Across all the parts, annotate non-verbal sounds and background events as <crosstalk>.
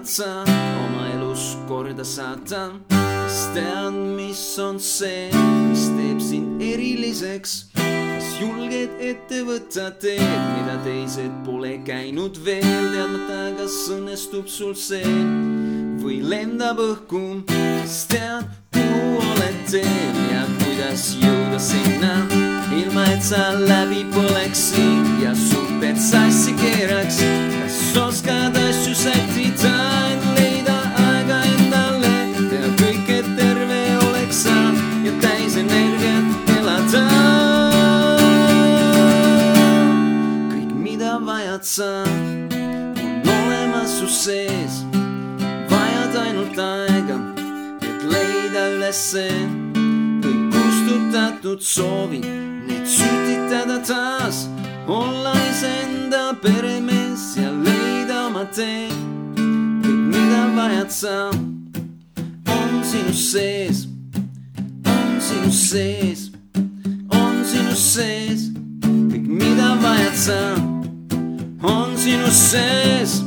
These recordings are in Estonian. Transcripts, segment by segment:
tahad sa oma elus korda saata? kas tead, mis on see, mis teeb sind eriliseks? kas julged ette võtta teed, mida teised pole käinud veel, teadmata, kas õnnestub sul see või lendab õhku, kes teab, kuhu oled teel ja kuidas jõuda sinna, ilma et sa läbi põleksid ja suhted sassi keeraks. Kas oskad asju sättida, et leida aega endale, teha kõik, et terve oleks sa ja täis energiat elada. kõik, mida vajad sa, on olemas su sees. Vajad ainult aega, et leida ülesse kõik kustutatud soovid, need sütitada taas, olla iseenda peremees ja leida oma tee. kõik, mida vajad sa, on sinu sees, on sinu sees, on sinu sees. kõik, mida vajad sa, on sinu sees,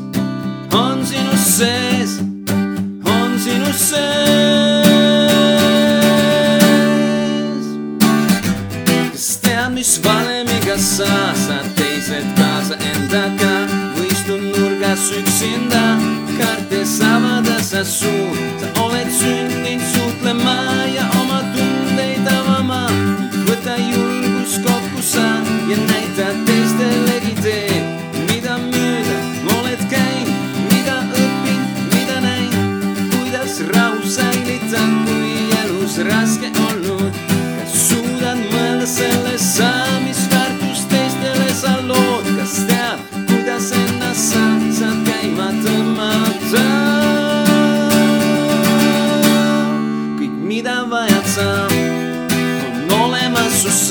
on sinu sees on sinu sees. Valemiga sa saad teised kaasa endaga või istud nurgas üksinda, kartes avada sa suu, sa oled sündinud suhtlema ja oma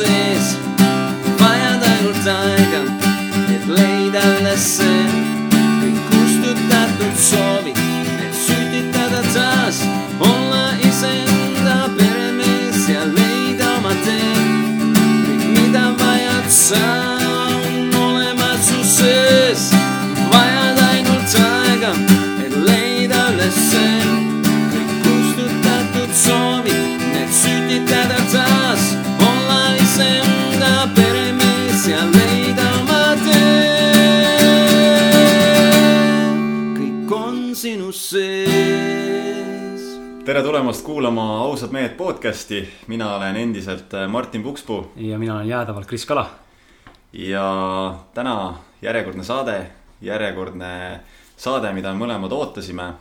olemas tere tulemast kuulama Ausad mehed podcasti, mina olen endiselt äh, Martin Pukspuu ja mina olen jäädavalt Kris Kala. ja täna järjekordne saade, järjekordne saade, mida mõlemad ootasime.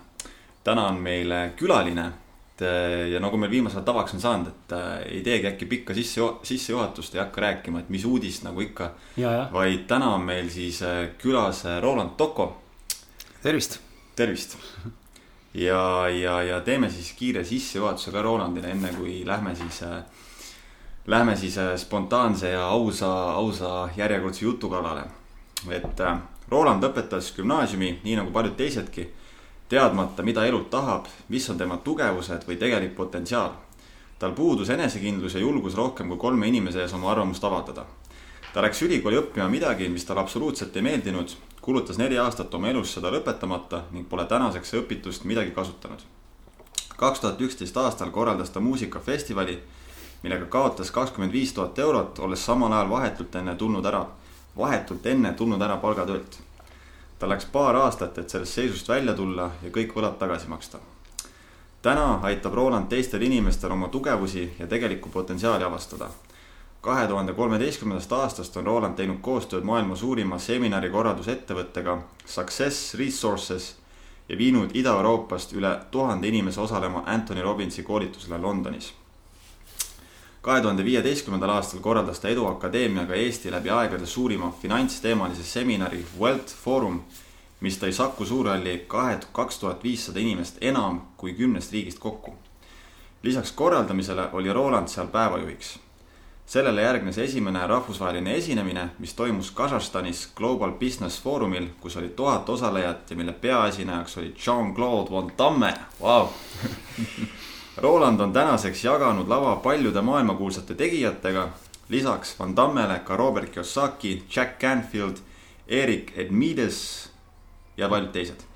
täna on meil külaline ja nagu meil viimasel ajal tavaks on saanud, et äh, ei teegi äkki pikka sisse, sissejuhatust, ei hakka rääkima, et mis uudist nagu ikka. vaid täna on meil siis äh, külas äh, Roland Toko, tervist. tervist. Ja, ja, ja teeme siis kiire sissejuhatuse ka Rolandile, enne kui lähme siis äh, Lähme siis äh, spontaanse ja ausa, ausa järjekordse jutu kallale. et äh, Roland lõpetas gümnaasiumi, nii nagu paljud teisedki, teadmata, mida elult tahab, mis on tema tugevused või tegelik potentsiaal. tal puudus enesekindlus ja julgus rohkem kui kolme inimese ees oma arvamust avaldada. ta läks ülikooli õppima midagi, mis talle absoluutselt ei meeldinud, kulutas neli aastat oma elust seda lõpetamata ning pole tänaseks õpitust midagi kasutanud. kaks tuhat üksteist aastal korraldas ta muusikafestivali millega kaotas kakskümmend viis tuhat eurot, olles samal ajal vahetult enne tulnud ära, vahetult enne tulnud ära palgatöölt. tal läks paar aastat, et sellest seisust välja tulla ja kõik võlad tagasi maksta. täna aitab Roland teistel inimestel oma tugevusi ja tegelikku potentsiaali avastada. Kahe tuhande kolmeteistkümnendast aastast on Roland teinud koostööd maailma suurima seminarikorraldusettevõttega Success Resources ja viinud Ida-Euroopast üle tuhande inimese osalema Anthony Robbinsi koolitusele Londonis kahe tuhande viieteistkümnendal aastal korraldas ta Eduakadeemiaga Eesti läbi aegade suurima finantsteemalise seminari Wealth Forum, mis tõi Saku Suurhalli kahe, kaks tuhat viissada inimest enam kui kümnest riigist kokku. lisaks korraldamisele oli Roland seal päevajuhiks. Sellele järgnes esimene rahvusvaheline esinemine, mis toimus Kasahstanis Global Business Forumil, kus oli tuhat osalejat ja mille peaesinejaks oli Jean-Claude Van Damme, vau! <laughs> Roland on tänaseks jaganud lava paljude maailmakuulsate tegijatega, lisaks Van Dammele ka Robert Kiyosaki, Jack Canfield, Erik Edmides ja paljud teised.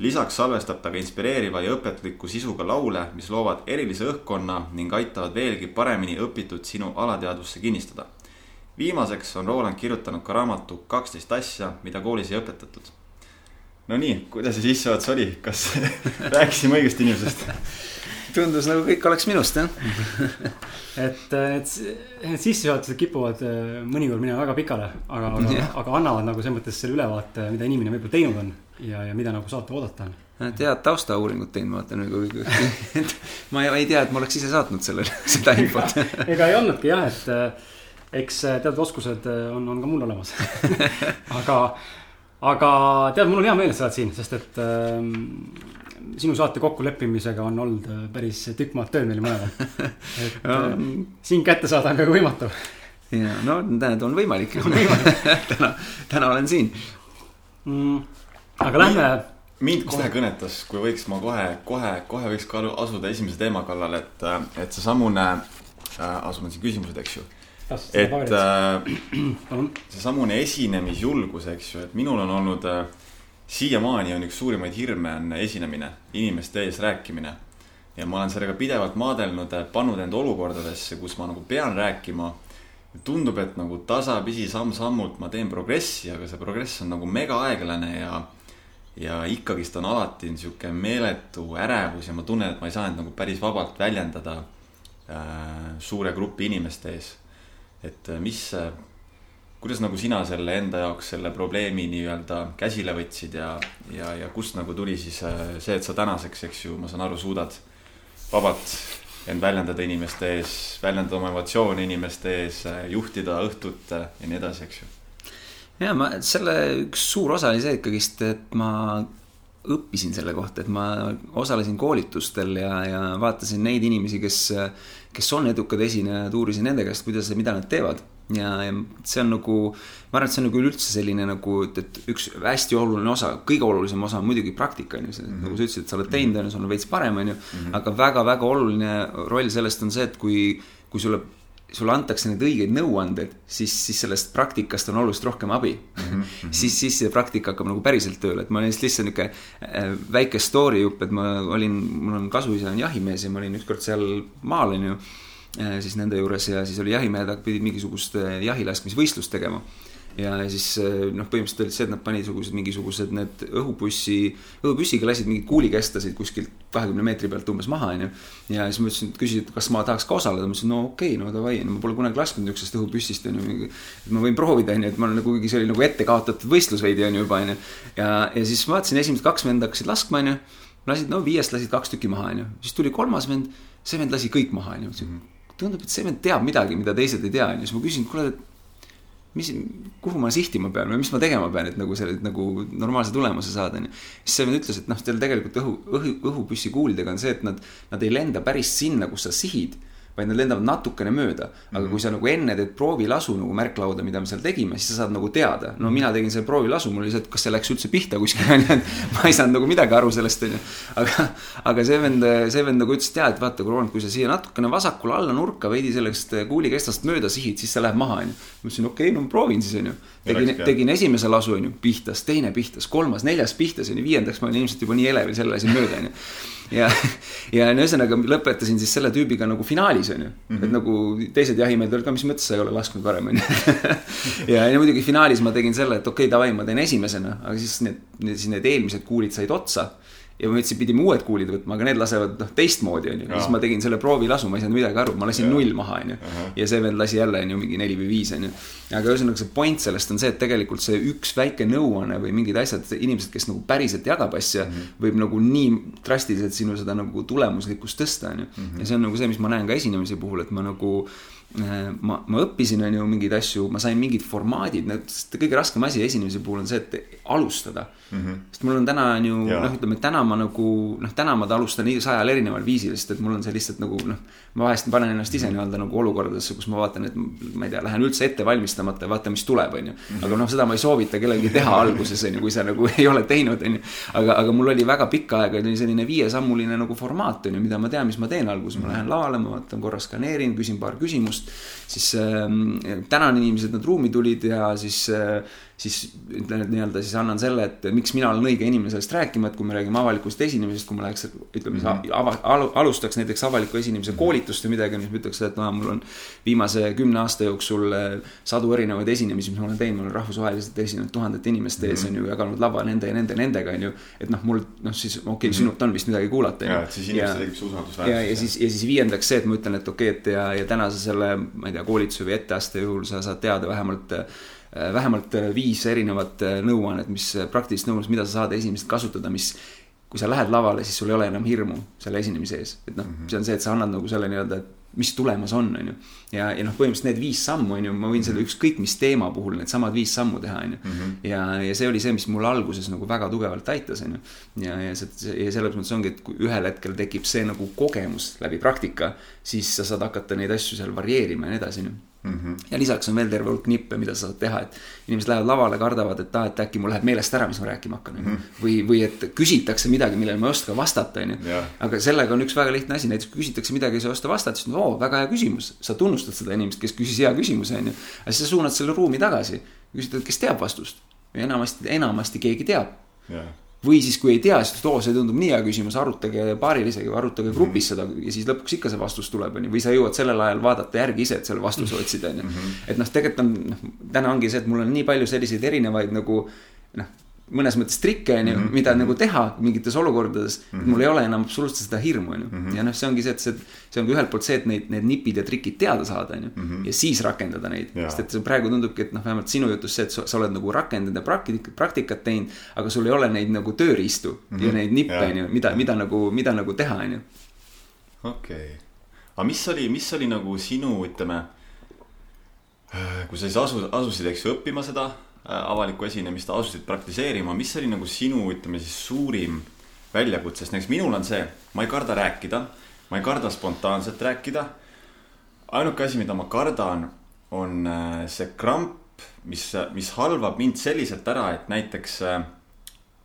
Lisaks salvestab ta ka inspireeriva ja õpetliku sisuga laule, mis loovad erilise õhkkonna ning aitavad veelgi paremini õpitud sinu alateadvusse kinnistada. viimaseks on Roland kirjutanud ka raamatu Kaksteist asja, mida koolis ei õpetatud. no nii, kuidas see sissejuhatus oli, kas <laughs> rääkisime õigest inimesest? <laughs> tundus nagu kõik oleks minust, jah <laughs> et äh, need, need sissejuhatused kipuvad äh, mõnikord minema väga pikale, aga, aga aga annavad nagu selles mõttes selle ülevaate, mida inimene võib-olla teinud on ja, ja mida nagu saate oodata on. head taustauuringut teinud, vaata nagu, et ma ei, ei tea, et ma oleks ise saatnud selle, <laughs> seda infot <laughs> ega ei olnudki jah, et äh, eks teatud oskused on, on ka mul olemas <laughs> aga, aga tead, mul on hea meel, et sa oled siin, sest et ähm, sinu saate kokkuleppimisega on olnud äh, päris tükk maad tööd meil mõlemal. et. Äh, sind kätte saada on peaaegu võimatu. ja no näed, on võimalik täna, täna olen siin mm,. Aga lähme. mind kohe kõnetas, kui võiks ma kohe, kohe, kohe võiks ka aasuda esimese teema kallale, et, äh, et seesamune äh,, asume siin küsimused, eks ju et äh, seesamune esinemisjulgus, eks ju, et minul on olnud äh, siiamaani on üks suurimaid hirme on esinemine, inimeste ees rääkimine. ja ma olen sellega pidevalt maadelnud, pannud end olukordadesse, kus ma nagu pean rääkima. tundub, et nagu tasapisi samm-sammult ma teen progressi, aga see progress on nagu mega aeglane ja ja ikkagist on alati niisugune meeletu ärevus ja ma tunnen, et ma ei saa end nagu päris vabalt väljendada äh, suure grupi inimeste ees. et äh, mis kuidas nagu sina selle enda jaoks selle probleemi nii-öelda käsile võtsid ja, ja, ja kust nagu tuli siis äh, see, et sa tänaseks, eks ju, ma saan aru, suudad vabalt end väljendada inimeste ees, väljendada oma emotsioone inimeste ees, äh, juhtida õhtut äh, ja nii edasi, eks ju. Ja ma, selle üks suur osa oli see ikkagist, et ma õppisin selle kohta, et ma osalesin koolitustel ja, ja vaatasin neid inimesi, kes, kes on edukad esinejad, uurisin nende käest, kuidas ja mida nad teevad ja, ja see on nagu, ma arvan, et see on nagu üleüldse selline nagu, et, et üks hästi oluline osa, kõige olulisem osa on muidugi praktika, on ju, -hmm. nagu sa ütlesid, et sa oled teinud, on ju, sul on veits parem, on ju. Mhm. aga väga-väga oluline roll sellest on see, et kui, kui sulle sulle antakse neid õigeid nõuandeid, siis, siis sellest praktikast on oluliselt rohkem abi mm. <laughs> -hmm. siis, siis see praktika hakkab nagu päriselt tööle, et ma olin lihtsalt niisugune äh, väike story jupp, et ma olin, mul on kasuisa on jahimees ja ma olin ükskord seal maal, on ju Äh, siis nende juures ja siis oli jahimehed pidid mingisugust äh, jahilaskmisvõistlust tegema. Ja siis äh, noh, põhimõtteliselt oli see, et nad panid sugused mingisugused need õhupussi, õhupüssiga lasid mingeid kuulikestasid kuskilt kahekümne meetri pealt umbes maha, onju. ja siis ma ütlesin, küsisid, kas ma tahaks ka osaleda, ma ütlesin, no okei okay,, no davai, ma pole kunagi lasknud niisugusest õhupüssist, onju. et ma võin proovida, onju, et ma olen nagu, see oli nagu ette kaotatud võistlus veidi, onju juba, onju. ja, ja siis vaatasin, esimesed kaks venda hakkasid laskma, onju. lasid, no viiest lasid kaks tükki maha, onju. siis tuli kolmas vend, see vend lasi kõik maha, onju tundub, et see vend teab midagi, mida teised ei tea, onju, siis ma küsin, kuule, et mis, kuhu ma sihtima pean või mis ma tegema pean, et nagu selle, nagu normaalse tulemuse saada, onju. siis see vend ütles, et noh, teil tegelikult õhu, õhu, õhupüssi kuulidega on see, et nad, nad ei lenda päris sinna, kus sa sihid vaid nad lendavad natukene mööda. aga kui sa nagu enne teed proovilasu nagu märklauda, mida me seal tegime, siis sa saad nagu teada. no mina tegin selle proovilasu, mul et kas see läks üldse pihta kuskil <laughs> onju, et ma ei saanud nagu midagi aru sellest onju. aga, aga see vend, see vend nagu ütles, et jaa, et vaata, Roland, kui sa siia natukene vasakule alla nurka veidi sellest kuulikestast mööda sihid, siis see läheb maha onju. ma ütlesin, okei okay,, no ma proovin siis onju. tegin, tegin esimese lasu onju, pihtas, teine pihtas, kolmas, neljas pihtas onju, viiendaks ma olin ilmselt juba nii elevil, selle lasin mööda onju ja, ja no ühesõnaga lõpetasin siis selle tüübiga nagu finaalis on ju et nagu teised jahimehed olid ka, mis mõttes sa ei ole lasknud varem on ju. <laughs> ja, ja muidugi finaalis ma tegin selle, et okei okay,, davai, ma teen esimesena, aga siis need, siis need eelmised kuulid said otsa ja ma ütlesin, pidime uued kuulid võtma, aga need lasevad noh, teistmoodi onju. siis ma tegin selle proovilasu, ma ei saanud midagi aru, ma lasin ja. null maha onju. ja see vend lasi jälle onju mingi neli või viis onju. aga ühesõnaga see point sellest on see, et tegelikult see üks väike nõuanne või mingid asjad, inimesed, kes nagu päriselt jagab asja mm, -hmm. võib nagu nii drastiliselt sinu seda nagu tulemuslikkust tõsta onju. Mhm. ja see on nagu see, mis ma näen ka esinemise puhul, et ma nagu Äh, ma, ma õppisin, on ju, mingeid asju, ma sain mingid formaadid, kõige raskem asi esinemise puhul on see, et alustada mm. -hmm. sest mul on täna on ju noh, ütleme, täna ma nagu noh, täna ma alustan sajal erineval viisil, sest et mul on see lihtsalt nagu noh. ma vahest panen ennast ise nii-öelda nagu olukordadesse, kus ma vaatan, et ma ei tea, lähen üldse ette valmistamata ja vaatan, mis tuleb, on ju. Mhm. aga noh, seda ma ei soovita kellelgi teha <laughs> alguses on ju, kui sa nagu <laughs> ei ole teinud, on ju. aga, aga mul oli väga pikka aega selline viiesammuline nagu formaat on ju, mida ma tean, mis ma teen alguses, ma lähen lavale, ma vaatan korra skaneerin, küsin paar küsimust. siis äh, tänan inimesed, nad ruumi tulid ja siis äh, siis ütlen, et nii-öelda siis annan selle, et miks mina olen õige inimene sellest rääkima, et kui me räägime avalikust esinemisest, kui ma läheks, ütleme mm -hmm. ava, al, alustaks näiteks avaliku esinemise koolitust või midagi, siis ma ütleks, et no mul on viimase kümne aasta jooksul eh, sadu erinevaid esinemisi, mis ma olen teinud, ma olen rahvusvaheliselt esinenud tuhandete inimeste ees mm, -hmm. on ju, jaganud lava nende ja nende, nendega, on ju. et noh, mul noh, siis okei okay, mm -hmm., sinult on vist midagi kuulata. ja, et siis inimestel tekib see usaldusväärsus. ja, ja siis, ja siis viiendaks see, et ma ütlen, et okei okay,, et ja, ja tänase selle, ma ei tea, koolituse või etteaste juhul sa saad teada vähemalt Äh, vähemalt äh, viis erinevat äh, nõuannet, mis praktilist nõuannet, mida sa saad esimesest kasutada, mis kui sa lähed lavale, siis sul ei ole enam hirmu selle esinemise ees, et noh mm, -hmm. see on see, et sa annad nagu selle nii-öelda, et mis tulemas on, on ju. ja, ja noh, põhimõtteliselt need viis sammu, on ju, ma võin seda mhm. ükskõik mis teema puhul needsamad viis sammu teha, on ju. Mhm. ja, ja see oli see, mis mul alguses nagu väga tugevalt aitas, on ju. ja, ja see, ja selles mõttes ongi, et kui ühel hetkel tekib see nagu kogemus läbi praktika, siis sa saad hakata neid asju seal varieerima ja nii edasi, on ju Mm -hmm. ja lisaks on veel terve hulk nippe, mida sa saad teha, et inimesed lähevad lavale, kardavad, et aa, et äkki mul läheb meelest ära, mis ma rääkima hakkan mm. -hmm. või, või et küsitakse midagi, millele ma ei oska vastata, onju. aga sellega on üks väga lihtne asi, näiteks kui küsitakse midagi, sa ei oska vastata, siis oo, väga hea küsimus. sa tunnustad seda inimest, kes küsis hea küsimuse, onju. aga siis sa suunad selle ruumi tagasi, küsid, et kes teab vastust. ja enamasti, enamasti keegi teab või siis, kui ei tea, siis oo, see tundub nii hea küsimus, arutage paarilisega või arutage grupis seda ja siis lõpuks ikka see vastus tuleb, onju. või sa jõuad sellel ajal vaadata järgi ise, et selle vastuse otsida, onju. Mhm. et noh, tegelikult on, noh, täna ongi see, et mul on nii palju selliseid erinevaid nagu noh mõnes mõttes trikke, on ju, mhm. mida nagu teha mingites olukordades mm. -hmm. mul ei ole enam absoluutselt seda hirmu, on ju. Mhm. ja noh, see ongi see, et see, see ongi ühelt poolt see, et neid, need nipid ja trikid teada saada, on ju. ja siis rakendada neid, sest et praegu tundubki, et noh, vähemalt sinu jutus see, et sa, sa oled nagu rakendanud ja praktikat, praktikat teinud. aga sul ei ole neid nagu tööriistu mm -hmm. ja neid nippe, on ju, mida, mida nagu, mida nagu teha, on ju. okei okay., aga mis oli, mis oli nagu sinu, ütleme. kui sa siis asu, asusid, eks ju, õppima seda avalikku esinemist asusid praktiseerima, mis oli nagu sinu, ütleme siis suurim väljakutse, sest näiteks minul on see, ma ei karda rääkida, ma ei karda spontaanselt rääkida. ainuke asi, mida ma kardan, on äh, see kramp, mis, mis halvab mind selliselt ära, et näiteks äh,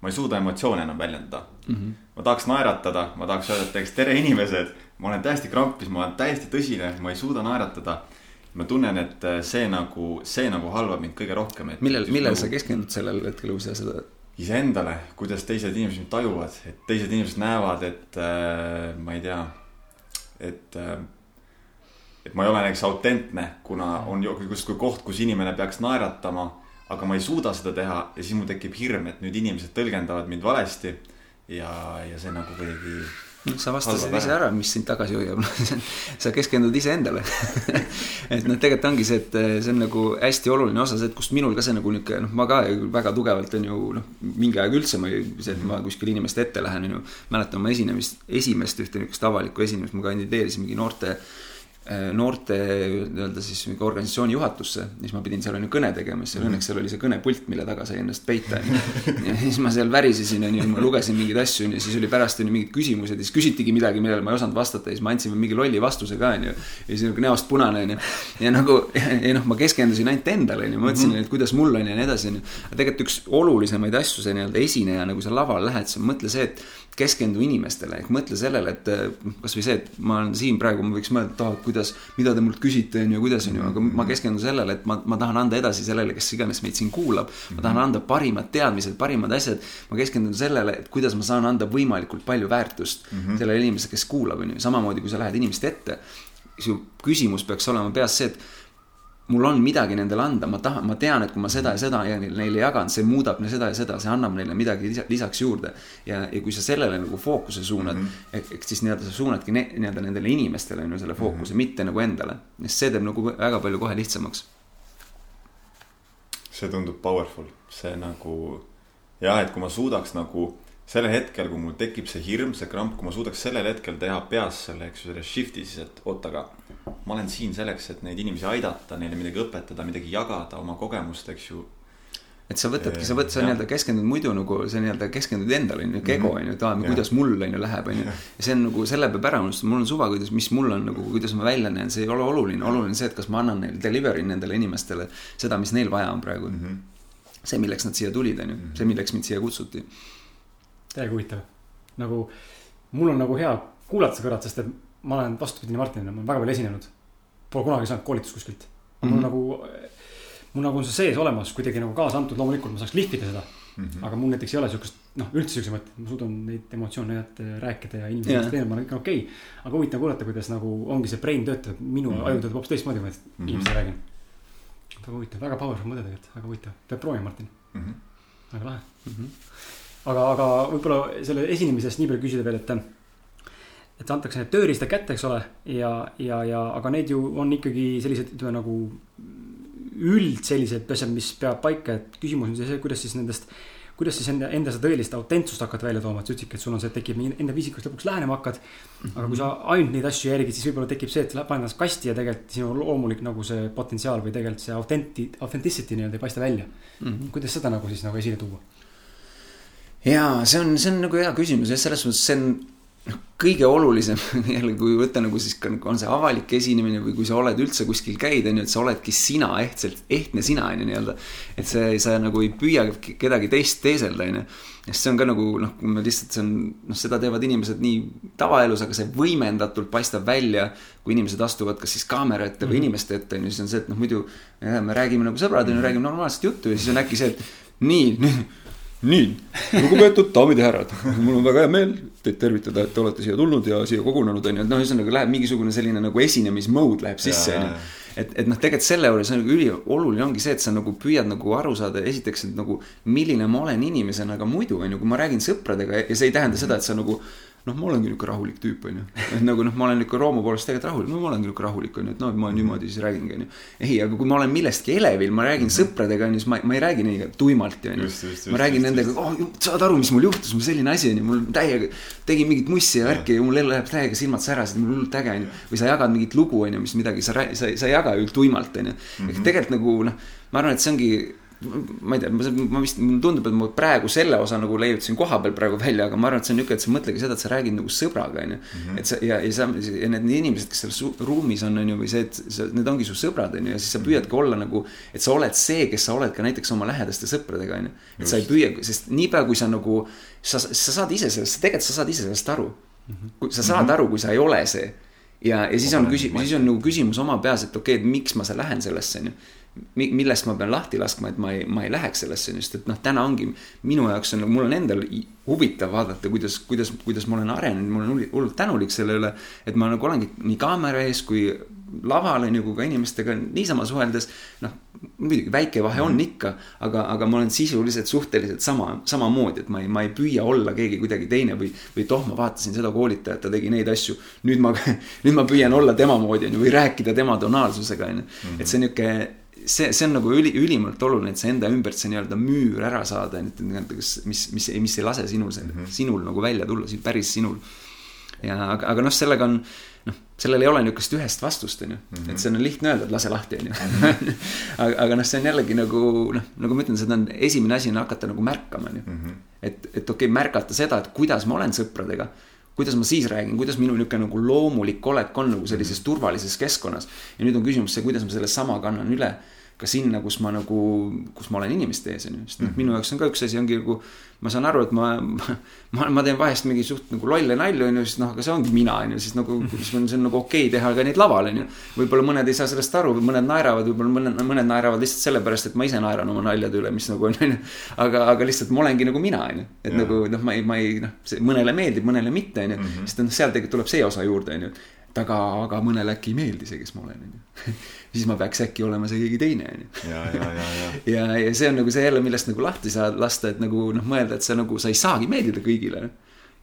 ma ei suuda emotsioone enam väljendada mm. -hmm. ma tahaks naeratada, ma tahaks öelda, et näiteks tere inimesed, ma olen täiesti krampis, ma olen täiesti tõsine, ma ei suuda naeratada ma tunnen, et äh, see nagu, see nagu halvab mind kõige rohkem. millel, millel nagu, sa keskendud sellel hetkel, kui sa seda? iseendale, kuidas teised inimesed mind tajuvad, et teised inimesed näevad, et äh, ma ei tea, et äh,. et ma ei ole näiteks autentne, kuna on justkui koht, kus inimene peaks naeratama, aga ma ei suuda seda teha ja siis mul tekib hirm, et nüüd inimesed tõlgendavad mind valesti. ja, ja see nagu kuidagi noh, sa vastasid ise ära, mis sind tagasi hoiab. <laughs> Sa keskendud iseendale <laughs> et noh, tegelikult ongi see, et eh, see on nagu hästi oluline osa, see, et kust minul ka see nagu niisugune, noh, ma ka väga tugevalt on ju noh, mingi aeg üldse ma ei, see, et ma kuskil inimeste ette lähen, on ju. mäletan oma esinemist, esimest ühte niisugust avalikku esinemist, ma kandideerisin mingi noorte noorte nii-öelda siis mingi organisatsiooni juhatusse, siis ma pidin seal on ju kõne tegema, siis seal õnneks seal oli see kõnepult, mille taga sai ennast peita. ja siis ma seal värisesin, on ju, ma lugesin mingeid asju, on ju, siis oli pärast on ju mingid küsimused ja siis küsitigi midagi, millele ma ei osanud vastata ja siis ma andsin mingi lolli vastuse ka, on ju. ja siis nagu näost punane, on ju. ja nagu, ja noh, ma keskendusin ainult endale, on ju, mõtlesin mm, -hmm. et kuidas mul on ja nii edasi, on ju. aga tegelikult üks olulisemaid asju, see nii-öelda esineja, nagu sa lavale lähed, siis mõtle see, et keskendu inimestele, ehk mõtle sellele, et noh, kasvõi see, et ma olen siin praegu, ma võiks mõelda, et aa, kuidas, mida te mult küsite, on ju, kuidas on ju, aga ma keskendun sellele, et ma, ma tahan anda edasi sellele, kes iganes meid siin kuulab. ma tahan anda parimad teadmised, parimad asjad. ma keskendun sellele, et kuidas ma saan anda võimalikult palju väärtust mm -hmm. sellele inimesele, kes kuulab, on ju, samamoodi kui sa lähed inimeste ette. su küsimus peaks olema peas see, et mul on midagi nendele anda, ma tahan, ma tean, et kui ma seda ja seda neile jagan, see muudab seda ja seda, see annab neile midagi lisaks juurde. ja, ja kui sa sellele nagu fookuse suunad mm, -hmm. eks siis nii-öelda sa suunadki nii-öelda nendele inimestele on ju selle fookuse mm, -hmm. mitte nagu endale. sest see teeb nagu väga palju kohe lihtsamaks. see tundub powerful, see nagu jah, et kui ma suudaks nagu sellel hetkel, kui mul tekib see hirm, see kramp, kui ma suudaks sellel hetkel teha peas selle, eks ju, selle shift'i siis, et oot, aga ma olen siin selleks, et neid inimesi aidata, neile midagi õpetada, midagi jagada, oma kogemust, eks ju. et sa võtadki, sa võtad, sa nii-öelda keskendud muidu nagu, sa nii-öelda keskendud endale, on ju, ego on ju, et aa, kuidas mul on ju läheb, on ju. ja see on nagu, selle peab ära unustama, mul on suva, kuidas, mis mul on nagu, kuidas ma välja näen, see ei ole oluline, oluline see, et kas ma annan neile, deliver in nendele inimestele seda, mis neil vaja on praegu. Mm. -hmm. see, milleks nad siia tulid, on ju, see, milleks mind siia kutsuti täiega huvitav. nagu mul on nagu hea kuulata seda kõrvalt, sest et ma olen vastupidine Martinile, ma olen väga palju esinenud. Pole kunagi saanud koolitust kuskilt mm. -hmm. mul nagu, mul nagu on see sees olemas kuidagi nagu kaasa antud, loomulikult ma saaks lihvida seda mm. -hmm. aga mul näiteks ei ole siukest, noh, üldse siukse mõtte, ma suudan neid emotsioone näidata ja rääkida ja inimesed yeah. teevad, ma olen ikka okei okay.. aga huvitav kuulata, kuidas nagu ongi see brain töötab, minu mm -hmm. aju töötab hoopis teistmoodi, kui ma mm -hmm. inimestele räägin. väga huvitav, väga powerful mõte tegelikult, väga huvitav, peab proovima, Martin mm. -hmm. väga lahe mm. -hmm. Aga, aga võib-olla selle esinemisest nii palju küsida veel, et et antakse need tööriistad kätte, eks ole, ja, ja, ja aga need ju on ikkagi sellised, ütleme nagu üld sellised asjad, mis peab paika, et küsimus on see, kuidas siis nendest kuidas siis enda, enda seda tõelist autentsust hakkad välja tooma, et sa ütlesidki, et sul on see, tekib enda viisikust lõpuks lähenema hakkad aga kui sa ainult neid asju jälgid, siis võib-olla tekib see, et sa paned ennast kasti ja tegelikult sinu loomulik nagu see potentsiaal või tegelikult see autenti-, authenticity nii-öelda ei paista välja mm. -hmm. kuidas seda nagu siis nagu esile tuua? Jaa, see on, see on nagu hea küsimus ja selles mõttes see on noh, kõige olulisem <laughs> jälle, kui võtta nagu siis ka nagu on see avalik esinemine või kui sa oled üldse kuskil käid, on ju, et sa oledki sina, ehtselt, ehtne sina, on ju, nii-öelda. et see, sa nagu ei püüa kedagi teist teeselda, on ju. sest see on ka nagu noh, kui me lihtsalt, see on, noh, seda teevad inimesed nii tavaelus, aga see võimendatult paistab välja, kui inimesed astuvad kas siis kaamera ette või mm -hmm. inimeste ette, on ju, siis on see, et noh, muidu jah, me räägime nagu sõbrad, on ju, räägime normaalset juttu ja siis on äkki see, et nii, nii nii, lugupeetud daamid ja härrad, mul on väga hea meel teid tervitada, et te olete siia tulnud ja siia kogunenud, on ju, et noh, ühesõnaga läheb mingisugune selline nagu esinemismode läheb sisse, on ju. et, et noh, tegelikult selle juures on nagu ülioluline ongi see, et sa nagu püüad nagu aru saada, esiteks, et nagu milline ma olen inimesena ka muidu, on ju, kui ma räägin sõpradega ja see ei tähenda seda, et sa nagu noh, ma olengi niisugune rahulik tüüp, on ju. et nagu noh, ma olen niisugune Roomu poolest tegelikult rahulik, no ma olengi niisugune rahulik, on ju, et noh, ma niimoodi siis räägingi, on ju. ei, aga kui ma olen millestki elevil, ma räägin mm -hmm. sõpradega, on ju, siis ma, ma ei räägi nii tuimalt, on ju. ma räägin just, nendega, oh, saad aru, mis mul juhtus, mul selline asi on ju, mul täiega, tegin mingit mussi ja värki ja mul jälle läheb täiega silmad särasid, mul hullult äge on ju. või sa jagad mingit lugu, on ju, mis midagi, sa, sa, sa ei jaga ju tuimalt, on ju. ehk mhm. tegelikult nagu noh, ma arvan, et see ongi ma ei tea, ma vist, mulle tundub, et ma praegu selle osa nagu leiutasin koha peal praegu välja, aga ma arvan, et see on niisugune, et sa mõtlegi seda, et sa räägid nagu sõbraga, on ju. Mhm. et sa ja, ja sa ja need inimesed, kes selles ruumis on, on ju, või see, et sa, need ongi su sõbrad, on ju, ja siis sa mhm. püüadki olla nagu. et sa oled see, kes sa oled ka näiteks oma lähedaste sõpradega, on ju. et sa ei püüa, sest niipea, kui sa nagu, sa, sa saad ise sellest, tegelikult sa saad ise sellest aru. kui sa saad aru, kui sa ei ole see ja, ja siis on küsimus, siis on nagu küsimus oma peas, et okei okay,, et miks ma lähen sellesse, on ju millest ma pean lahti laskma, et ma ei, ma ei läheks sellesse, sest et noh, täna ongi minu jaoks on, mul on endal huvitav vaadata, kuidas, kuidas, kuidas ma olen arenenud, ma olen hullult tänulik selle üle. et ma nagu olengi nii kaamera ees kui laval on ju, kui ka inimestega niisama suheldes. noh, muidugi väike vahe on ikka, aga, aga ma olen sisuliselt suhteliselt sama, samamoodi, et ma ei, ma ei püüa olla keegi kuidagi teine või. või et oh, ma vaatasin seda koolitajat, ta tegi neid asju, nüüd ma <laughs> nüüd ma püüan olla tema moodi on ju, või rääkida tema tonaalsusega on ju, et see on nihuke see, see on nagu üli, ülimalt oluline, et sa enda ümbert see nii-öelda müür ära saada, et mis, mis, mis, mis ei lase sinul mm, -hmm. sinul nagu välja tulla, päris sinul. ja aga, aga noh, sellega on, noh, sellel ei ole niisugust ühest vastust, on ju, et mhm. see on lihtne öelda, et lase lahti, on ju. Mhm. <laughs> aga, aga noh, see on jällegi nagu noh, nagu ma ütlen, seda on esimene asi on hakata nagu märkama, on ju. Mhm. et, et okei okay,, märgata seda, et kuidas ma olen sõpradega kuidas ma siis räägin, kuidas minu niisugune nagu loomulik olek on nagu sellises turvalises keskkonnas. ja nüüd on küsimus see, kuidas ma selle sama kannan üle ka sinna, kus ma nagu, kus ma olen inimeste ees, on ju. sest noh mm -hmm., minu jaoks on ka üks asi ongi nagu, ma saan aru, et ma, <laughs> ma, ma teen vahest mingi suht nagu lolle nalju, on ju, siis noh, aga see ongi mina, on ju, siis nagu, siis on, see on nagu okei okay teha ka neid laval, on ju. võib-olla mõned ei saa sellest aru, mõned naeravad, võib-olla mõned, mõned naeravad lihtsalt sellepärast, et ma ise naeran oma naljade üle, mis nagu on, on ju. aga, aga lihtsalt ma olengi nagu mina, on ju. et ja. nagu noh, ma ei, ma ei noh, see mõnele meeldib, mõnele mitte, on ju. Mhm. sest noh, seal tegelikult tuleb see osa juurde, on ju et aga, aga mõnele äkki ei meeldi see, kes ma olen, on ju. <laughs> siis ma peaks äkki olema see keegi teine, on ju. <laughs> ja, ja, ja, ja. <laughs> ja, ja see on nagu see jälle, millest nagu lahti saad lasta, et nagu noh, mõelda, et sa nagu, sa ei saagi meeldida kõigile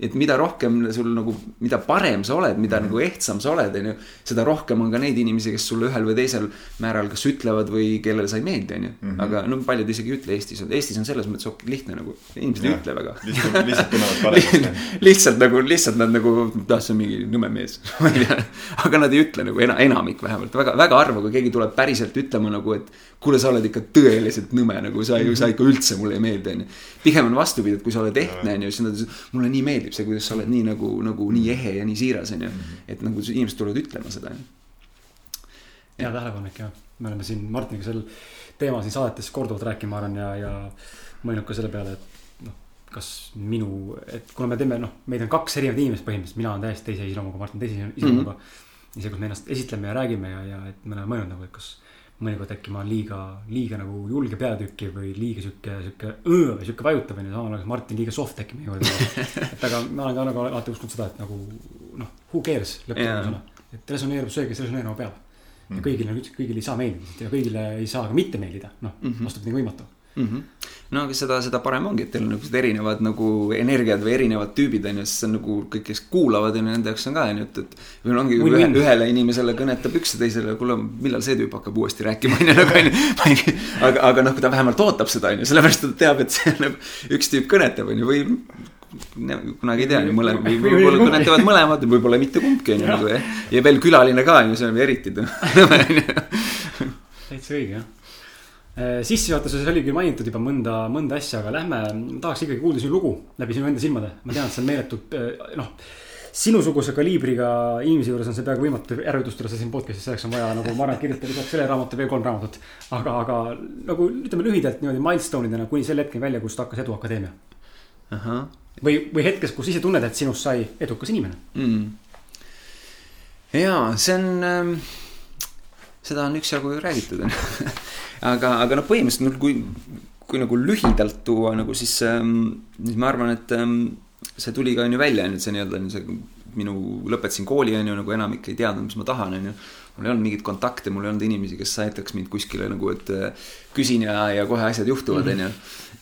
et mida rohkem sul nagu, mida parem sa oled, mida mm -hmm. nagu ehtsam sa oled, on ju. seda rohkem on ka neid inimesi, kes sulle ühel või teisel määral kas ütlevad või kellele sa ei meeldi, on ju. Mhm. aga no paljud isegi ei ütle Eestis, Eestis on selles mõttes lihtne nagu, inimesed ei ütle väga. lihtsalt, lihtsalt tunnevad <laughs> paremini lihtsalt nagu, lihtsalt nad nagu, ah see on mingi nõme mees <laughs> ma ei tea. aga nad ei ütle nagu ena, enamik vähemalt, väga, väga harva, kui keegi tuleb päriselt ütlema nagu, et kuule, sa oled ikka tõeliselt nõme nagu sa, sa ikka üldse mulle ei meeldi, on ju. pigem on vastupidi, et kui sa oled ehtne, on ju, siis nad, mulle nii meeldib see, kuidas sa oled nii nagu, nagu nii ehe ja nii siiras, on ju. et nagu inimesed tulevad ütlema seda, on ju. hea tähelepanek jah, me oleme siin Martiniga sel teemal siin saadetes korduvalt rääkinud, ma arvan, ja, ja mõelnud ka selle peale, et noh, kas minu, et kuna me teeme, noh, meid on kaks erinevat inimest põhimõtteliselt, mina olen täiesti teise iseloomuga, Martin teise iseloomuga mm. -hmm. ja see, kus me ennast esitleme ja räägime ja, ja et me oleme mõelnud nagu, et kas mõnikord äkki ma olen liiga, liiga nagu julge peatükki või liiga sihuke, sihuke õõ või sihuke vajutab onju, samal ajal Martin liiga soft äkki meie juurde. <laughs> et aga ma olen ka nagu alati uskunud seda, et nagu noh, who cares lõpptulemusena. et resoneerub see, kes resoneeruma peab. ja Mhm. kõigile, kõigile ei saa meeldida ja kõigile ei saa ka mitte meeldida, noh mm -hmm. vastupidi võimatu mm. -hmm. no aga seda, seda parem ongi, et teil on niisugused erinevad nagu energiad või erinevad tüübid on ju, siis see on nagu kõik, kes kuulavad on ju, nende jaoks on ka on ju, et, et. või ongi ühe, ühele inimesele kõnetab üks ja teisele, kuule, millal see tüüp hakkab uuesti rääkima on ju nagu on ju. aga, aga noh, kui ta vähemalt ootab seda on ju, sellepärast ta teab, et see nagu üks tüüp kõnetab on ju, või. kunagi ei tea, mõlemad, Või- või- võib-olla või- kõnetavad mõlemad, võib-olla mitte kumbki on ju nagu jah. ja veel külaline ka on ju, see on eriti täitsa õige jah. Sissejuhatuses oli küll mainitud juba mõnda, mõnda asja, aga lähme, tahaks ikkagi kuulda sinu lugu läbi sinu enda silmade. ma tean, et see on meeletult noh, sinusuguse kaliibriga inimese juures on see peaaegu võimatu ära jutustada seda siin podcast'is, selleks on vaja nagu ma arvan, kirjutada lisaks selle raamatu veel kolm raamatut. aga, aga nagu ütleme lühidalt niimoodi milstone idena kuni selle hetkeni välja, kus hakkas Edu Akadeemia. ahah või, või hetkes, kus ise tunned, et sinust sai edukas inimene. mm.. jaa, see on ähm,, seda on üksjagu ju räägitud, onju. <laughs> aga, aga noh, põhimõtteliselt kui, kui nagu lühidalt tuua nagu siis ähm,, siis ma arvan, et ähm, see tuli ka on ju välja, on ju, see nii-öelda on ju see minu, lõpetasin kooli on ju nagu enamik ei teadnud, mis ma tahan, on ju. mul ei olnud mingeid kontakte, mul ei olnud inimesi, kes aitaks mind kuskile nagu, et äh, küsin ja, ja kohe asjad juhtuvad, on ju.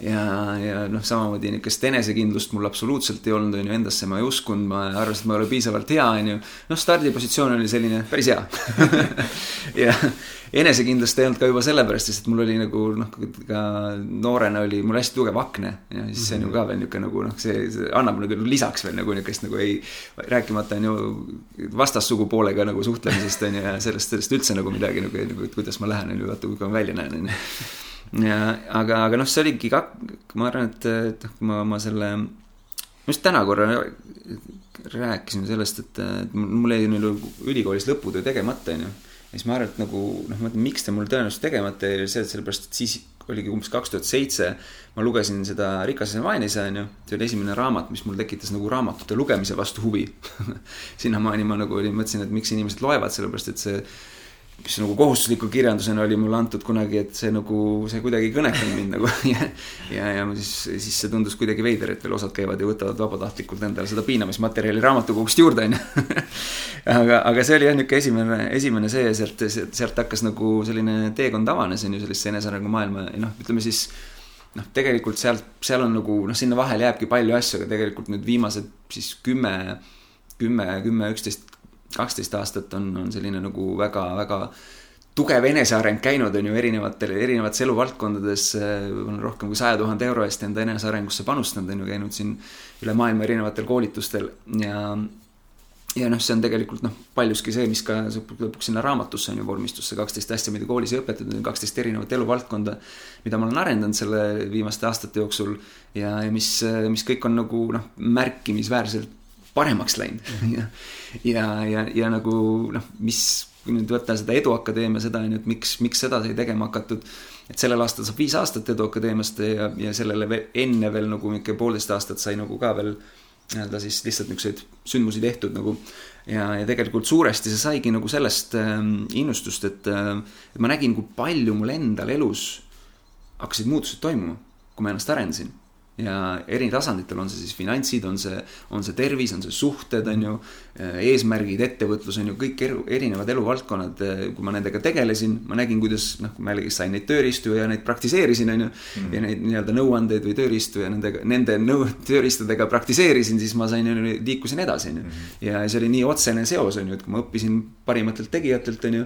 ja, ja noh, samamoodi niisugust enesekindlust mul absoluutselt ei olnud, on ju, endasse ma ei uskunud, ma arvasin, et ma ei ole piisavalt hea, on ju. noh, stardipositsioon oli selline päris hea <laughs> ja enesekindlust ei olnud ka juba sellepärast, sest et mul oli nagu noh, ka noorena oli mul hästi tugev akne ja siis see on ju ka veel niisugune nagu noh, see, see annab nagu lisaks veel nagu niisugust nagu ei, rääkimata on ju vastassugupoolega nagu suhtlemisest on ju ja sellest, sellest üldse nagu midagi nagu, nagu, et kuidas ma lähen on ju, vaata kui ma välja näen on ju aga, aga noh, see oligi ka, ma arvan, et, et noh, kui ma, ma selle, ma just täna korra rääkisin sellest, et, et mul jäi nagu ülikoolis lõputöö tegemata, onju. ja siis ma arvan, et nagu noh, ma mõtlen, miks ta mul tõenäoliselt tegemata jäi, oli see, et sellepärast, et siis oligi umbes kaks tuhat seitse. ma lugesin seda Rikas ja vaenis, onju. see oli esimene raamat, mis mul tekitas nagu raamatute lugemise vastu huvi <laughs> sinnamaani ma nagu olin, mõtlesin, et miks inimesed loevad, sellepärast et see mis nagu kohustusliku kirjandusena oli mulle antud kunagi, et see nagu, see kuidagi ei kõnetanud mind nagu <laughs> ja, ja, ja siis, siis see tundus kuidagi veider, et veel osad käivad ja võtavad vabatahtlikult endale seda piinamismaterjali raamatukogust juurde, onju. <laughs> aga, aga see oli jah, niisugune esimene, esimene see ja sealt, sealt hakkas nagu selline teekond avanes, on ju, sellisesse enesearengu maailma ja noh, ütleme siis noh, tegelikult sealt, seal on nagu noh, sinna vahele jääbki palju asju, aga tegelikult nüüd viimased siis kümme, kümme, kümme, üksteist kaksteist aastat on, on selline nagu väga-väga tugev eneseareng käinud, on ju erinevatel, erinevates eluvaldkondades. olen rohkem kui saja tuhande euro eest enda enesearengusse panustanud, on ju käinud siin üle maailma erinevatel koolitustel ja ja noh, see on tegelikult noh, paljuski see, mis ka lõpuks sinna raamatusse on ju vormistus, see kaksteist asja, mida koolis ei õpetatud, kaksteist erinevat eluvaldkonda, mida ma olen arendanud selle viimaste aastate jooksul ja, ja mis, mis kõik on nagu noh, märkimisväärselt paremaks läinud <laughs> ja, ja, ja, ja nagu noh, mis, kui nüüd võtta seda Edu Akadeemia seda on ju, et miks, miks seda sai tegema hakatud et sellel aastal saab viis aastat Edu Akadeemiast ja, ja sellele veel, enne veel nagu mingi poolteist aastat sai nagu ka veel nii-öelda siis lihtsalt niisuguseid sündmusi tehtud nagu. ja, ja tegelikult suuresti see saigi nagu sellest äh, innustust, et äh,, et ma nägin, kui palju mul endal elus hakkasid muutused toimuma, kui ma ennast arendasin ja eri tasanditel, on see siis finantsid, on see, on see tervis, on see suhted, on ju, eesmärgid, ettevõtlus on ju kõik elu, erinevad eluvaldkonnad. kui ma nendega tegelesin, ma nägin, kuidas noh, kui ma jällegi sain neid tööriistu ja neid praktiseerisin, on ju mm. -hmm. ja neid nii-öelda nõuandeid või tööriistu ja nendega, nende nõu-, tööriistadega praktiseerisin, siis ma sain, liikusin edasi, on ju. ja see oli nii otsene seos, on ju, et kui ma õppisin parimatelt tegijatelt, on ju,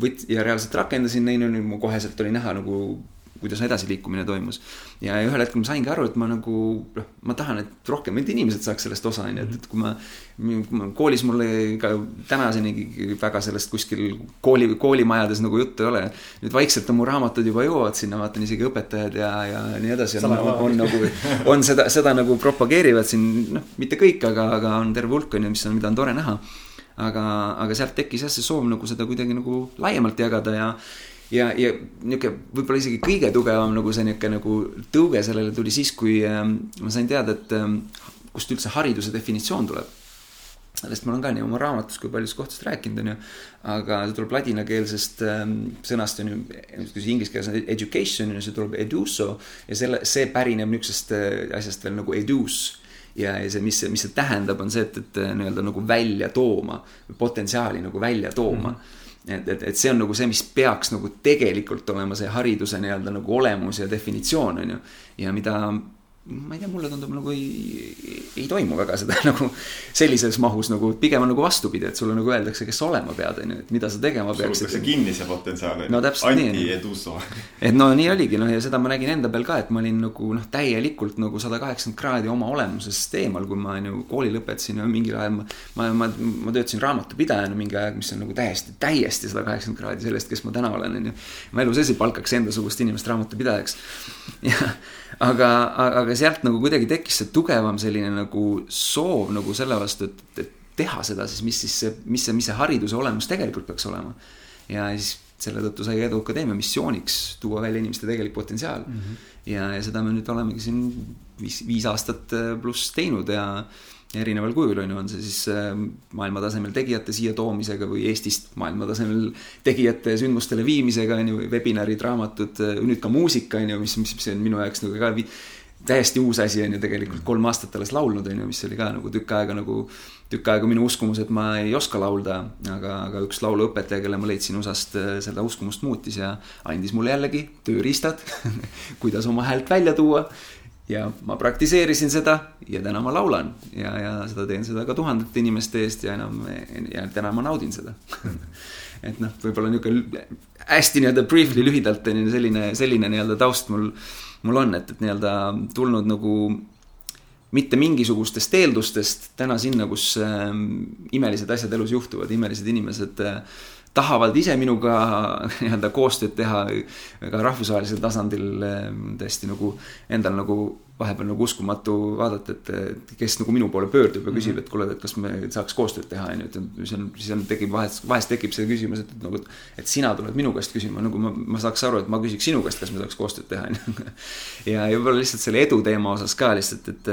võt- ja reaalselt rakendasin neid, on ju, mu koheselt oli näha nagu kuidas edasiliikumine toimus. ja ühel hetkel ma saingi aru, et ma nagu noh, ma tahan, et rohkem need inimesed saaks sellest osa, onju, et, et kui ma, kui ma koolis mul ka tänasenigi väga sellest kuskil kooli, koolimajades nagu juttu ei ole. nüüd vaikselt on mu raamatud juba jõuavad sinna, vaatan isegi õpetajad ja, ja nii edasi on, on, on nagu, on seda, seda nagu propageerivad siin, noh, mitte kõik, aga, aga on terve hulk on ju, mis on, mida on tore näha. aga, aga sealt tekkis jah see soov nagu seda kuidagi nagu laiemalt jagada ja ja, ja niisugune võib-olla isegi kõige tugevam nagu see niisugune nagu tõuge sellele tuli siis, kui äh, ma sain teada, et äh, kust üldse hariduse definitsioon tuleb. sellest ma olen ka nii oma raamatus kui paljudes kohtades rääkinud, on ju. aga see tuleb ladinakeelsest ähm, sõnast, on ju, kui inglise keeles on education, on ju, see tuleb eduso ja selle, see pärineb niisugusest äh, asjast veel nagu edus ja, ja see, mis mis see tähendab, on see, et, et nii-öelda nagu välja tooma, potentsiaali nagu välja tooma mm. -hmm et, et, et see on nagu see, mis peaks nagu tegelikult olema see hariduse nii-öelda nagu olemus ja definitsioon, on ju. ja mida ma ei tea, mulle tundub nagu ei, ei toimu väga seda <laughs> nagu sellises mahus nagu pigem on nagu vastupidi, et sulle nagu öeldakse, kes sa olema pead, on ju, et mida sa tegema peaksid. surutakse kinni see potentsiaal, no, anti eduso. <laughs> et no nii oligi, noh ja seda ma nägin enda peal ka, et ma olin nagu noh, täielikult nagu sada kaheksakümmend kraadi oma olemusest eemal, kui ma on ju kooli lõpetasin ja mingil ajal ma, ma, ma, ma töötasin raamatupidajana mingi aeg, mis on nagu täiesti, täiesti sada kaheksakümmend kraadi sellest, kes ma täna olen, on ju. ma elu sees ei palkaks endasugust inimest raamatupidajaks. <laughs> ja aga, aga sealt nagu kuidagi tekkis see tugevam selline nagu soov nagu selle vastu, et, et teha seda siis, mis siis see, mis see, mis see hariduse olemus tegelikult peaks olema. ja siis selle tõttu sai Edu Akadeemia missiooniks tuua välja inimeste tegelik potentsiaal mm. -hmm. ja, ja seda me nüüd olemegi siin viis, viis aastat pluss teinud ja erineval kujul, on ju, on see siis äh, maailmatasemel tegijate siia toomisega või Eestist maailmatasemel tegijate sündmustele viimisega, on ju, webinarid, raamatud, äh, nüüd ka muusika, on ju, mis, mis, mis on minu jaoks nagu ka täiesti uus asi, on ju, tegelikult kolm aastat alles laulnud, on ju, mis oli ka nagu tükk aega nagu, tükk aega minu uskumus, et ma ei oska laulda, aga, aga üks lauluõpetaja, kelle ma leidsin USA-st, äh, seda uskumust muutis ja andis mulle jällegi tööriistad <laughs> kuidas oma häält välja tuua ja ma praktiseerisin seda ja täna ma laulan. Ja, ja seda teen seda ka tuhandete inimeste eest ja enam, ja täna ma naudin seda. <laughs> Et noh, võib-olla niisugune hästi nii-öelda briefly lühidalt on ju selline, selline nii-öelda taust mul, mul on, et, et nii-öelda tulnud nagu mitte mingisugustest eeldustest täna sinna, kus äh, imelised asjad elus juhtuvad, imelised inimesed äh, tahavad ise minuga <laughs> nii-öelda koostööd teha ka rahvusvahelisel tasandil tõesti nagu endal nagu vahepeal nagu uskumatu vaadata, et kes nagu minu poole pöördub ja küsib, et kuule, et kas me saaks koostööd teha, on ju, et siis on, siis on, tekib vahest, vahest tekib see küsimus, et, nagu, et sina tuled minu käest küsima, nagu ma, ma saaks aru, et ma küsiks sinu käest, kas me saaks koostööd teha, on ju. <laughs> ja, ja võib-olla lihtsalt selle edu teema osas ka lihtsalt, et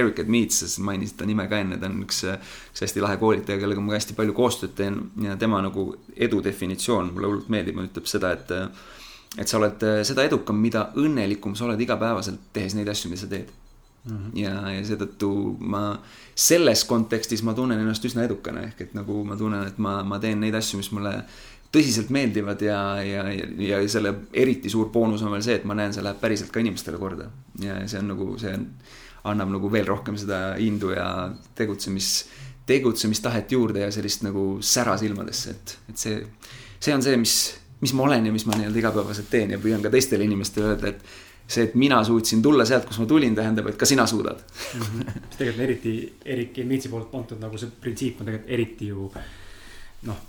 Eric Admeets, mainisid ta nime ka enne, ta on üks, üks hästi lahe koolitaja, kellega ma hästi palju koostööd teen ja tema nagu edu definitsioon mulle hullult meeldib, ütleb seda, et et sa oled äh, seda edukam, mida õnnelikum sa oled igapäevaselt tehes neid asju, mida sa teed mm. -hmm. ja, ja seetõttu ma selles kontekstis ma tunnen ennast üsna edukana, ehk et nagu ma tunnen, et ma, ma teen neid asju, mis mulle tõsiselt meeldivad ja, ja, ja, ja selle eriti suur boonus on veel see, et ma näen, see läheb päriselt ka inimestele korda. ja see on nagu, see on, annab nagu veel rohkem seda indu ja tegutsemis, tegutsemistahet juurde ja sellist nagu sära silmadesse, et, et see, see on see, mis mis ma olen ja mis ma nii-öelda igapäevaselt teen ja püüan ka teistele inimestele öelda, et see, et mina suutsin tulla sealt, kus ma tulin, tähendab, et ka sina suudad mis tegelikult on eriti, Erik Miitsi poolt pandud nagu see printsiip on tegelikult eriti ju noh,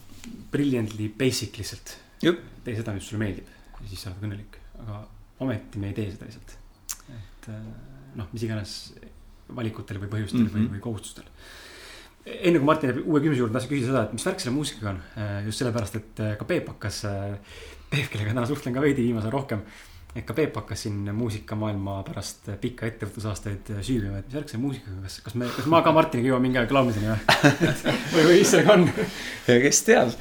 brilliantly basic lihtsalt. tee seda, mis sulle meeldib ja siis sa oled õnnelik, aga ometi me ei tee seda lihtsalt. et äh, noh, mis iganes valikutel või põhjustel mm -hmm. või, või kohustustel enne kui Martin läheb uue küsimuse juurde, tahtsin küsida seda, et mis värk selle muusikaga on. Äh, just sellepärast, et äh, ka Peep hakkas, äh, Peep, kellega täna suhtlen ka veidi viimasel rohkem. et ka Peep hakkas siin muusikamaailma pärast pikka ettevõtlusaastaid süüvima, et mis värk selle muusikaga, kas, kas me, kas ma ka Martiniga jõuan mingi aeg laulmiseni või, <laughs> või mis sellega on? kes teab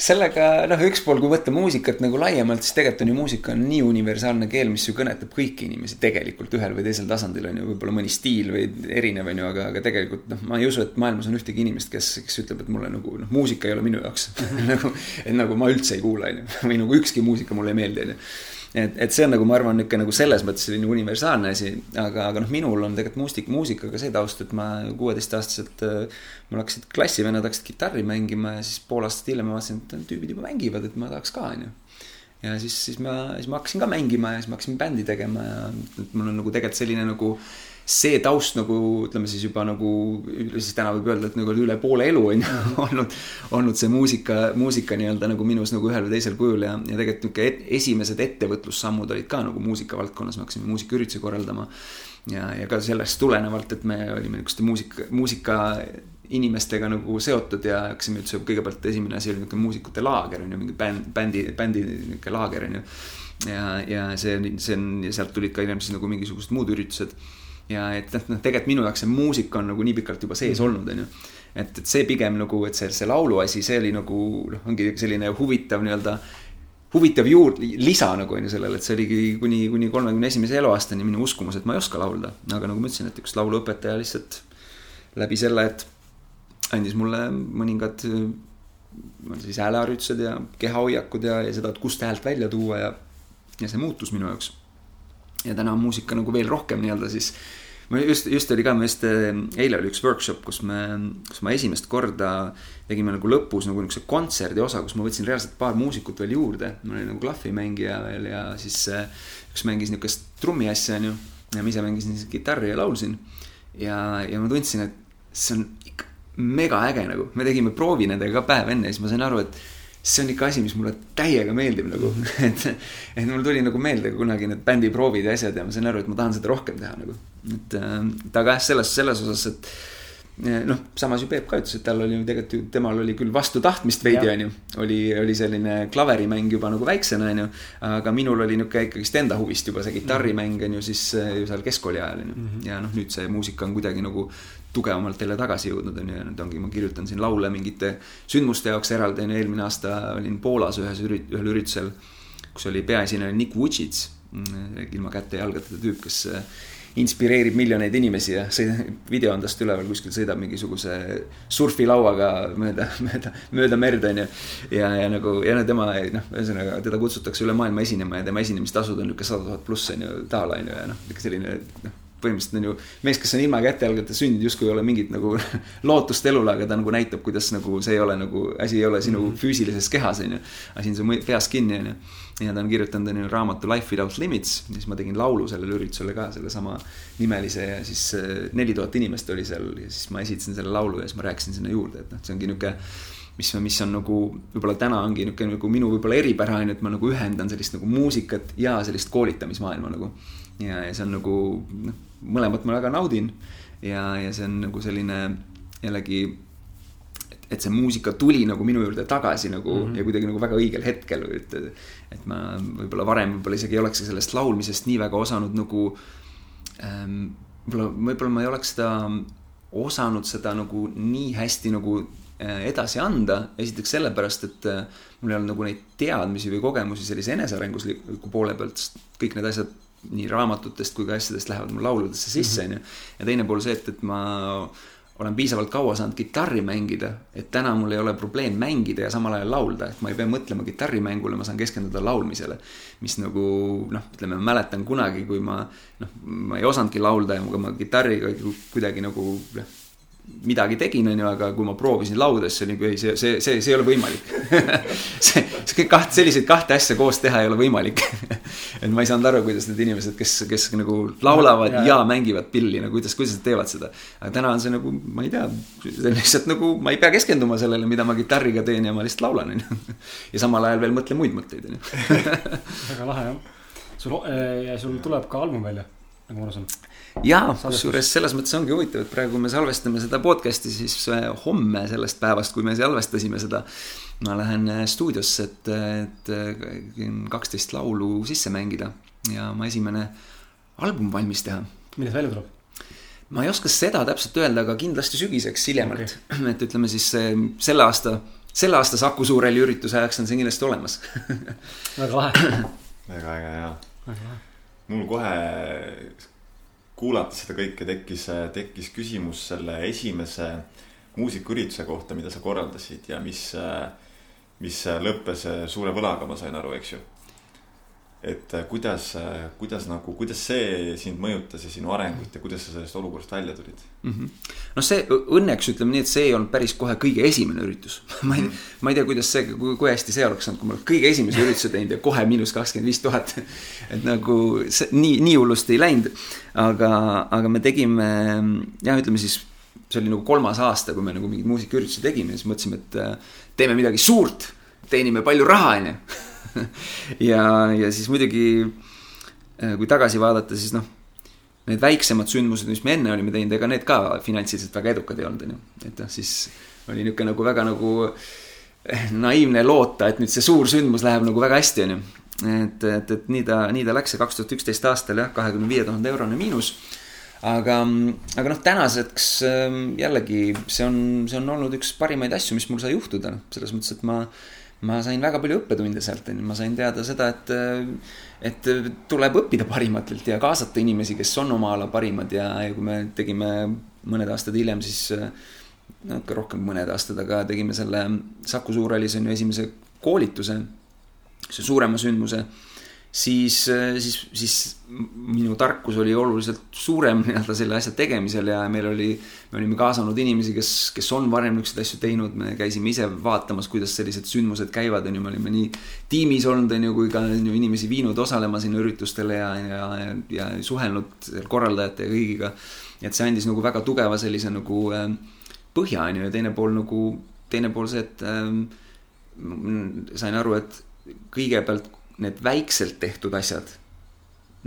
sellega noh, üks pool, kui võtta muusikat nagu laiemalt, siis tegelikult on ju muusika on nii universaalne keel, mis ju kõnetab kõiki inimesi tegelikult ühel või teisel tasandil on ju võib-olla mõni stiil või erinev on ju, aga, aga tegelikult noh, ma ei usu, et maailmas on ühtegi inimest, kes, kes ütleb, et mulle nagu noh, muusika ei ole minu jaoks <laughs> nagu, et nagu ma üldse ei kuula, on ju, või nagu ükski muusika mulle ei meeldi, on ju et, et see on nagu, ma arvan, niisugune nagu selles mõttes selline universaalne asi, aga, aga noh, minul on tegelikult muusik, muusikaga see taust, et ma kuueteistaastaselt, äh, mul hakkasid klassivennad hakkasid kitarri mängima ja siis pool aastat hiljem ma vaatasin, et tüübid juba mängivad, et ma tahaks ka, onju. ja siis, siis ma, siis ma hakkasin ka mängima ja siis ma hakkasin bändi tegema ja mul on nagu tegelikult selline nagu see taust nagu ütleme siis juba nagu, siis täna võib öelda, et nagu üle poole elu on ju <laughs> olnud, olnud see muusika, muusika nii-öelda nagu minus nagu ühel või teisel kujul ja, ja tegelikult niisugune et, esimesed ettevõtlussammud olid ka nagu muusikavaldkonnas, me hakkasime muusikaüritusi korraldama. ja, ja ka sellest tulenevalt, et me olime niisuguste muusika, muusika inimestega nagu seotud ja hakkasime üldse kõigepealt esimene asi oli niisugune muusikute laager on ju, mingi bänd, bändi, bändi niisugune laager on ju. ja, ja see, see on, sealt tulid ka siis nagu mingisugused muud üritused ja et noh, tegelikult minu jaoks see muusika on nagu nii pikalt juba sees olnud, on ju. et, et see pigem nagu, et see, see laulu asi, see oli nagu noh, ongi selline huvitav nii-öelda huvitav juur-, lisa nagu on ju sellele, et see oligi kuni, kuni kolmekümne esimese eluaastani minu uskumus, et ma ei oska laulda. aga nagu ma ütlesin, et üks lauluõpetaja lihtsalt läbi selle, et andis mulle mõningad siis hääleharjutused ja kehahoiakud ja, ja seda, et kust häält välja tuua ja, ja see muutus minu jaoks. ja täna on muusika nagu veel rohkem nii-öelda siis ma just, just oli ka, ma just, eile oli üks workshop, kus me, kus ma esimest korda tegime nagu lõpus nagu niisuguse kontserdi osa, kus ma võtsin reaalselt paar muusikut veel juurde. mul oli nagu klahvimängija veel ja siis üks mängis niisugust trummi asja, onju. ja ma ise mängisin siis kitarri ja laulsin. ja, ja ma tundsin, et see on ikka mega äge nagu, me tegime proovi nendega ka päev enne ja siis ma sain aru, et see on ikka asi, mis mulle täiega meeldib nagu, <laughs> et, et mul tuli nagu meelde kunagi need bändiproovid ja asjad ja ma sain aru, et ma tahan seda rohkem teha nagu. Et äh, aga jah, selles, selles osas, et äh, noh, samas ju Peep ka ütles, et tal oli ju tegelikult ju, temal oli küll vastu tahtmist veidi, onju. oli, oli selline klaverimäng juba nagu väiksena, onju. aga minul oli nihuke ikkagist enda huvist juba see kitarrimäng, onju, siis äh, ju seal keskkooli ajal, onju. Mhm. ja noh, nüüd see muusika on kuidagi nagu tugevamalt jälle tagasi jõudnud, on ju, ja nüüd ongi, ma kirjutan siin laule mingite sündmuste jaoks eraldi, on ju, eelmine aasta olin Poolas ühes ürit-, ühel üritusel, kus oli peaesineja Nick Vucic, mm, ilma käte ja jalgadeta tüüp, kes äh, inspireerib miljoneid inimesi ja sõida, video on tast üleval, kuskil sõidab mingisuguse surfilauaga mööda, mööda, mööda merd, on ju. ja, ja nagu, ja no tema, noh, ühesõnaga teda kutsutakse üle maailma esinema ja tema esinemistasud on niisugune sada tuhat pluss, on ju, taala, on ju, ja noh, niisugune selline, noh põhimõtteliselt on ju mees, kes on ilma kätejalgata sündinud, justkui ei ole mingit nagu <laughs> lootust elule, aga ta nagu näitab, kuidas nagu see ei ole nagu, asi ei ole sinu mm -hmm. füüsilises kehas, on ju. asi on su peas kinni, on ju. ja ta on kirjutanud, on ju, raamatu Life without limits, siis ma tegin laulu sellele üritusele ka, sellesama nimelise ja siis äh, neli tuhat inimest oli seal ja siis ma esitasin selle laulu ja siis ma rääkisin sinna juurde, et noh, see ongi niisugune mis, mis on nagu võib-olla täna ongi niisugune nagu minu võib-olla eripära on ju, et ma nagu ühendan sellist nagu muusikat ja sellist koolitamismaailma nagu. ja, ja see on nagu noh mõlemat ma väga naudin. ja, ja see on nagu selline jällegi, et, see muusika tuli nagu minu juurde tagasi nagu mm -hmm. ja kuidagi nagu väga õigel hetkel, et. et ma võib-olla varem võib-olla isegi ei oleks sellest laulmisest nii väga osanud nagu ähm,. võib-olla, võib-olla ma ei oleks seda osanud seda nagu nii hästi nagu äh, edasi anda, esiteks sellepärast, et äh, mul ei olnud nagu neid teadmisi või kogemusi sellise enesearengusliku poole pealt, sest kõik need asjad nii raamatutest kui ka asjadest lähevad mul lauludesse sisse, mhm. onju. ja teine pool see, et, et ma olen piisavalt kaua saanud kitarri mängida, et täna mul ei ole probleem mängida ja samal ajal laulda, et ma ei pea mõtlema kitarrimängule, ma saan keskenduda laulmisele. mis nagu noh, ütleme, ma mäletan kunagi, kui ma noh, ma ei osanudki laulda ja ma kitarriga kuidagi nagu noh midagi tegin, onju, aga kui ma proovisin laulda, siis oli nagu ei, see, see, see, see ei ole võimalik <laughs> see, see kaht, selliseid kahte asja koos teha ei ole võimalik <laughs> et ma ei saanud aru, kuidas need inimesed, kes, kes nagu laulavad ja, ja, ja mängivad pilli, no kuidas, kuidas nad teevad seda. aga täna on see nagu, ma ei tea, lihtsalt nagu ma ei pea keskenduma sellele, mida ma kitarriga teen ja ma lihtsalt laulan, onju. <laughs> ja samal ajal veel mõtlen muid mõtteid, onju. väga lahe jah. sul, ja sul tuleb ka album välja, nagu ma aru saan jaa, kusjuures selles mõttes ongi huvitav, et praegu me salvestame seda podcast'i siis äh, homme sellest päevast, kui me salvestasime seda. ma lähen äh, stuudiosse, et, et äh, kaksteist laulu sisse mängida ja oma esimene album valmis teha. millal see välja tuleb? ma ei oska seda täpselt öelda, aga kindlasti sügiseks hiljemalt okay., <clears throat> et ütleme siis selle aasta, selle aasta Saku Suurhalli ürituse ajaks on see kindlasti olemas <laughs> väga lahe <clears throat> väga äge ja. Mul kohe kuulates seda kõike tekkis, tekkis küsimus selle esimese muusikaürituse kohta, mida sa korraldasid ja mis, mis lõppes suure võlaga, ma sain aru, eks ju et kuidas, kuidas nagu, kuidas see sind mõjutas ja sinu arengut ja kuidas sa sellest olukorrast välja tulid mm -hmm.? noh, see õnneks ütleme nii, et see ei olnud päris kohe kõige esimene üritus <laughs> ma ei ma ei tea, kuidas see, kui hästi see oleks olnud, kui ma kõige esimese ürituse teinud ja kohe miinus kakskümmend viis tuhat. <laughs> et nagu see nii, nii hullusti ei läinud. aga, aga me tegime jah, ütleme siis see oli nagu kolmas aasta, kui me nagu mingeid muusikaüritusi tegime, siis mõtlesime, et äh, teeme midagi suurt, teenime palju raha, onju <laughs> <laughs> ja, ja siis muidugi äh, kui tagasi vaadata, siis noh, need väiksemad sündmused, mis me enne olime teinud, ega need ka finantsiliselt väga edukad ei olnud, onju. et noh, siis oli niisugune nagu väga nagu eh, naiivne loota, et nüüd see suur sündmus läheb nagu väga hästi, onju. et, et, et nii ta, nii ta läks ja kaks tuhat üksteist aastal jah, kahekümne viie tuhande eurone miinus. aga, aga noh, tänaseks ähm, jällegi see on, see on olnud üks parimaid asju, mis mul sai juhtuda, selles mõttes, et ma, ma sain väga palju õppetunde sealt, ma sain teada seda, et, et tuleb õppida parimatelt ja kaasata inimesi, kes on oma ala parimad. Ja, ja kui me tegime mõned aastad hiljem, siis ikka rohkem mõned aastad, aga tegime selle Saku Suurhallis on ju esimese koolituse, see suurema sündmuse siis, siis, siis minu tarkus oli oluliselt suurem <laughs> nii-öelda selle asja tegemisel ja meil oli, me olime kaasanud inimesi, kes, kes on varem niisuguseid asju teinud, me käisime ise vaatamas, kuidas sellised sündmused käivad, on ju, me olime nii tiimis olnud, on ju, kui ka on ju inimesi viinud osalema sinna üritustele ja, ja, ja, ja suhelnud korraldajate ja kõigiga. et see andis nagu väga tugeva sellise nagu äh, põhja, on ju, ja teine pool nagu, teine pool see, et äh, sain aru, et kõigepealt need väikselt tehtud asjad,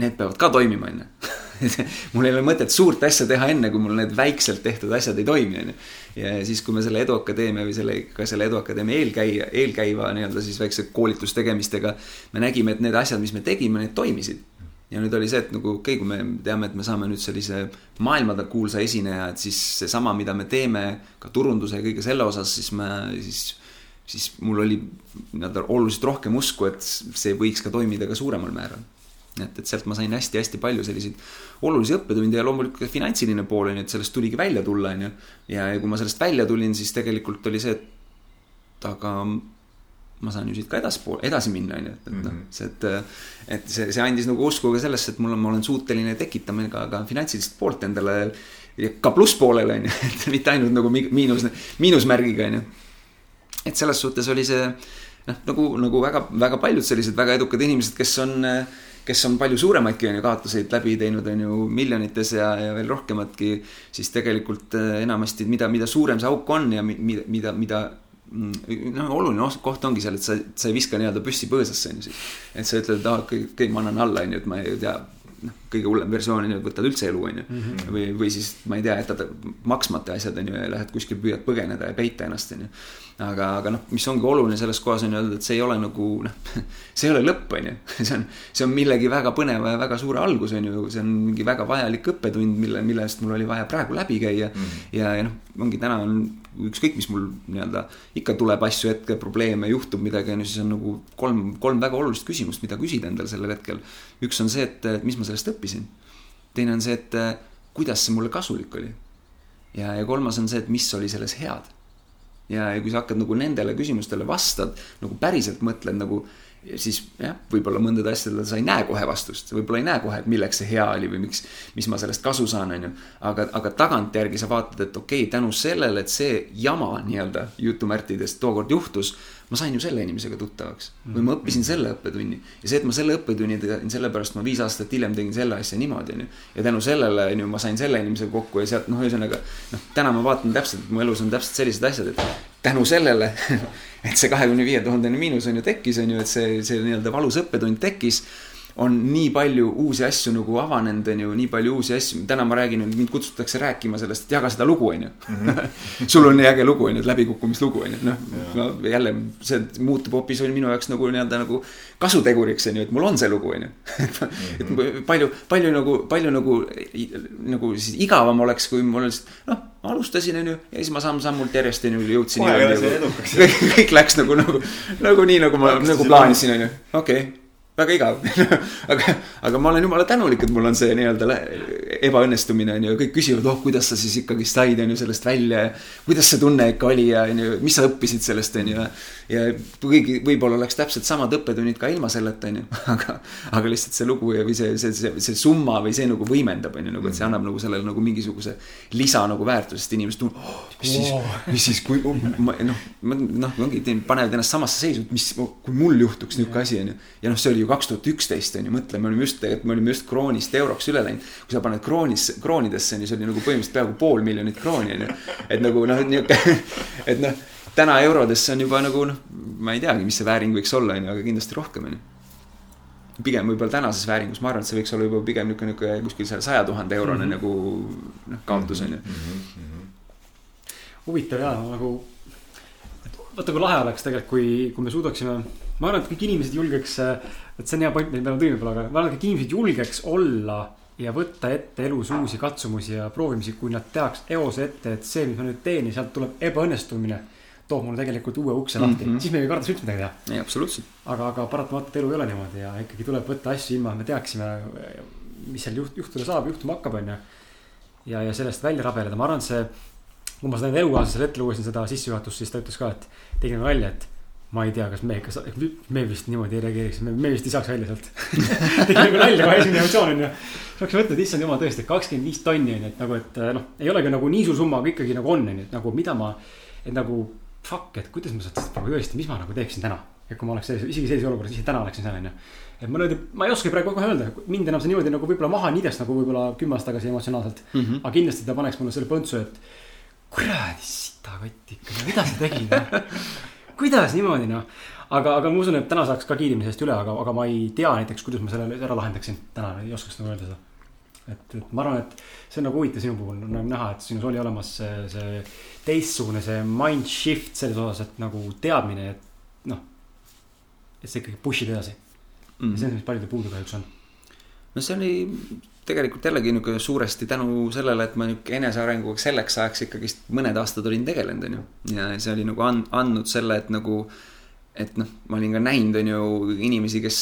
need peavad ka toimima, on ju. <laughs> mul ei ole mõtet suurt asja teha enne, kui mul need väikselt tehtud asjad ei toimi, on ju. ja siis, kui me selle Eduakadeemia või selle, ka selle Eduakadeemia eelkäija, eelkäiva nii-öelda siis väikse koolitustegemistega, me nägime, et need asjad, mis me tegime, need toimisid ja nüüd oli see, et nagu okei okay,, kui me teame, et me saame nüüd sellise maailmakuulsa esineja, et siis seesama, mida me teeme ka turunduse ja kõige selle osas, siis me siis siis mul oli nii-öelda oluliselt rohkem usku, et see võiks ka toimida ka suuremal määral. et, et sealt ma sain hästi-hästi palju selliseid olulisi õppetunde ja loomulikult ka finantsiline pool on ju, et sellest tuligi välja tulla, on ju. ja, ja kui ma sellest välja tulin, siis tegelikult oli see, et aga ma saan ju siit ka edaspool, edasi minna, on ju, et, et noh, mhm. see, et. et see, see andis nagu usku ka sellesse, et mul on, ma olen suuteline tekitama ka, ka finantsilist poolt endale. ka plusspoolele on ju, <laughs> et mitte ainult nagu miinus, miinusmärgiga on ju et selles suhtes oli see noh, nagu, nagu väga, väga paljud sellised väga edukad inimesed, kes on, kes on palju suuremaidki on ju kaotuseid läbi teinud, on ju miljonites ja, ja veel rohkematki. siis tegelikult eh, enamasti, mida, mida suurem see auk on ja mida, mida, mida no oluline koht ongi seal, et sa, sa ei viska nii-öelda püssi põõsasse on ju siis. et sa ütled, et okei, okay, ma annan alla, on ju, et ma ei tea noh, kõige hullem versioon on ju, võtad üldse elu, on ju. Mhm. või, või siis ma ei tea, jätad maksmata asjad, on ju, ja lähed kuskil, püüad põgeneda ja peita ennast, on ju aga, aga noh, mis ongi oluline selles kohas on öelda, et see ei ole nagu noh, <laughs> see ei ole lõpp, on ju. <laughs> see on, see on millegi väga põneva ja väga suure algus, on ju, see on mingi väga vajalik õppetund, mille, millest mul oli vaja praegu läbi käia mm. -hmm. ja, ja noh, ongi täna on ükskõik, mis mul nii-öelda ikka tuleb asju hetke, probleeme, juhtub midagi, on ju, siis on nagu kolm, kolm väga olulist küsimust, mida küsida endale sellel hetkel. üks on see, et, et mis ma sellest õppisin. teine on see, et kuidas see mulle kasulik oli. ja, ja kolmas on see, et mis oli selles head ja, ja kui sa hakkad nagu nendele küsimustele vastad, nagu päriselt mõtled nagu, siis jah, võib-olla mõndade asjadele sa ei näe kohe vastust, võib-olla ei näe kohe, et milleks see hea oli või miks, mis ma sellest kasu saan, on ju. aga, aga tagantjärgi sa vaatad, et okei okay,, tänu sellele, et see jama nii-öelda jutumärtides tookord juhtus ma sain ju selle inimesega tuttavaks või ma õppisin selle õppetunni ja see, et ma selle õppetunni tegin, sellepärast ma viis aastat hiljem tegin selle asja niimoodi, onju. ja tänu sellele, onju, ma sain selle inimesega kokku ja sealt, noh, ühesõnaga, noh, täna ma vaatan täpselt, et mu elus on täpselt sellised asjad, et tänu sellele <laughs> et see kahekümne viie tuhandene miinus on ju tekkis, on ju, et see, see nii-öelda valus õppetund tekkis on nii palju uusi asju nagu avanenud, on ju, nii palju uusi asju, täna ma räägin, mind kutsutakse rääkima sellest, et jaga seda lugu, on ju. Mhm. <laughs> sul on nii äge lugu, on ju, et läbikukkumislugu, on ju, noh. jälle, see muutub hoopis minu jaoks nagu nii-öelda nagu kasuteguriks, on ju, et mul on see lugu, on ju. <laughs> et mhm. palju, palju nagu, palju nagu, nagu siis igavam oleks, kui mul oleks, noh alustasin, onju, ja siis ma samm-sammult järjest, onju, jõudsin. <laughs> kõik läks nagu, nagu, nagu nii, nagu ma, nagu plaanisin, onju, okei okay väga igav <laughs> aga, aga ma olen jumala tänulik, et mul on see nii-öelda ebaõnnestumine on ju, kõik küsivad, oh, kuidas sa siis ikkagi said, on ju, sellest välja ja kuidas see tunne ikka oli ja on ju, mis sa õppisid sellest, on ju. Ja kuigi võib-olla oleks täpselt samad õppetunnid ka ilma selleta, on ju, <laughs> aga, aga lihtsalt see lugu või see, see, see, see summa või see nagu võimendab, on ju, nagu, et see annab nagu sellele nagu mingisuguse lisa nagu väärtusest, inimesed tunnevad oh,, mis siis, mis siis, kui noh, noh, ongi, panevad ennast samasse seisu, et mis, kui mul juhtuks niisugune asi, on ju. ja noh, see oli ju kaks tuhat üksteist on ju, mõtle, me olime just, tegelikult me olime just kroonist euroks üle läinud. kui sa paned kroonis, kroonidesse on ju, see oli nagu põhimõtteliselt peaaegu pool miljonit krooni on ju. et nagu noh, nihuke, <laughs> et noh, täna eurodesse on juba nagu noh, ma ei teagi, mis see vääring võiks olla, on ju, aga kindlasti rohkem on ju pigem võib-olla tänases vääringus, ma arvan, et see võiks olla juba pigem niisugune, niisugune kuskil seal saja tuhande eurone mm -hmm. nagu noh, kaotus on ju. Mhm. huvitav ja nagu, vaata kui lahe oleks tegelikult, kui, kui me suudaksime ma arvan, et kõik inimesed julgeks, et see on hea point, mida me tõime võib-olla, aga ma arvan, et kõik inimesed julgeks olla ja võtta ette elus uusi katsumusi ja proovimisi, kui nad tehaks eos ette, et see, mis ma nüüd teen ja sealt tuleb ebaõnnestumine, toob mulle tegelikult uue ukse lahti mm, -hmm. siis me ei karda üldse midagi teha. ei, absoluutselt. aga, aga paratamatult elu ei ole niimoodi ja ikkagi tuleb võtta asju ilma, et me teaksime, mis seal juht, juhtuda saab, juhtuma hakkab, onju. ja, ja sellest välja rabeleda, ma arvan, et see, kui ma seda elukaaslasele ette lugesin seda sissejuhatust, siis ta ütles ka, et tegin nalja, et ma ei tea, kas me, kas me vist niimoodi ei reageeriks, me, vist ei saaks välja sealt <laughs> tegin nagu nalja, kohe esimene emotsioon on ju. saaks mõtelda, et issand jumal, tõesti, et kakskümmend viis tonni on ju, et nagu, et noh, ei olegi nagu nii suur summa, aga ikkagi nagu on, on ju, et nagu mida ma, et nagu fuck, et kuidas ma sealt nagu tõesti, mis ma nagu teeksin täna. et kui ma oleks sellises, isegi sellises olukorras, ise täna oleksin seal on ju. et ma nüüd, ma ei oskagi praegu kohe öelda, mind enam see niimoodi nagu võib-olla maha nideks nagu võib-olla kümme aastat tagasi emotsionaalselt mm. -hmm. aga kindlasti ta paneks mulle selle põntsu, et kuradi sitakott ikka, mida sa tegid noh <laughs> kuidas niimoodi noh aga, aga ma usun, et täna saaks ka kiirimisest üle, aga, aga ma ei tea näiteks, kuidas ma selle ära lahendaksin. täna ei oskaks nagu öelda seda. Et, et ma arvan, et see on nagu huvitav sinu puhul nagu näha, et sinus oli olemas see, see teistsugune, see mind shift selles osas, et nagu teadmine, et noh. et sa ikkagi push'id edasi mm. -hmm. ja see on mis paljudel puudu kahjuks on. no see oli tegelikult jällegi niisugune suuresti tänu sellele, et ma niisugune enesearenguga selleks ajaks ikkagist mõned aastad olin tegelenud, on ju. ja see oli nagu and, andnud selle, et nagu et noh, ma olin ka näinud, on ju, inimesi, kes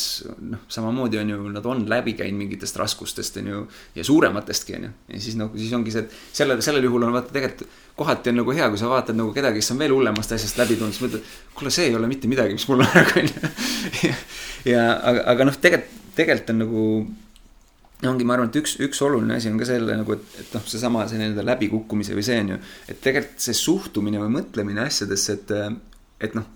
noh, samamoodi on ju, nad on läbi käinud mingitest raskustest, on ju, ja suurematestki, on ju. ja siis noh, siis ongi see, et sellel, sellel juhul on vaata tegelikult kohati on nagu hea, kui sa vaatad nagu kedagi, kes on veel hullemast asjast läbi tulnud, siis mõtled, kuule, see ei ole mitte midagi, mis mul on praegu, on ju. <laughs> ja aga, aga noh, tegelikult, tegelikult on nagu ongi, ma arvan, et üks, üks oluline asi on ka selle nagu, et, et noh, seesama see nii-öelda läbikukkumise või see on ju, et tegelikult see suhtumine või mõtlemine asjadesse, et, et noh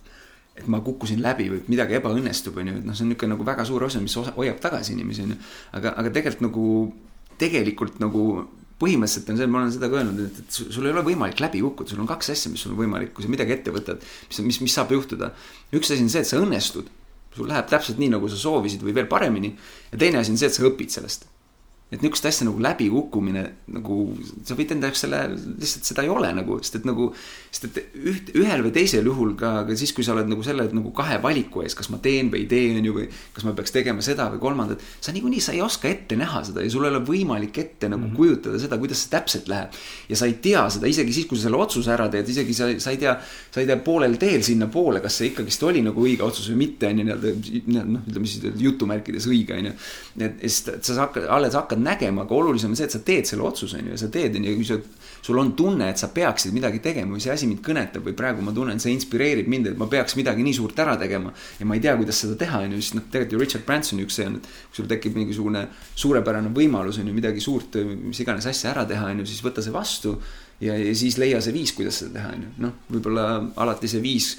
et ma kukkusin läbi või midagi ebaõnnestub, on ju, et noh, see on niisugune nagu väga suur osa, mis osa, hoiab tagasi inimesi, on ju. aga, aga tegelikult nagu, tegelikult nagu põhimõtteliselt on see, ma olen seda ka öelnud, et, et sul ei ole võimalik läbi kukkuda, sul on kaks asja, mis sul on võimalik, kui sa midagi ette võtad, mis, mis, mis saab juhtuda. üks asi on see, et sa õnnestud, sul läheb täpselt nii, nagu sa soovisid või veel paremini. ja teine asi on see, et sa õpid sellest et niisugust asja nagu läbikukkumine nagu sa võid enda jaoks selle, lihtsalt seda ei ole nagu, sest et nagu, sest et üht, ühel või teisel juhul ka, ka siis, kui sa oled nagu selle nagu kahe valiku ees, kas ma teen või ei tee, on ju, või kas ma peaks tegema seda või kolmandat. sa niikuinii, sa ei oska ette näha seda ja sul ei ole võimalik ette nagu mm -hmm. kujutada seda, kuidas see täpselt läheb. ja sa ei tea seda isegi siis, kui sa selle otsuse ära teed, isegi sa, sa ei tea, sa ei tea poolel teel sinnapoole, kas see ikkagist oli nagu õige otsus või mitte, on ju, nii-öelda noh, ütleme siis jutumärkides õige, on ju. et siis sa hakkad, alles hakkad hakkad nägema, aga olulisem on see, et sa teed selle otsuse, on ju, ja sa teed, on ju, kui sa, sul on tunne, et sa peaksid midagi tegema või see asi mind kõnetab või praegu ma tunnen, see inspireerib mind, et ma peaks midagi nii suurt ära tegema. ja ma ei tea, kuidas seda teha, on ju, siis noh, tegelikult ju Richard Bransoni üks see on, et kui sul tekib mingisugune suurepärane võimalus, on ju, midagi suurt, mis iganes asja ära teha, on ju, siis võta see vastu. ja, ja siis leia see viis, kuidas seda teha, on ju, noh, võib-olla alati see viis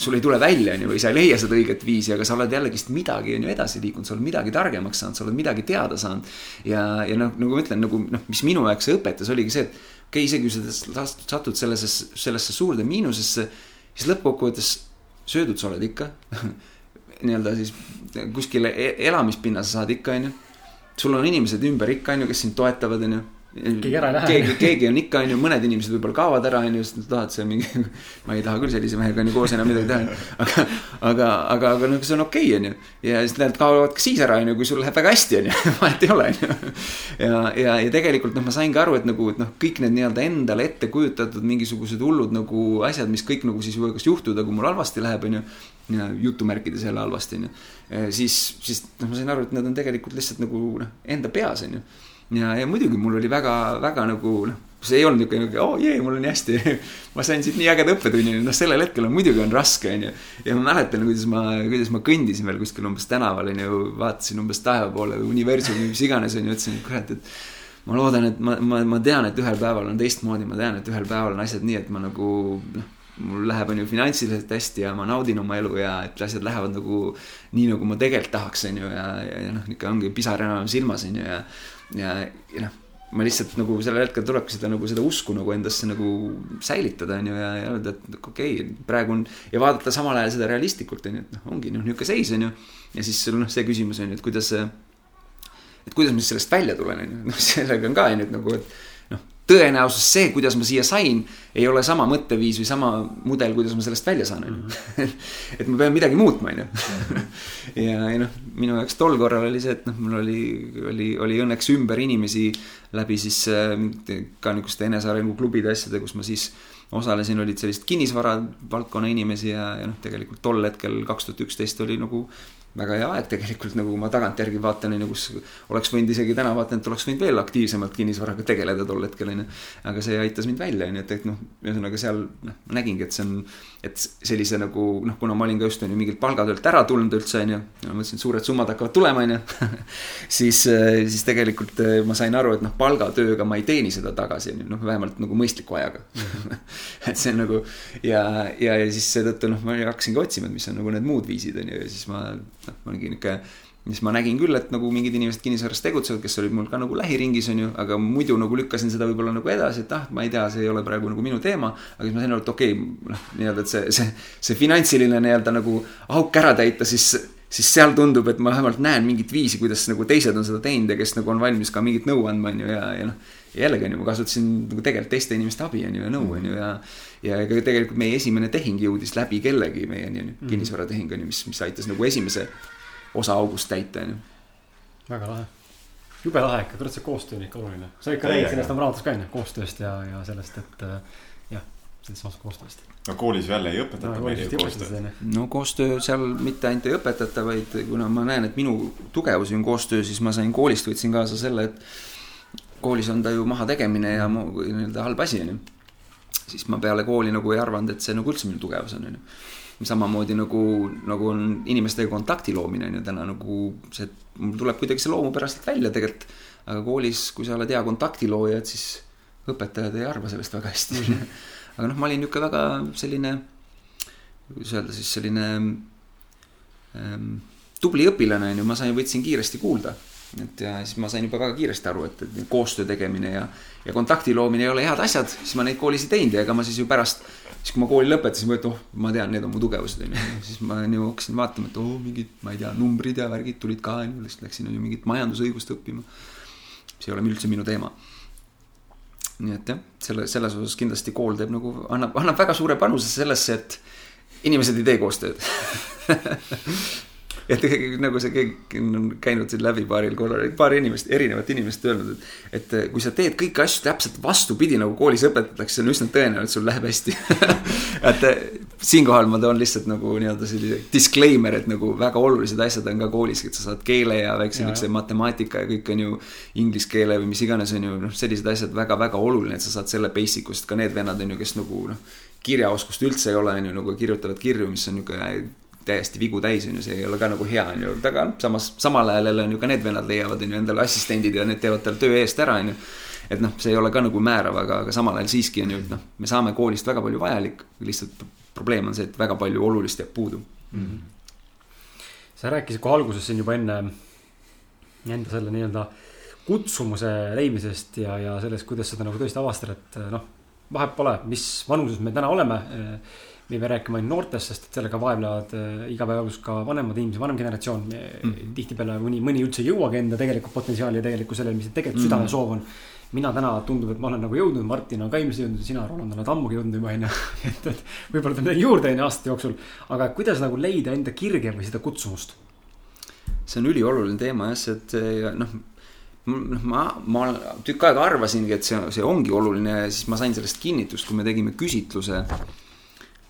sul ei tule välja, on ju, või sa ei leia seda õiget viisi, aga sa oled jällegist midagi, on ju, edasi liikunud, sa oled midagi targemaks saanud, sa oled midagi teada saanud. ja, ja noh, nagu ma ütlen, nagu noh, mis minu jaoks õpetas, oligi see, et okei okay,, isegi kui sa satud sellesse, sellesse suurde miinusesse, siis lõppkokkuvõttes söödud sa oled ikka <laughs> nii-öelda siis kuskile e-, elamispinna sa saad ikka, on ju. sul on inimesed ümber ikka, on ju, kes sind toetavad, on ju keegi ära ei lähe. keegi, keegi on ikka, on ju, mõned inimesed võib-olla kaovad ära, on ju, sest nad tahavad seal mingi. <laughs> ma ei taha küll sellise mehega on ju koos enam midagi teha. aga, aga, aga, aga noh, see on okei okay,, on ju. ja siis nad kaovad ka siis ära, on ju, kui sul läheb väga hästi, on ju. <laughs> vahet ei ole, on ju. ja, ja, ja tegelikult noh, ma saingi aru, et nagu, et noh, kõik need nii-öelda endale ette kujutatud mingisugused hullud nagu asjad, mis kõik nagu siis võivad kas juhtuda, kui mul halvasti läheb, on ju. jutumärkides jälle halvasti, on ju. siis, siis noh, ma sain aru, et need on tegelikult lihtsalt nagu noh, enda peas, on ju ja, ja muidugi mul oli väga-väga nagu noh, see ei olnud niisugune, oo oh, jee, mul on nii hästi. <laughs> Ma sain siit nii ägeda õppetunni, noh, sellel hetkel on muidugi on raske, on ju. ja ma mäletan, kuidas ma, kuidas ma kõndisin veel kuskil umbes tänaval, on ju, vaatasin umbes taeva poole universumi, mis iganes, on ju, ütlesin, et kurat, et ma loodan, et ma, ma, ma tean, et ühel päeval on teistmoodi, ma tean, et ühel päeval on asjad nii, et ma nagu noh, mul läheb, on ju, finantsiliselt hästi ja ma naudin oma elu ja et asjad lähevad nagu nii, nagu ma tegelikult tahaks, on ju, ja, ja, ja noh, ikka ongi pisar enam silmas, on ju, ja ja, ja noh, ma lihtsalt nagu sellel hetkel tulebki seda nagu seda usku nagu endasse nagu säilitada, on ju, ja, ja öelda, et okei okay,, praegu on ja vaadata samal ajal seda realistlikult, on ju, et noh, ongi noh, niisugune seis, on ju. ja siis sul noh, see küsimus on ju, et kuidas, et kuidas ma siis sellest välja tulen, on ju, <laughs> noh, sellega on ka on ju, et nagu, et tõenäosus see, kuidas ma siia sain, ei ole sama mõtteviis või sama mudel, kuidas ma sellest välja saan, on ju. <laughs> et ma pean midagi muutma, on ju. ja, ja noh, minu jaoks tol korral oli see, et noh, mul oli, oli, oli õnneks ümber inimesi läbi siis äh, ka niisuguste enesearenguklubide asjade, kus ma siis osalesin, olid sellised kinnisvara valdkonna inimesi ja, ja noh, tegelikult tol hetkel, kaks tuhat üksteist oli nagu väga hea aeg tegelikult nagu ma tagantjärgi vaatan, on ju, kus oleks võinud isegi täna vaatan, et oleks võinud veel aktiivsemalt kinnisvaraga tegeleda tol hetkel, on ju. aga see aitas mind välja, on ju, et, et noh, ühesõnaga seal noh, nägingi, et see on, et sellise nagu noh, kuna ma olin ka just on ju mingilt palgatöölt ära tulnud üldse, on ju. ma mõtlesin, et suured summad hakkavad tulema, on ju. <laughs> siis, siis tegelikult eh, ma sain aru, et noh, palgatööga ma ei teeni seda tagasi, on ju, noh, vähemalt nagu mõistliku ajaga <laughs> et see on nagu ja, ja, ja siis seetõttu noh, ma hakkasingi otsima, et mis on nagu need muud viisid, on ju, ja siis ma noh, ma olin niisugune siis ma nägin küll, et nagu mingid inimesed kinnisvaras tegutsevad, kes olid mul ka nagu lähiringis, on ju, aga muidu nagu lükkasin seda võib-olla nagu edasi, et ah, ma ei tea, see ei ole praegu nagu minu teema. aga siis ma sain aru, et okei okay,, noh, nii-öelda, et see, see, see finantsiline nii-öelda nagu auk ära täita, siis, siis seal tundub, et ma vähemalt näen mingit viisi, kuidas nagu teised on seda teinud ja kes nagu on valmis ka mingit nõu andma, on ju, ja, ja noh. jällegi on ju, ma kasutasin nagu tegelikult teiste inimeste abi, on ju, ja nõu, on ju, ja ja ega tegelikult meie esimene tehing jõudis läbi kellegi meieni, on ju, kinnisvaratehing on ju, mis, mis aitas nagu esimese osa august täita, onju. väga lahe. jube lahe ikka, kurat see koostöö on ikka oluline. sa ikka räägid sellest oma raamatus ka onju, koostööst ja, ja sellest, et äh, jah, sellest samast koostööst. no koolis ju jälle ei õpetata no, meile ju koostööd. no koostöö seal mitte ainult ei õpetata, vaid kuna ma näen, et minu tugevusi on koostöö, siis ma sain koolist, võtsin kaasa selle, et koolis on ta ju mahategemine ja nii-öelda halb asi onju. siis ma peale kooli nagu ei arvanud, et see nagu üldse minu tugevus on onju samamoodi nagu, nagu on inimestega kontakti loomine on ju täna nagu see, mul tuleb kuidagi see loomupäraselt välja tegelikult. aga koolis, kui sa oled hea kontaktilooja, et siis õpetajad ei arva sellest väga hästi mm. -hmm. aga noh, ma olin niisugune väga selline, kuidas öelda siis selline ähm, tubli õpilane on ju, ma sain, võtsin kiiresti kuulda et ja siis ma sain juba väga kiiresti aru, et, et koostöö tegemine ja, ja kontakti loomine ei ole head asjad, siis ma neid koolis ei teinud ja ega ma siis ju pärast siis kui ma kooli lõpetasin, ma ütlesin, oh, ma tean, need on mu tugevused, onju. siis ma nii hakkasin vaatama, et oo oh,, mingid, ma ei tea, numbrid ja värgid tulid ka, onju. lihtsalt läksin, onju, mingit majandusõigust õppima. mis ei ole üldse minu teema. nii et jah, selle, selles osas kindlasti kool teeb nagu, annab, annab väga suure panuse sellesse, et inimesed ei tee koostööd <laughs> et nagu see keegi on käinud siin läbi paaril korral, paar inimest, erinevat inimest öelnud, et, et kui sa teed kõiki asju täpselt vastupidi, nagu koolis õpetatakse, on üsna tõenäoline, et sul läheb hästi. <laughs> Et siinkohal ma toon lihtsalt nagu nii-öelda sellise disclaimer, et nagu väga olulised asjad on ka koolis, et sa saad keele ja väikse niisuguse matemaatika ja kõik on ju inglise keele või mis iganes on ju noh, sellised asjad väga-väga oluline, et sa saad selle basic ust ka need vennad on ju, kes nagu noh kirjaoskust üldse ei ole, on ju, nagu kirjutavad kirju, mis on niisugune täiesti vigu täis, on ju, see ei ole ka nagu hea, on ju, aga samas, samal ajal jälle on ju ka need vennad leiavad, on ju, endale assistendid ja need teevad tal töö eest ära, on ju. et noh, see ei ole ka nagu määrav, aga, aga samal ajal siiski on ju, et noh, me saame koolist väga palju vajalik, lihtsalt probleem on see, et väga palju olulist jääb puudu mm. -hmm. sa rääkisid kohe alguses siin juba enne enda selle nii-öelda kutsumuse leidmisest ja, ja sellest, kuidas seda nagu tõesti avastada, et noh, vahet pole, mis vanuses me täna oleme me ei pea rääkima ainult noortest, sest et sellega vaevlevad äh, igapäevaelus ka vanemad inimesed, vanem generatsioon mm -hmm.. tihtipeale mõni, mõni üldse ei jõuagi enda tegelikult potentsiaali ja tegelikult sellele, mis tegelikult mm -hmm. südamesoov on. mina täna tundub, et ma olen nagu jõudnud, Martin on ka ilmselt jõudnud, sina, Roland, oled ammugi jõudnud juba onju. <laughs> et, et võib-olla tuleb midagi juurde onju aastate jooksul. aga kuidas nagu leida enda kirge või seda kutsumust? see on ülioluline teema jah, see, et noh noh, ma, ma tükk aega arvasingi, et see, see ongi oluline siis ma sain sellest kinnitust, kui me tegime küsitluse Eh,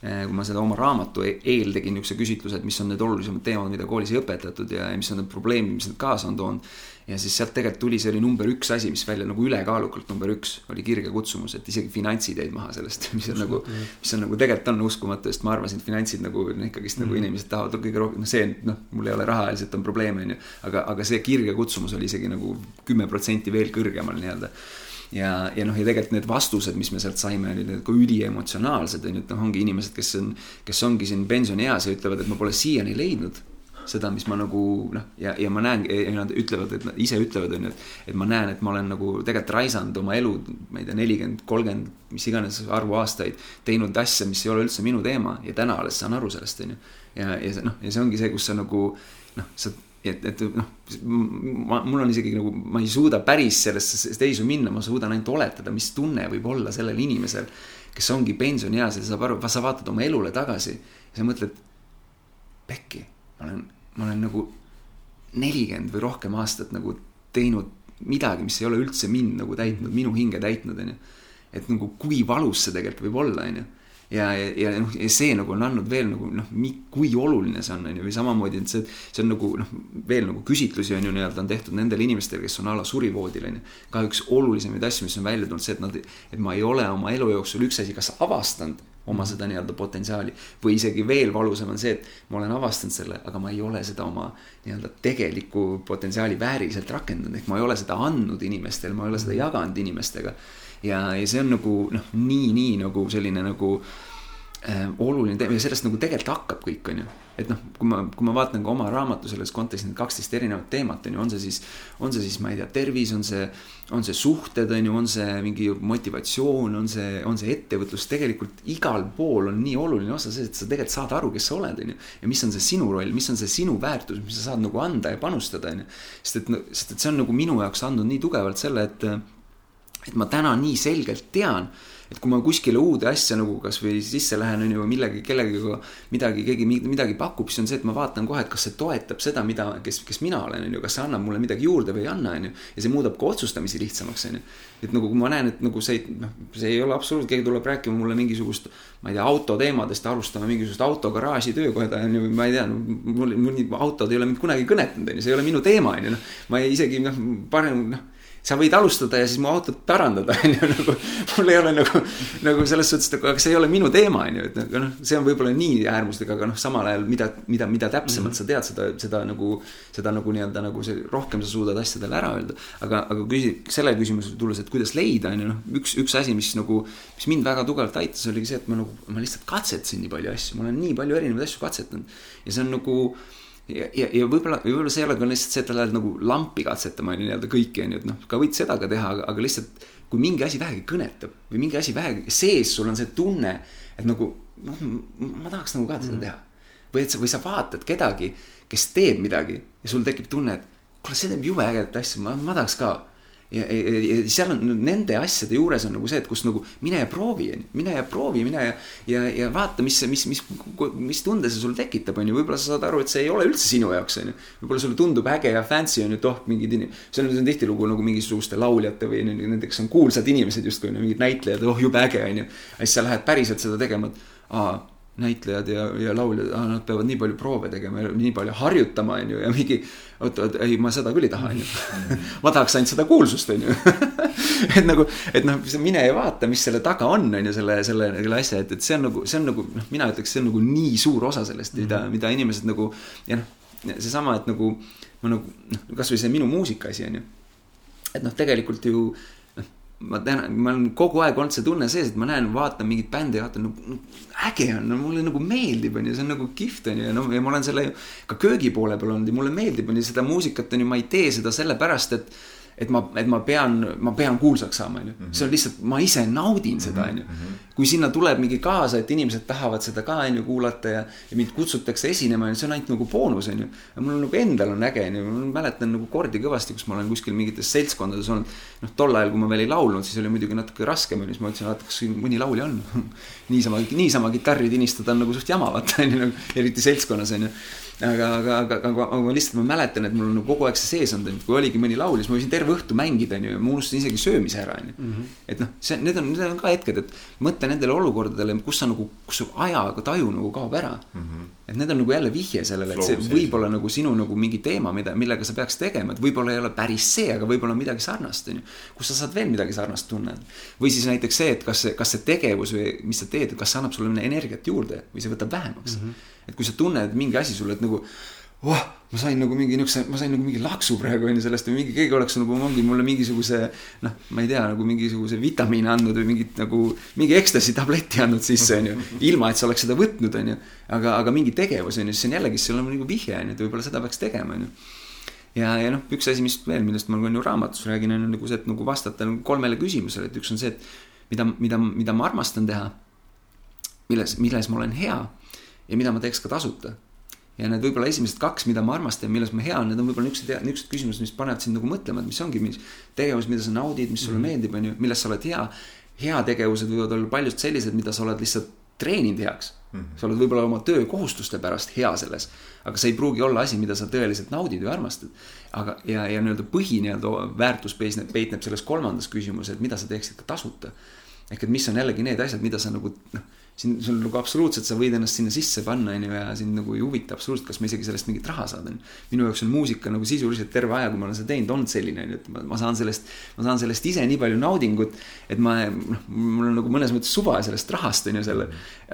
kui ma seda oma raamatu e-, eel tegin niisuguse küsitluse, et mis on need olulisemad teemad, mida koolis ei õpetatud ja mis on need probleemid, mis need kaasa on toonud. ja siis sealt tegelikult tuli, see oli number üks asi, mis välja nagu ülekaalukalt number üks oli kirge kutsumus, et isegi finantsid jäid maha sellest, mis on nagu, mis on nagu tegelikult on uskumatu, sest ma arvasin, et finantsid nagu no ikkagist nagu mm. inimesed tahavad kõige rohkem, noh, see noh, mul ei ole rahaliselt on probleeme, on ju. aga, aga see kirge kutsumus oli isegi nagu kümme protsenti veel kõrgemal nii-öelda ja, ja noh, ja tegelikult need vastused, mis me sealt saime, olid ka üliemotsionaalsed, on ju, et noh, ongi inimesed, kes on, kes ongi siin pensionieas ja ütlevad, et ma pole siiani leidnud seda, mis ma nagu noh, ja, ja ma näen, ja nad ütlevad, et nad ise ütlevad, on ju, et, et ma näen, et ma olen nagu tegelikult raisanud oma elu, ma ei tea, nelikümmend, kolmkümmend, mis iganes arvu aastaid, teinud asja, mis ei ole üldse minu teema ja täna alles saan aru sellest, on ju. ja, ja noh, ja see ongi see, kus sa nagu noh, sa et, et noh, ma, mul on isegi nagu, ma ei suuda päris sellesse seisu minna, ma suudan ainult oletada, mis tunne võib olla sellel inimesel, kes ongi pensionieas ja saab aru, sa vaatad oma elule tagasi ja sa mõtled, pekki, ma olen, ma olen nagu nelikümmend või rohkem aastat nagu teinud midagi, mis ei ole üldse mind nagu täitnud, minu hinge täitnud, onju. et nagu kui valus see tegelikult võib olla, onju ja, ja, ja noh, ja see nagu on andnud veel nagu noh, kui oluline see on, on ju, või samamoodi, et see, see on nagu noh, veel nagu küsitlusi on ju nii-öelda on tehtud nendele inimestele, kes on a la surivoodil on ju. ka üks olulisemaid asju, mis on välja tulnud, see, et nad, et ma ei ole oma elu jooksul üks asi, kas avastanud oma seda nii-öelda potentsiaali. või isegi veel valusam on see, et ma olen avastanud selle, aga ma ei ole seda oma nii-öelda tegeliku potentsiaali vääriliselt rakendanud, ehk ma ei ole seda andnud inimestele, ma ei ole seda jaganud inimestega ja, ja see on nagu noh, nii, nii nagu selline nagu äh, oluline teema ja sellest nagu tegelikult hakkab kõik, on ju. et noh, kui ma, kui ma vaatan ka oma raamatu selles kontekstis need kaksteist erinevat teemat, on ju, on see siis, on see siis, ma ei tea, tervis, on see, on see suhted, on ju, on see mingi motivatsioon, on see, on see ettevõtlus, tegelikult igal pool on nii oluline osa see, et sa tegelikult saad aru, kes sa oled, on ju. ja mis on see sinu roll, mis on see sinu väärtus, mis sa saad nagu anda ja panustada, on ju. sest et, sest et see on nagu minu jaoks andnud nii tugevalt selle, et et ma täna nii selgelt tean, et kui ma kuskile uude asja nagu kasvõi sisse lähen, on ju, millegi, kellegagi midagi, keegi midagi pakub, siis on see, et ma vaatan kohe, et kas see toetab seda, mida, kes, kes mina olen, on ju, kas see annab mulle midagi juurde või ei anna, on ju. ja see muudab ka otsustamisi lihtsamaks, on ju. et nagu, kui ma näen, et nagu see, noh, see ei ole absoluutselt, keegi tuleb rääkima mulle mingisugust, ma ei tea, autoteemadest, alustama mingisugust autogaraaži töökohta, on ju, ma ei tea no,, mul, mul autod ei ole mind kunagi kõnetanud, on ju, see ei ole minu teema, on ju, noh. ma ei, isegi noh, parem noh sa võid alustada ja siis mu autot parandada, <laughs> on ju, nagu. mul ei ole nagu, nagu selles suhtes, et aga see ei ole minu teema, on ju, et nagu noh, see on võib-olla nii äärmuslik, aga noh, samal ajal mida, mida, mida täpsemalt mm -hmm. sa tead, seda, seda nagu. seda nagu nii-öelda nagu see, rohkem sa suudad asjadele ära öelda. aga, aga küsi-, selle küsimusele tulles, et kuidas leida, on ju, noh, üks, üks asi, mis nagu. mis mind väga tugevalt aitas, oligi see, et ma nagu, ma lihtsalt katsetasin nii palju asju, ma olen nii palju erinevaid asju katsetanud. ja see on nagu ja, ja, ja võib-olla, võib-olla see ei ole ka lihtsalt see, et lähed nagu lampi katsetama nii-öelda kõiki on ju, et noh, ka võid seda ka teha, aga, aga lihtsalt. kui mingi asi vähegi kõnetab või mingi asi vähegi sees, sul on see tunne, et nagu noh, ma tahaks nagu ka seda mm. teha. või et sa, või sa vaatad kedagi, kes teeb midagi ja sul tekib tunne, et kuule, see teeb jube ägedat asja, ma, ma tahaks ka ja, ja, ja seal on nende asjade juures on nagu see, et kus nagu mine ja proovi, mine ja proovi, mine ja. ja, ja vaata, mis, mis, mis, mis tunde see sul tekitab, on ju, võib-olla sa saad aru, et see ei ole üldse sinu jaoks, on ju. võib-olla sulle tundub äge ja fancy on ju, et oh, mingid inimesed, see on, see on tihtilugu nagu mingisuguste lauljate või nende, kes on kuulsad inimesed justkui, mingid näitlejad, oh jube äge, on ju. ja siis sa lähed päriselt seda tegema, et aa näitlejad ja, ja lauljad, nad peavad nii palju proove tegema ja nii palju harjutama, on ju, ja mingi. oot, oot, ei, ma seda küll ei taha, on ju. <laughs> ma tahaks ainult seda kuulsust, on ju <laughs> et nagu, et noh, mine ja vaata, mis selle taga on, on ju, selle, selle, selle asja, et, et see on nagu, see on nagu noh, mina ütleks, see on nagu nii suur osa sellest, mida, mhm. mida inimesed nagu. ja noh, seesama, et nagu ma nagu noh, kasvõi see minu muusika asi on ju. et noh, tegelikult ju ma tean, ma olen kogu aeg olnud see tunne sees, et ma näen, vaatan mingit bändi vaatan no, äge on, no mulle nagu meeldib, on ju, see on nagu kihvt on ju, ja noh, ja ma olen selle ka köögi poole peal olnud ja mulle meeldib, on ju, seda muusikat on ju, ma ei tee seda sellepärast, et et ma, et ma pean, ma pean kuulsaks saama, on ju. Mhm. see on lihtsalt, ma ise naudin seda, on ju. Mhm. kui sinna tuleb mingi kaasa, et inimesed tahavad seda ka, on ju, kuulata ja, ja mind kutsutakse esinema, see on ainult nagu boonus, on ju. mul nagu endal on äge, on ju, ma mäletan nagu kordi kõvasti, kus ma olen kuskil mingites seltskondades olnud. noh, tol ajal, kui ma veel ei laulnud, siis oli muidugi natuke raskem, siis ma ütlesin, vaata, kas siin mõni laulja on <laughs> niisama, niisama kitarri tinistada on nagu suht jama, vaata, on ju, nagu eriti seltskonnas, on ju aga, aga, aga, aga, aga ma lihtsalt, ma mäletan, et mul on nagu kogu aeg see sees olnud, et kui oligi mõni laul, siis ma võisin terve õhtu mängida, onju, ja ma unustasin isegi söömise ära, onju. Mhm. et noh, see, need on, need on ka hetked, et mõtle nendele olukordadele, kus sa nagu, kus su ajaga taju nagu kaob ära mm. -hmm. Et need on nagu jälle vihje sellele, et see võib olla nagu sinu nagu mingi teema, mida, millega sa peaks tegema, et võib-olla ei ole päris see, aga võib-olla midagi sarnast, onju. kus sa saad veel midagi sarnast tunda. või siis näiteks see, et kas see, kas see tegevus või mis sa teed, kas see annab sulle energiat juurde või see võtab vähemaks mm. -hmm et kui sa tunned mingi asi sulle, et nagu oh, ma sain nagu mingi niukse, ma sain nagu mingi laksu praegu onju sellest või mingi, keegi oleks nagu mingi mulle mingisuguse. noh, ma ei tea nagu mingisuguse vitamiine andnud või mingit nagu, mingi ekstasi tableti andnud sisse onju. ilma, et sa oleks seda võtnud onju. aga, aga mingi tegevus onju, siis on jällegi, see on nagu vihje onju, et võib-olla seda peaks tegema onju. ja, ja noh, üks asi, mis veel, millest ma nagu raamatus räägin, on nagu see, et nagu vastata nagu kolmele küsimusele, et üks on see, et mida, mida, mida ma armastan teha. milles, milles ma olen hea ja mida ma teeks ka tasuta. Ja need võib-olla esimesed kaks, mida ma armastan milles ma hea olen, need on võib-olla niisugused, niisugused küsimused, mis panevad sind nagu mõtlema, et mis ongi mis tegevus, mida sa naudid, mis sulle mm -hmm. meeldib, on ju, milles sa oled hea. heategevused võivad olla paljud sellised, mida sa oled lihtsalt treeninud heaks mm. -hmm. sa oled võib-olla oma töökohustuste pärast hea selles, aga see ei pruugi olla asi, mida sa tõeliselt naudid või armastad. aga, ja, ja nii-öelda põhi nii-öelda väärtus peisneb, peitneb selles kolmandas küsimuses, et mida sa teeksid ka tasuta. ehk et mis on jällegi need asjad, mida sa nagu noh siin sul nagu absoluutselt, sa võid ennast sinna sisse panna, on ju, ja sind nagu ei huvita absoluutselt, kas ma isegi sellest mingit raha saan, on ju. minu jaoks on muusika nagu sisuliselt terve aja, kui ma olen seda teinud, olnud selline, on ju, et ma, ma saan sellest, ma saan sellest ise nii palju naudingut, et ma, noh, mul on nagu mõnes mõttes suva sellest rahast, on ju, selle.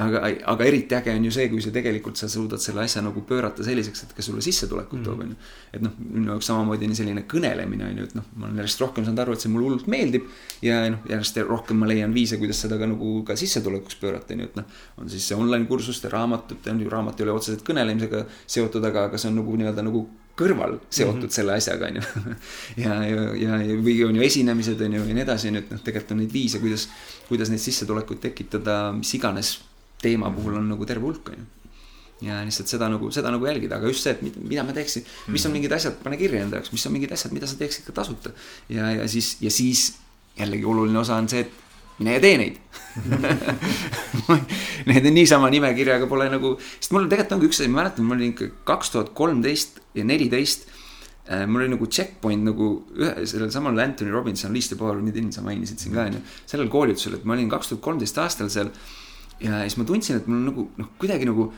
aga, aga eriti äge on ju see, kui sa tegelikult, sa suudad selle asja nagu pöörata selliseks, et ka sulle sissetulekut toob, on ju. et noh, minu jaoks samamoodi on selline kõnelemine, on ju, et noh, ma olen järjest rohkem saanud aru, et see mulle hullult meeldib ja noh, järjest rohkem ma leian viise, kuidas seda ka nagu ka sissetulekuks pöörata, on ju, et noh, on siis see online kursuste, raamatute, raamat ei ole otseselt kõnelemisega seotud, aga, aga see on nagu nii-öelda nagu kõrval seotud mm -hmm. selle asjaga, on ju. <laughs> ja, ja, ja, või on ju esinemised, on ju, ja nii edasi, on ju, et noh, tegelikult on neid viise, kuidas, kuidas neid sissetulekuid tekitada, mis iganes teema puhul on nagu terve hulk, on ju ja lihtsalt seda nagu, seda nagu jälgida, aga just see, et mida ma teeksin, mis on mhm. mingid asjad, pane kirja enda jaoks, mis on mingid asjad, mida sa teeksid ka tasuta. ja, ja siis, ja siis jällegi oluline osa on see, et mine ja tee neid <laughs> Need on niisama nimekirjaga pole nagu, sest mul tegelikult ongi üks asi, ma mäletan, mul oli ikka kaks tuhat kolmteist ja neliteist. Äh, mul oli nagu checkpoint nagu ühe, sellel samal Anthony Robinson, Least the Power of Within, sa mainisid siin ka onju. sellel koolitusel, et ma olin kaks tuhat kolmteist aastal seal. ja siis ma tundsin, et mul nagu noh, kuidagi nagu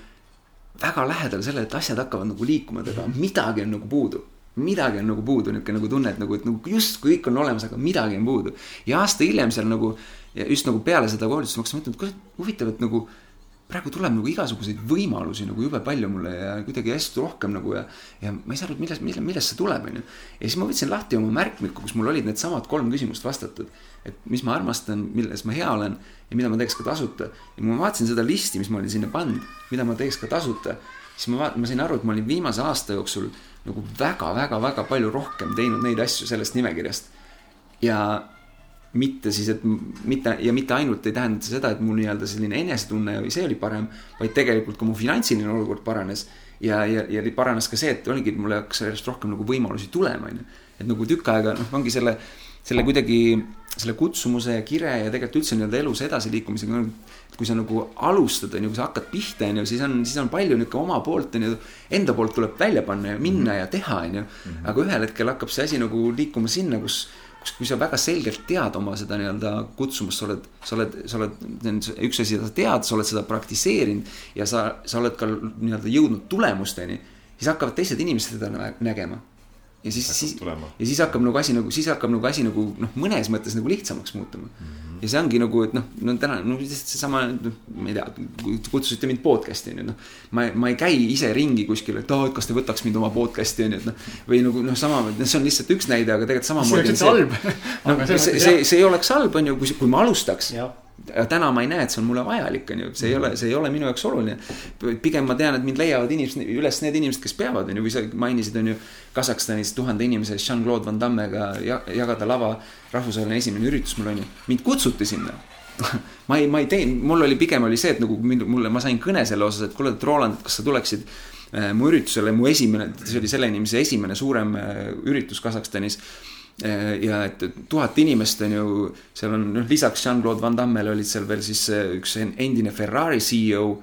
väga lähedal sellele, et asjad hakkavad nagu liikuma, aga midagi on nagu puudu midagi on nagu puudu, niisugune nagu tunne, et nagu, et nagu justkui kõik on olemas, aga midagi on puudu. ja aasta hiljem seal nagu ja just nagu peale seda koolitust ma hakkasin mõtlema, et kurat huvitav, et nagu praegu tuleb nagu igasuguseid võimalusi nagu jube palju mulle ja kuidagi hästi rohkem nagu ja. ja ma ei saa aru, millest, millest, millest see tuleb, onju. ja siis ma võtsin lahti oma märkmiku, kus mul olid needsamad kolm küsimust vastatud. et mis ma armastan, milles ma hea olen ja mida ma teeks ka tasuta. ja kui ma vaatasin seda listi, mis ma olin sinna pannud, mida ma teeks ka tasuta. siis ma ma sain aru, et ma olin viimase aasta jooksul nagu väga-väga-väga palju rohkem teinud neid asju sellest nimekirjast. ja mitte siis, et mitte ja mitte ainult ei tähenda seda, et mu nii-öelda selline enesetunne või see oli parem, vaid tegelikult ka mu finantsiline olukord paranes. ja, ja, ja paranes ka see, et oligi, mul hakkas järjest rohkem nagu võimalusi tulema, onju. et nagu tükk aega, noh, ongi selle, selle kuidagi, selle kutsumuse ja kire ja tegelikult üldse nii-öelda elus edasiliikumisega. kui sa nagu alustad, onju, kui sa hakkad pihta, onju, siis on, siis on palju nihuke oma poolt, onju. Enda poolt tuleb välja panna ja minna mm -hmm. ja teha, onju. Mhm. aga ühel hetkel hakkab see asi nagu liikuma sinna, kus kui sa väga selgelt tead oma seda nii-öelda kutsumust, sa oled, sa oled, sa oled, üks asi, sa tead, sa oled seda praktiseerinud ja sa, sa oled ka nii-öelda jõudnud tulemusteni, siis hakkavad teised inimesed seda nägema. ja siis, siis, ja siis hakkab nagu asi nagu, siis hakkab nagu asi nagu noh, mõnes mõttes nagu lihtsamaks muutuma mm. -hmm ja see ongi nagu, et noh, no täna, no seesama, noh, ma ei tea, kutsusite mind podcast'i on ju, noh. ma, ma ei käi ise ringi kuskil, et aa et kas te võtaks mind oma podcast'i on ju, et noh. või nagu noh, sama, see on lihtsalt üks näide, aga tegelikult samamoodi. <laughs> see oleks halb. no see, see, see, ei oleks halb, on ju, kui, kui ma alustaks täna ma ei näe, et see on mulle vajalik, on ju, see ei ole, see ei ole minu jaoks oluline. pigem ma tean, et mind leiavad inimesed, üles need inimesed, kes peavad, on ju, või sa mainisid, on ju. Kasahstanis tuhande inimese Jean-Claude Van Dammega jagada lava, rahvusvaheline esimene üritus mul on ju, mind kutsuti sinna. <laughs> Ma ei, ma ei teinud, mul oli pigem oli see, et nagu mulle, ma sain kõne selle osas, et kuule, et Roland, kas sa tuleksid äh, mu üritusele, mu esimene, see oli selle inimese esimene suurem äh, üritus Kasahstanis ja et tuhat inimest on ju, seal on noh, lisaks Jean-Claude Van Dammele olid seal veel siis äh, üks endine Ferrari CEO.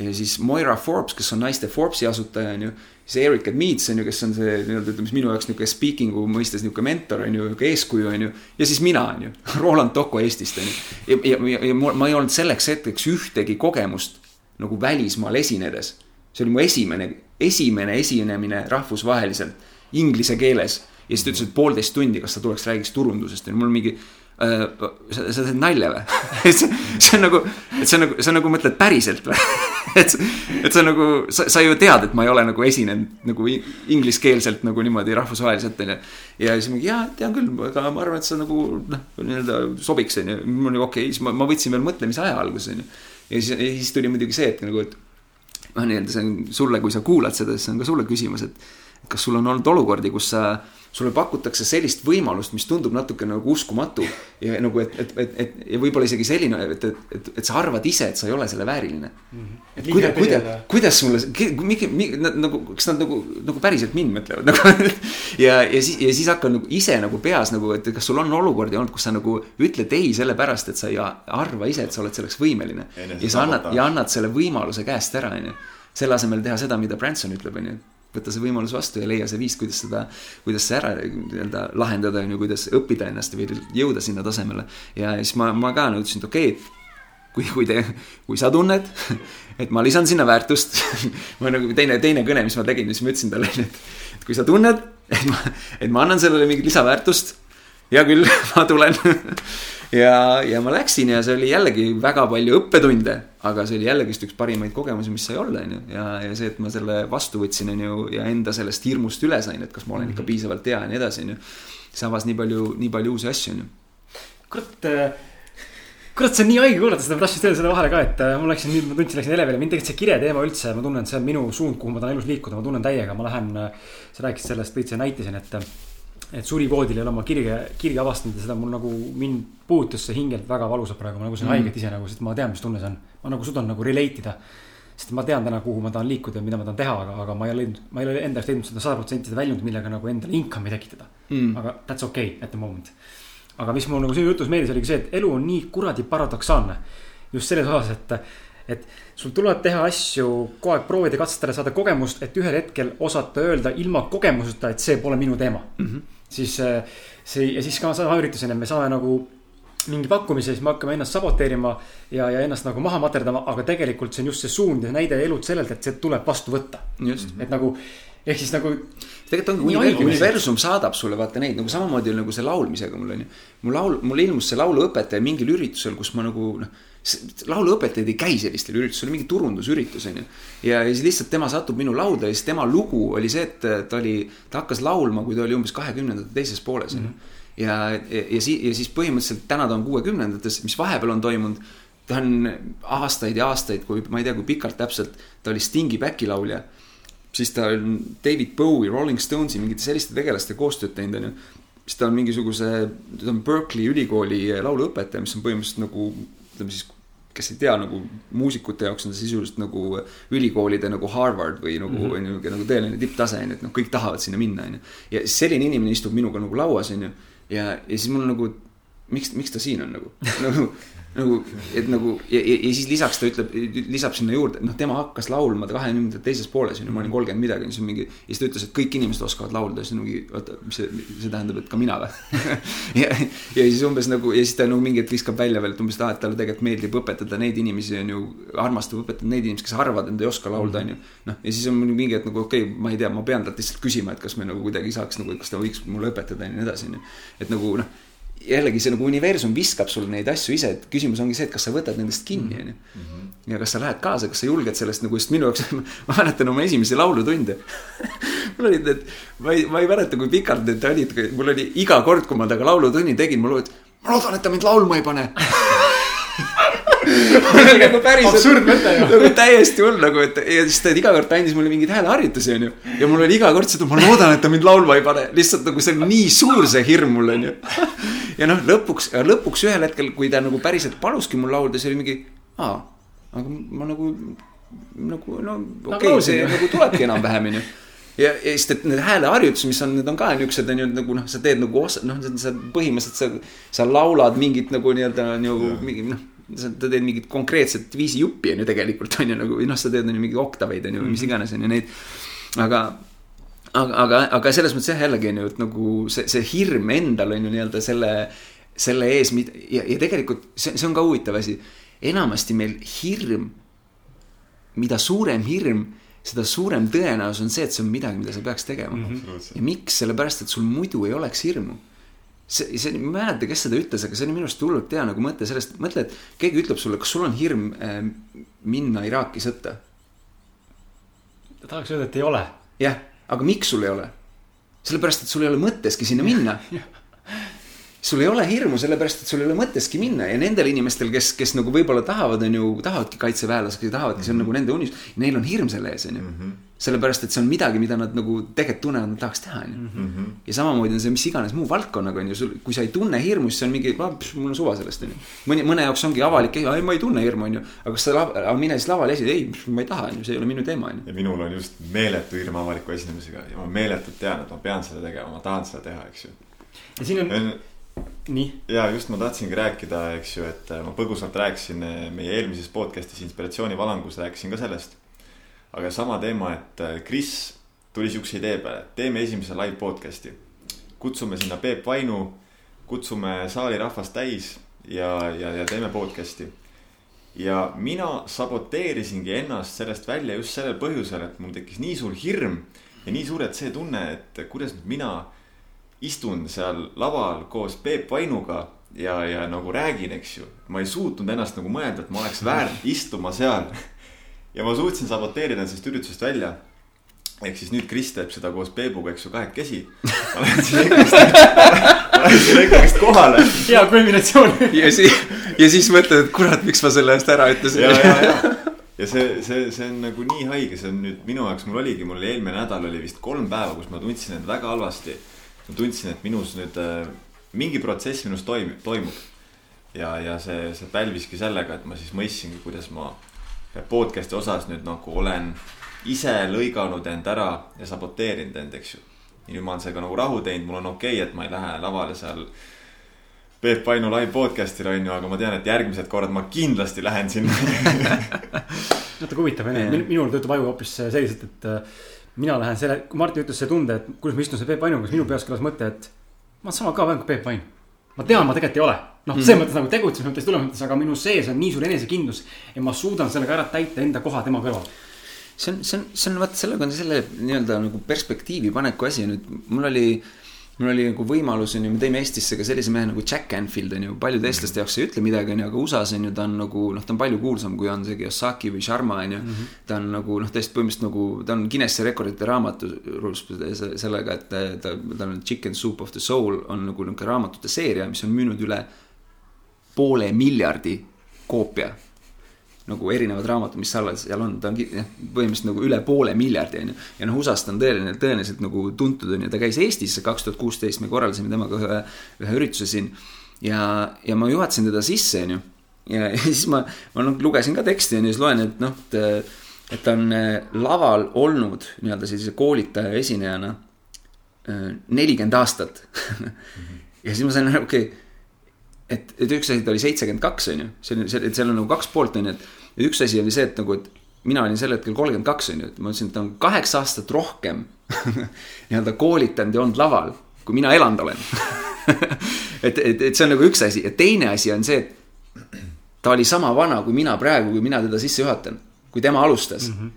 ja siis Moira Forbes, kes on naiste Forbesi asutaja, on ju. siis Erika Meets on ju, kes on see nii-öelda ütleme siis minu jaoks nihuke speaking'u mõistes nihuke mentor on ju, nihuke eeskuju on ju. ja siis mina on ju, <laughs> Roland Toko Eestist on ju. ja, ja, ja, ja ma ei olnud selleks hetkeks ühtegi kogemust nagu välismaal esinedes. see oli mu esimene, esimene esinemine rahvusvaheliselt inglise keeles ja siis ta ütles, et poolteist tundi, kas ta tuleks räägiks turundusest ja mul mingi äh,. sa, sa teed nalja või <laughs> see, see on nagu, et see on nagu, sa nagu mõtled päriselt või <laughs> et, et sa nagu, sa, sa ju tead, et ma ei ole nagu esinenud nagu ingliskeelselt nagu niimoodi rahvusvaheliselt onju. ja siis mingi jaa, tean küll, aga ma arvan, et sa nagu noh, nii-öelda sobiks onju. mul oli okei okay,, siis ma, ma võtsin veel mõtlemise aja alguses onju. ja siis, siis tuli muidugi see, et nagu, et noh, nii-öelda see on sulle, kui sa kuulad seda, siis see on ka sulle küsimus, et kas sul on olnud olukordi, kus sa sulle pakutakse sellist võimalust, mis tundub natuke nagu uskumatu. ja nagu, et, et, et, et ja võib-olla isegi selline, et, et, et, et sa arvad ise, et sa ei ole selle vääriline mm. -hmm. et kuida, kuida, kuidas sulle, mingi, mingi, nagu, kas nad nagu, nagu päriselt mind mõtlevad <laughs> nagu ja, ja siis, ja siis hakkan nagu ise nagu peas nagu, et kas sul on olukordi olnud, kus sa nagu ütled ei sellepärast, et sa ei arva ise, et sa oled selleks võimeline. ja sa annad, ja annad selle võimaluse käest ära, on ju. selle asemel teha seda, mida Branson ütleb, on ju võtta see võimalus vastu ja leia see viis, kuidas seda, kuidas see ära nii-öelda lahendada, on ju, kuidas õppida ennast või jõuda sinna tasemele. ja siis ma, ma ka ütlesin, et okei okay,, kui, kui te, kui sa tunned, et ma lisan sinna väärtust <laughs> ma nagu teine, teine kõne, mis ma tegin, siis ma ütlesin talle, et, et kui sa tunned, et ma, et ma annan sellele mingit lisaväärtust, hea küll <laughs> ma tulen ja, ja ma läksin ja see oli jällegi väga palju õppetunde, aga see oli jällegist üks parimaid kogemusi, mis sai olla, on ju. ja, ja see, et ma selle vastu võtsin, on ju, ja enda sellest hirmust üle sain, et kas ma olen ikka mhm. piisavalt hea ja nii edasi, on ju. see avas nii palju, nii palju uusi asju, on ju. kurat äh, kurat, see on nii haige kuulata seda, tahtsin öelda selle vahele ka, et äh, ma läksin nüüd, ma tundsin, läksin elevile, mind tegelikult see kire teema üldse, ma tunnen, et see on minu suund, kuhu ma tahan elus liikuda, ma tunnen täiega, ma lähen. Äh, sa rääkisid sellest, tõid selle näite siin, et et surivoodil ei ole oma kirge, kirge avastanud ja seda mul nagu mind puudutas see hingelt väga valusalt praegu, ma nagu sain mm. haiget ise nagu, sest ma tean, mis tunne see on. ma nagu suudan nagu relate ida. sest ma tean täna, kuhu ma tahan liikuda ja mida ma tahan teha, aga, aga ma ei ole leidnud, ma ei ole enda jaoks leidnud seda sada protsenti seda väljundit, millega nagu endale income'i tekitada mm.. aga that's okay at the moment. aga mis mul nagu sinu jutus meeldis, oligi see, et elu on nii kuradi paradoksaalne. just selles osas, et et sul tuleb teha asju, kogu aeg proovida, katsetada, saada kogemust, et ühel hetkel osata öelda ilma kogemuseta, et see pole minu teema mm. -hmm siis äh, see ja siis ka sama üritusena me saame nagu mingi pakkumise, siis me hakkame ennast saboteerima ja, ja ennast nagu maha materdama, aga tegelikult see on just see suund ja näide elud sellelt, et see tuleb vastu võtta. et nagu, ehk siis nagu. tegelikult ongi universum, universum saadab sulle vaata neid nagu samamoodi nagu see laulmisega mul on ju. mul laul, mul ilmus see lauluõpetaja mingil üritusel, kus ma nagu noh lauluõpetajad ei käi sellistel üritustel, mingi turundusüritus on ju. ja siis lihtsalt tema satub minu lauda ja siis tema lugu oli see, et ta oli, ta hakkas laulma, kui ta oli umbes kahekümnendate teises pooles on ju. ja, ja, ja siis, ja siis põhimõtteliselt täna ta on kuuekümnendates, mis vahepeal on toimunud. ta on aastaid ja aastaid, kui ma ei tea, kui pikalt täpselt, ta oli Stingi back'i laulja. siis ta on David Bowie, Rolling Stonesi, mingite selliste tegelastega koostööd teinud on ju siis ta on mingisuguse, ta on Berkeley ülikooli lauluõpetaja, mis on põhimõtteliselt nagu ütleme siis, kes ei tea nagu muusikute jaoks on see sisuliselt nagu ülikoolide nagu Harvard või nagu mm, -hmm. nagu, nagu tõeline tipptase on ju, et noh, kõik tahavad sinna minna, on ju. ja selline inimene istub minuga nagu lauas, on ju. ja, ja siis mul nagu, miks, miks ta siin on nagu <laughs> nagu nagu, et nagu ja, ja, ja siis lisaks ta ütleb, lisab sinna juurde, noh, tema hakkas laulma kahekümnendate teises pooles, on ju, ma olin kolmkümmend midagi, siis mingi. ja siis ta ütles, et kõik inimesed oskavad laulda, siis mingi, oota, mis see, see tähendab, et ka mina või <laughs> ja, ja siis umbes nagu ja siis ta nagu mingi hetk viskab välja veel, et umbes, et aa, et talle tegelikult meeldib õpetada neid inimesi, on ju. armastab õpetada neid inimesi, kes arvavad, et nad ei oska laulda, on ju. noh, ja siis on mingi hetk nagu okei okay,, ma ei tea, ma pean talt lihtsalt küsima, et kas me nagu kuidagi saaks nagu, kas ta võiks mulle õpetada ja nii edasi, on ju. et nagu noh jällegi see nagu universum viskab sulle neid asju ise, et küsimus ongi see, et kas sa võtad nendest kinni, mhm. on ju. ja kas sa lähed kaasa, kas sa julged sellest nagu, sest minu jaoks, <laughs> ma mäletan oma esimesi laulutunde <laughs> mul olid need, ma ei, ma ei mäleta, kui pikalt need olid, mul oli iga kord, kui ma temaga laulutunni tegin, mul oli, et ma loodan, et ta mind laulma ei pane <laughs> nagu <laughs> päriselt. absurd mõte ju. nagu täiesti hull nagu, et ja siis ta iga kord andis mulle mingeid hääleharjutusi, onju. ja mul oli iga kord seda, ma loodan, et ta mind laulma ei pane. lihtsalt nagu see on nii suur see hirm mul onju. ja noh, lõpuks, lõpuks ühel hetkel, kui ta nagu päriselt paluski mul laulda, siis oli mingi, aa, aga ma nagu, nagu no okei okay, no,, see nagu tulebki enam-vähem onju ja, ja sest, et need hääleharjutused, mis on, need on ka niuksed, on ju nagu noh, sa teed nagu osa, noh, sa põhimõtteliselt sa, sa laulad mingit nagu nii-öelda nagu mingi noh sa teed mingit konkreetset viisi juppi on ju tegelikult on ju nagu või noh, sa teed on ju mingeid oktaveid on ju või mis mhm. iganes on ju neid. aga, aga, aga, aga selles mõttes jah, jällegi on ju, et nagu see, see hirm endal on ju nii-öelda selle, selle ees, ja, ja tegelikult see, see on ka huvitav asi. enamasti meil hirm, mida suurem hirm seda suurem tõenäosus on see, et see on midagi, mida sa peaks tegema mm. -hmm. ja miks, sellepärast et sul muidu ei oleks hirmu see, see, ma ei mäleta, kes seda ütles, aga see oli minu arust hullult hea nagu mõte sellest, mõtle, et keegi ütleb sulle, kas sul on hirm äh, minna Iraaki sõtta? tahaks öelda, et ei ole. jah, aga miks sul ei ole? sellepärast, et sul ei ole mõtteski sinna minna <laughs> sul ei ole hirmu sellepärast, et sul ei ole mõtteski minna ja nendel inimestel, kes, kes nagu võib-olla tahavad, on ju, tahavadki kaitseväelaseks ja tahavadki, see on nagu nende unistus, neil on hirm selle ees, on ju. Sellepärast, et see on midagi, mida nad nagu tegelikult tunnevad, nad tahaks teha, on ju. ja samamoodi on see mis iganes muu valdkonnaga, on ju, sul, kui sa ei tunne hirmu, siis see on mingi, mul on suva sellest, on ju. mõni, mõne jaoks ongi avalik, ei, ma ei tunne hirmu, on ju. aga kas sa lav-, aga mine siis lavale esi-, ei, ma ei taha, on ju, see ei ole minu teema, on ju. ja minul on just meeletu hirm avaliku esinemisega ja ma meeletult tean, et ma pean seda tegema, ma tahan seda teha, eks ju. ja siin on, nii. ja just ma tahtsingi rääkida, eks ju, et ma põgusalt rääkisin meie eelmises podcast'is Inspiratsioonivalangus rääkisin ka sellest. Aga sama teema, et Kris tuli siukse idee peale, et teeme esimese live podcast'i. kutsume sinna Peep Vainu, kutsume saali rahvast täis ja, ja, ja teeme podcast'i. ja mina saboteerisingi ennast sellest välja just sellel põhjusel, et mul tekkis nii suur hirm ja nii suurelt see tunne, et kuidas nüüd mina istun seal laval koos Peep Vainuga ja, ja nagu räägin, eks ju. ma ei suutnud ennast nagu mõelda, et ma oleks väärt <laughs> istuma seal. Ja ma suutsin saboteerida sellest üritusest välja. ehk siis nüüd Kris teeb seda koos Peebuga, eks ju, kahekesi. ma lähen siis <laughs> ma lähen sinna ikkagist kohale. hea kombinatsioon. ja siis, ja siis mõtled, et kurat, miks ma selle eest ära ütlesin. ja, ja, ja ja see, see, see on nagu nii haige, see on nüüd minu jaoks, mul oligi, mul eelmine nädal oli vist kolm päeva, kus ma tundsin end väga halvasti ma tundsin, et minus nüüd äh, mingi protsess minus toimub, toimub. ja, ja see, see pälviski sellega, et ma siis mõistsingi, kuidas ma podcast'i osas nüüd nagu olen ise lõiganud end ära ja saboteerinud end, eks ju. ja nüüd ma olen sellega nagu rahu teinud, mul on okei okay,, et ma ei lähe lavale seal Peep Vainu live podcast'il on ju, aga ma tean, et järgmised korrad ma kindlasti lähen sinna <laughs> natuke huvitav on ju, minul töötab aju hoopis selliselt, et äh, mina lähen selle, kui Martin ütles see tunde, et kuidas ma istun seal Peep Vainuga, siis minu peas kõlas mõte, et ma olen sama vend kui Peep Vain. Ma tean, ma tegelikult ei ole. noh, selles mõttes nagu tegutsemise mõttes, tulemise mõttes, aga minu sees on nii suur enesekindlus. ja ma suudan sellega ära täita enda koha tema kõrval. see on, see on, see on vaat sellega on selle nii-öelda nagu perspektiivi paneku asi nüüd, mul oli mul oli nagu võimalus, on ju, me tõime Eestisse ka sellise mehe nagu Jack Canfield, on ju, paljude eestlaste jaoks ei ütle midagi, on ju, aga USA-s on ju, ta on nagu noh, ta on palju kuulsam, kui on see Kiyosaki või Sharma, on ju. -hmm. ta on nagu noh, täiesti põhimõtteliselt nagu, ta on Guinessi rekordite raamatus sellega, et ta, ta on Chicken Soup of the Soul on nagu niisugune raamatute seeria, mis on müünud üle poole miljardi koopia nagu erinevad raamatud, mis seal, seal on, ta on põhimõtteliselt nagu üle poole miljardi, on ju. ja noh, USA-s ta on tõeline, tõenäoliselt nagu tuntud, on ju, ta käis Eestis kaks tuhat kuusteist, me korraldasime temaga ühe, ühe ürituse siin. ja, ja ma juhatasin teda sisse, on ju. ja, siis ma, ma noh, lugesin ka teksti, on ju, siis loen, et noh, et, et ta on äh, laval olnud nii-öelda sellise koolitaja esinejana äh, nelikümmend aastat <laughs> ja siis ma sain aru, okei okay, et, et üks asi, ta oli seitsekümmend kaks, on ju, see on, et seal on nagu kaks poolt, on ju, et ja üks asi oli see, et nagu, et mina olin sel hetkel kolmkümmend kaks, on ju, et ma ütlesin, et ta on kaheksa aastat rohkem <laughs> nii-öelda koolitanud ja olnud laval, kui mina elanud olen <laughs> et, et, et see on nagu üks asi ja teine asi on see, et ta oli sama vana kui mina praegu, kui mina teda sisse juhatan, kui tema alustas mm. -hmm.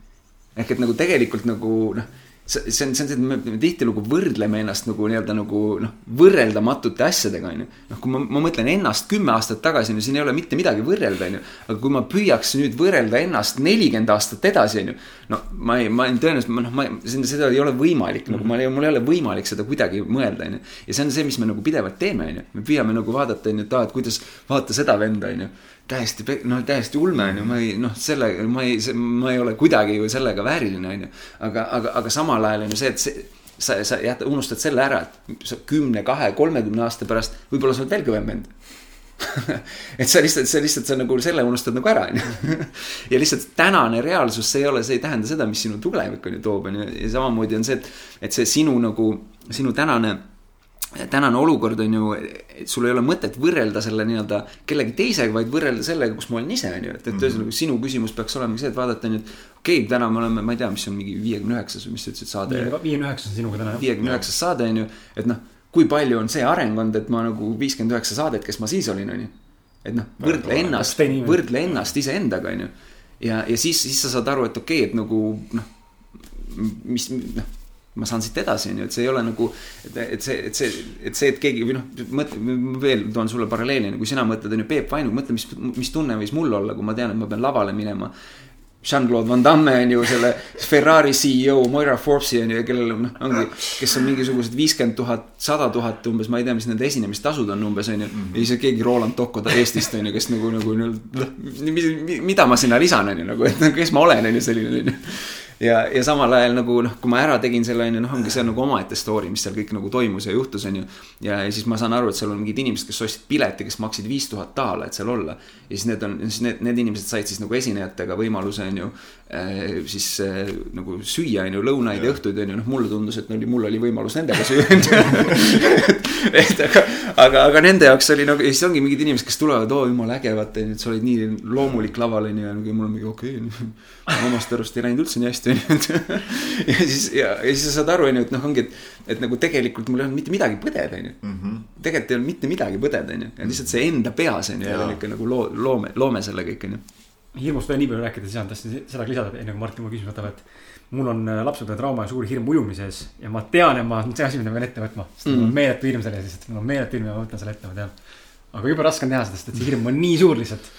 ehk et nagu tegelikult nagu noh see, see on, see on see, et me, me tihtilugu võrdleme ennast nagu nii-öelda nagu noh, võrreldamatute asjadega, on ju. noh, kui ma, ma mõtlen ennast kümme aastat tagasi, ju, siin ei ole mitte midagi võrrelda, on ju. aga kui ma püüaks nüüd võrrelda ennast nelikümmend aastat edasi, on ju. no ma ei, ma tõenäoliselt, noh, ma, seda ei ole võimalik mm, -hmm. nagu ma, mul ei ole võimalik seda kuidagi mõelda, on ju. ja see on see, mis me nagu pidevalt teeme, on ju. me püüame nagu vaadata, on ju, et aa, et kuidas, vaata seda venda, on ju täiesti, no täiesti ulme on ju, ma ei noh, selle, ma ei, ma ei ole kuidagi ju sellega vääriline, on ju. aga, aga, aga samal ajal on ju see, et see, sa, sa jätad, unustad selle ära, et sa kümne, kahe, kolmekümne aasta pärast võib-olla sa oled veel kõvem vend <laughs> et sa lihtsalt, sa lihtsalt, sa nagu selle unustad nagu ära, on ju. <laughs> ja lihtsalt tänane reaalsus, see ei ole, see ei tähenda seda, mis sinu tulevik on ju toob, on ju, ja samamoodi on see, et, et see sinu nagu, sinu tänane tänane olukord on ju, et sul ei ole mõtet võrrelda selle nii-öelda kellegi teisega, vaid võrrelda sellega, kus ma olen ise, on ju, et, et mhm. ühesõnaga mm -hmm. sinu küsimus peaks olema see, et vaadata, et okei okay,, täna me oleme, ma ei tea, mis on mingi viiekümne üheksas või mis sa ütlesid, saade. viiekümne üheksas on sinuga täna. viiekümne üheksas saade on ju, et noh, kui palju on see areng olnud, et ma nagu viiskümmend üheksa saadet, kes ma siis olin, on ju. et noh, võrdle ennast, võrdle ennast iseendaga, on ju. ja, ja siis, siis sa saad aru, et okei okay,, et nagu noh, mis noh ma saan siit edasi, on ju, et see ei ole nagu, et, et see, et see, et see, et keegi või noh, mõtle, veel toon sulle paralleeli, kui sina mõtled, on ju, Peep Vainu, mõtle, mis, mis tunne võis mul olla, kui ma tean, et ma pean lavale minema. Jean-Claude Van Damme on ju selle Ferrari CEO Moira Forbesi on ju, kellel noh, ongi, kes on mingisugused viiskümmend tuhat, sada tuhat umbes, ma ei tea, mis nende esinemistasud on umbes on ju. -hmm. ja siis keegi Roland Tocco Eestist on ju, kes nagu, nagu noh, mida ma sinna lisan on ju nagu, et kes ma olen on ju selline on ju ja, ja samal ajal nagu noh, kui ma ära tegin selle onju, noh, ongi see nagu omaette story, mis seal kõik nagu toimus ja juhtus, onju. ja, ja siis ma saan aru, et seal on mingid inimesed, kes ostsid pileti, kes maksid viis tuhat daala, et seal olla. ja siis need on, siis need, need inimesed said siis nagu esinejatega võimaluse onju äh, siis äh, nagu süüa onju lõunaid ja õhtuid onju, noh mulle tundus, et oli, mul oli võimalus nendega süüa <laughs> et aga, aga, aga nende jaoks oli nagu, siis ongi mingid inimesed, kes tulevad, oo jumala äge, vaata et sa olid nii loomulik laval onju ja nagu mul on mingi okei okay, omast arust ei läinud üldse nii hästi, onju. ja siis, ja, ja siis sa saad aru, onju, et noh, ongi, et, et nagu tegelikult mul ei olnud mitte midagi põdeda, onju. Mhm. tegelikult ei olnud mitte midagi põdeda, onju. ja lihtsalt see enda peas, onju, ja niuke nagu loo-, loome, loome selle kõik, onju. hirmust veel nii palju rääkida, siis tahtsin seda lisada, enne kui Martin mu küsimuse võtab, et mul on äh, lapsepõlvetrauma ja suur hirm ujumise ees ja ma tean, et ma, see asi, mida ma pean ette võtma, sest mm -hmm. mul on meeletu hirm selle ees lihtsalt, mul on meeletu hirm ja ma võtan selle ette, ma tean. aga jube raske on teha seda, sest et see hirm on nii suur lihtsalt.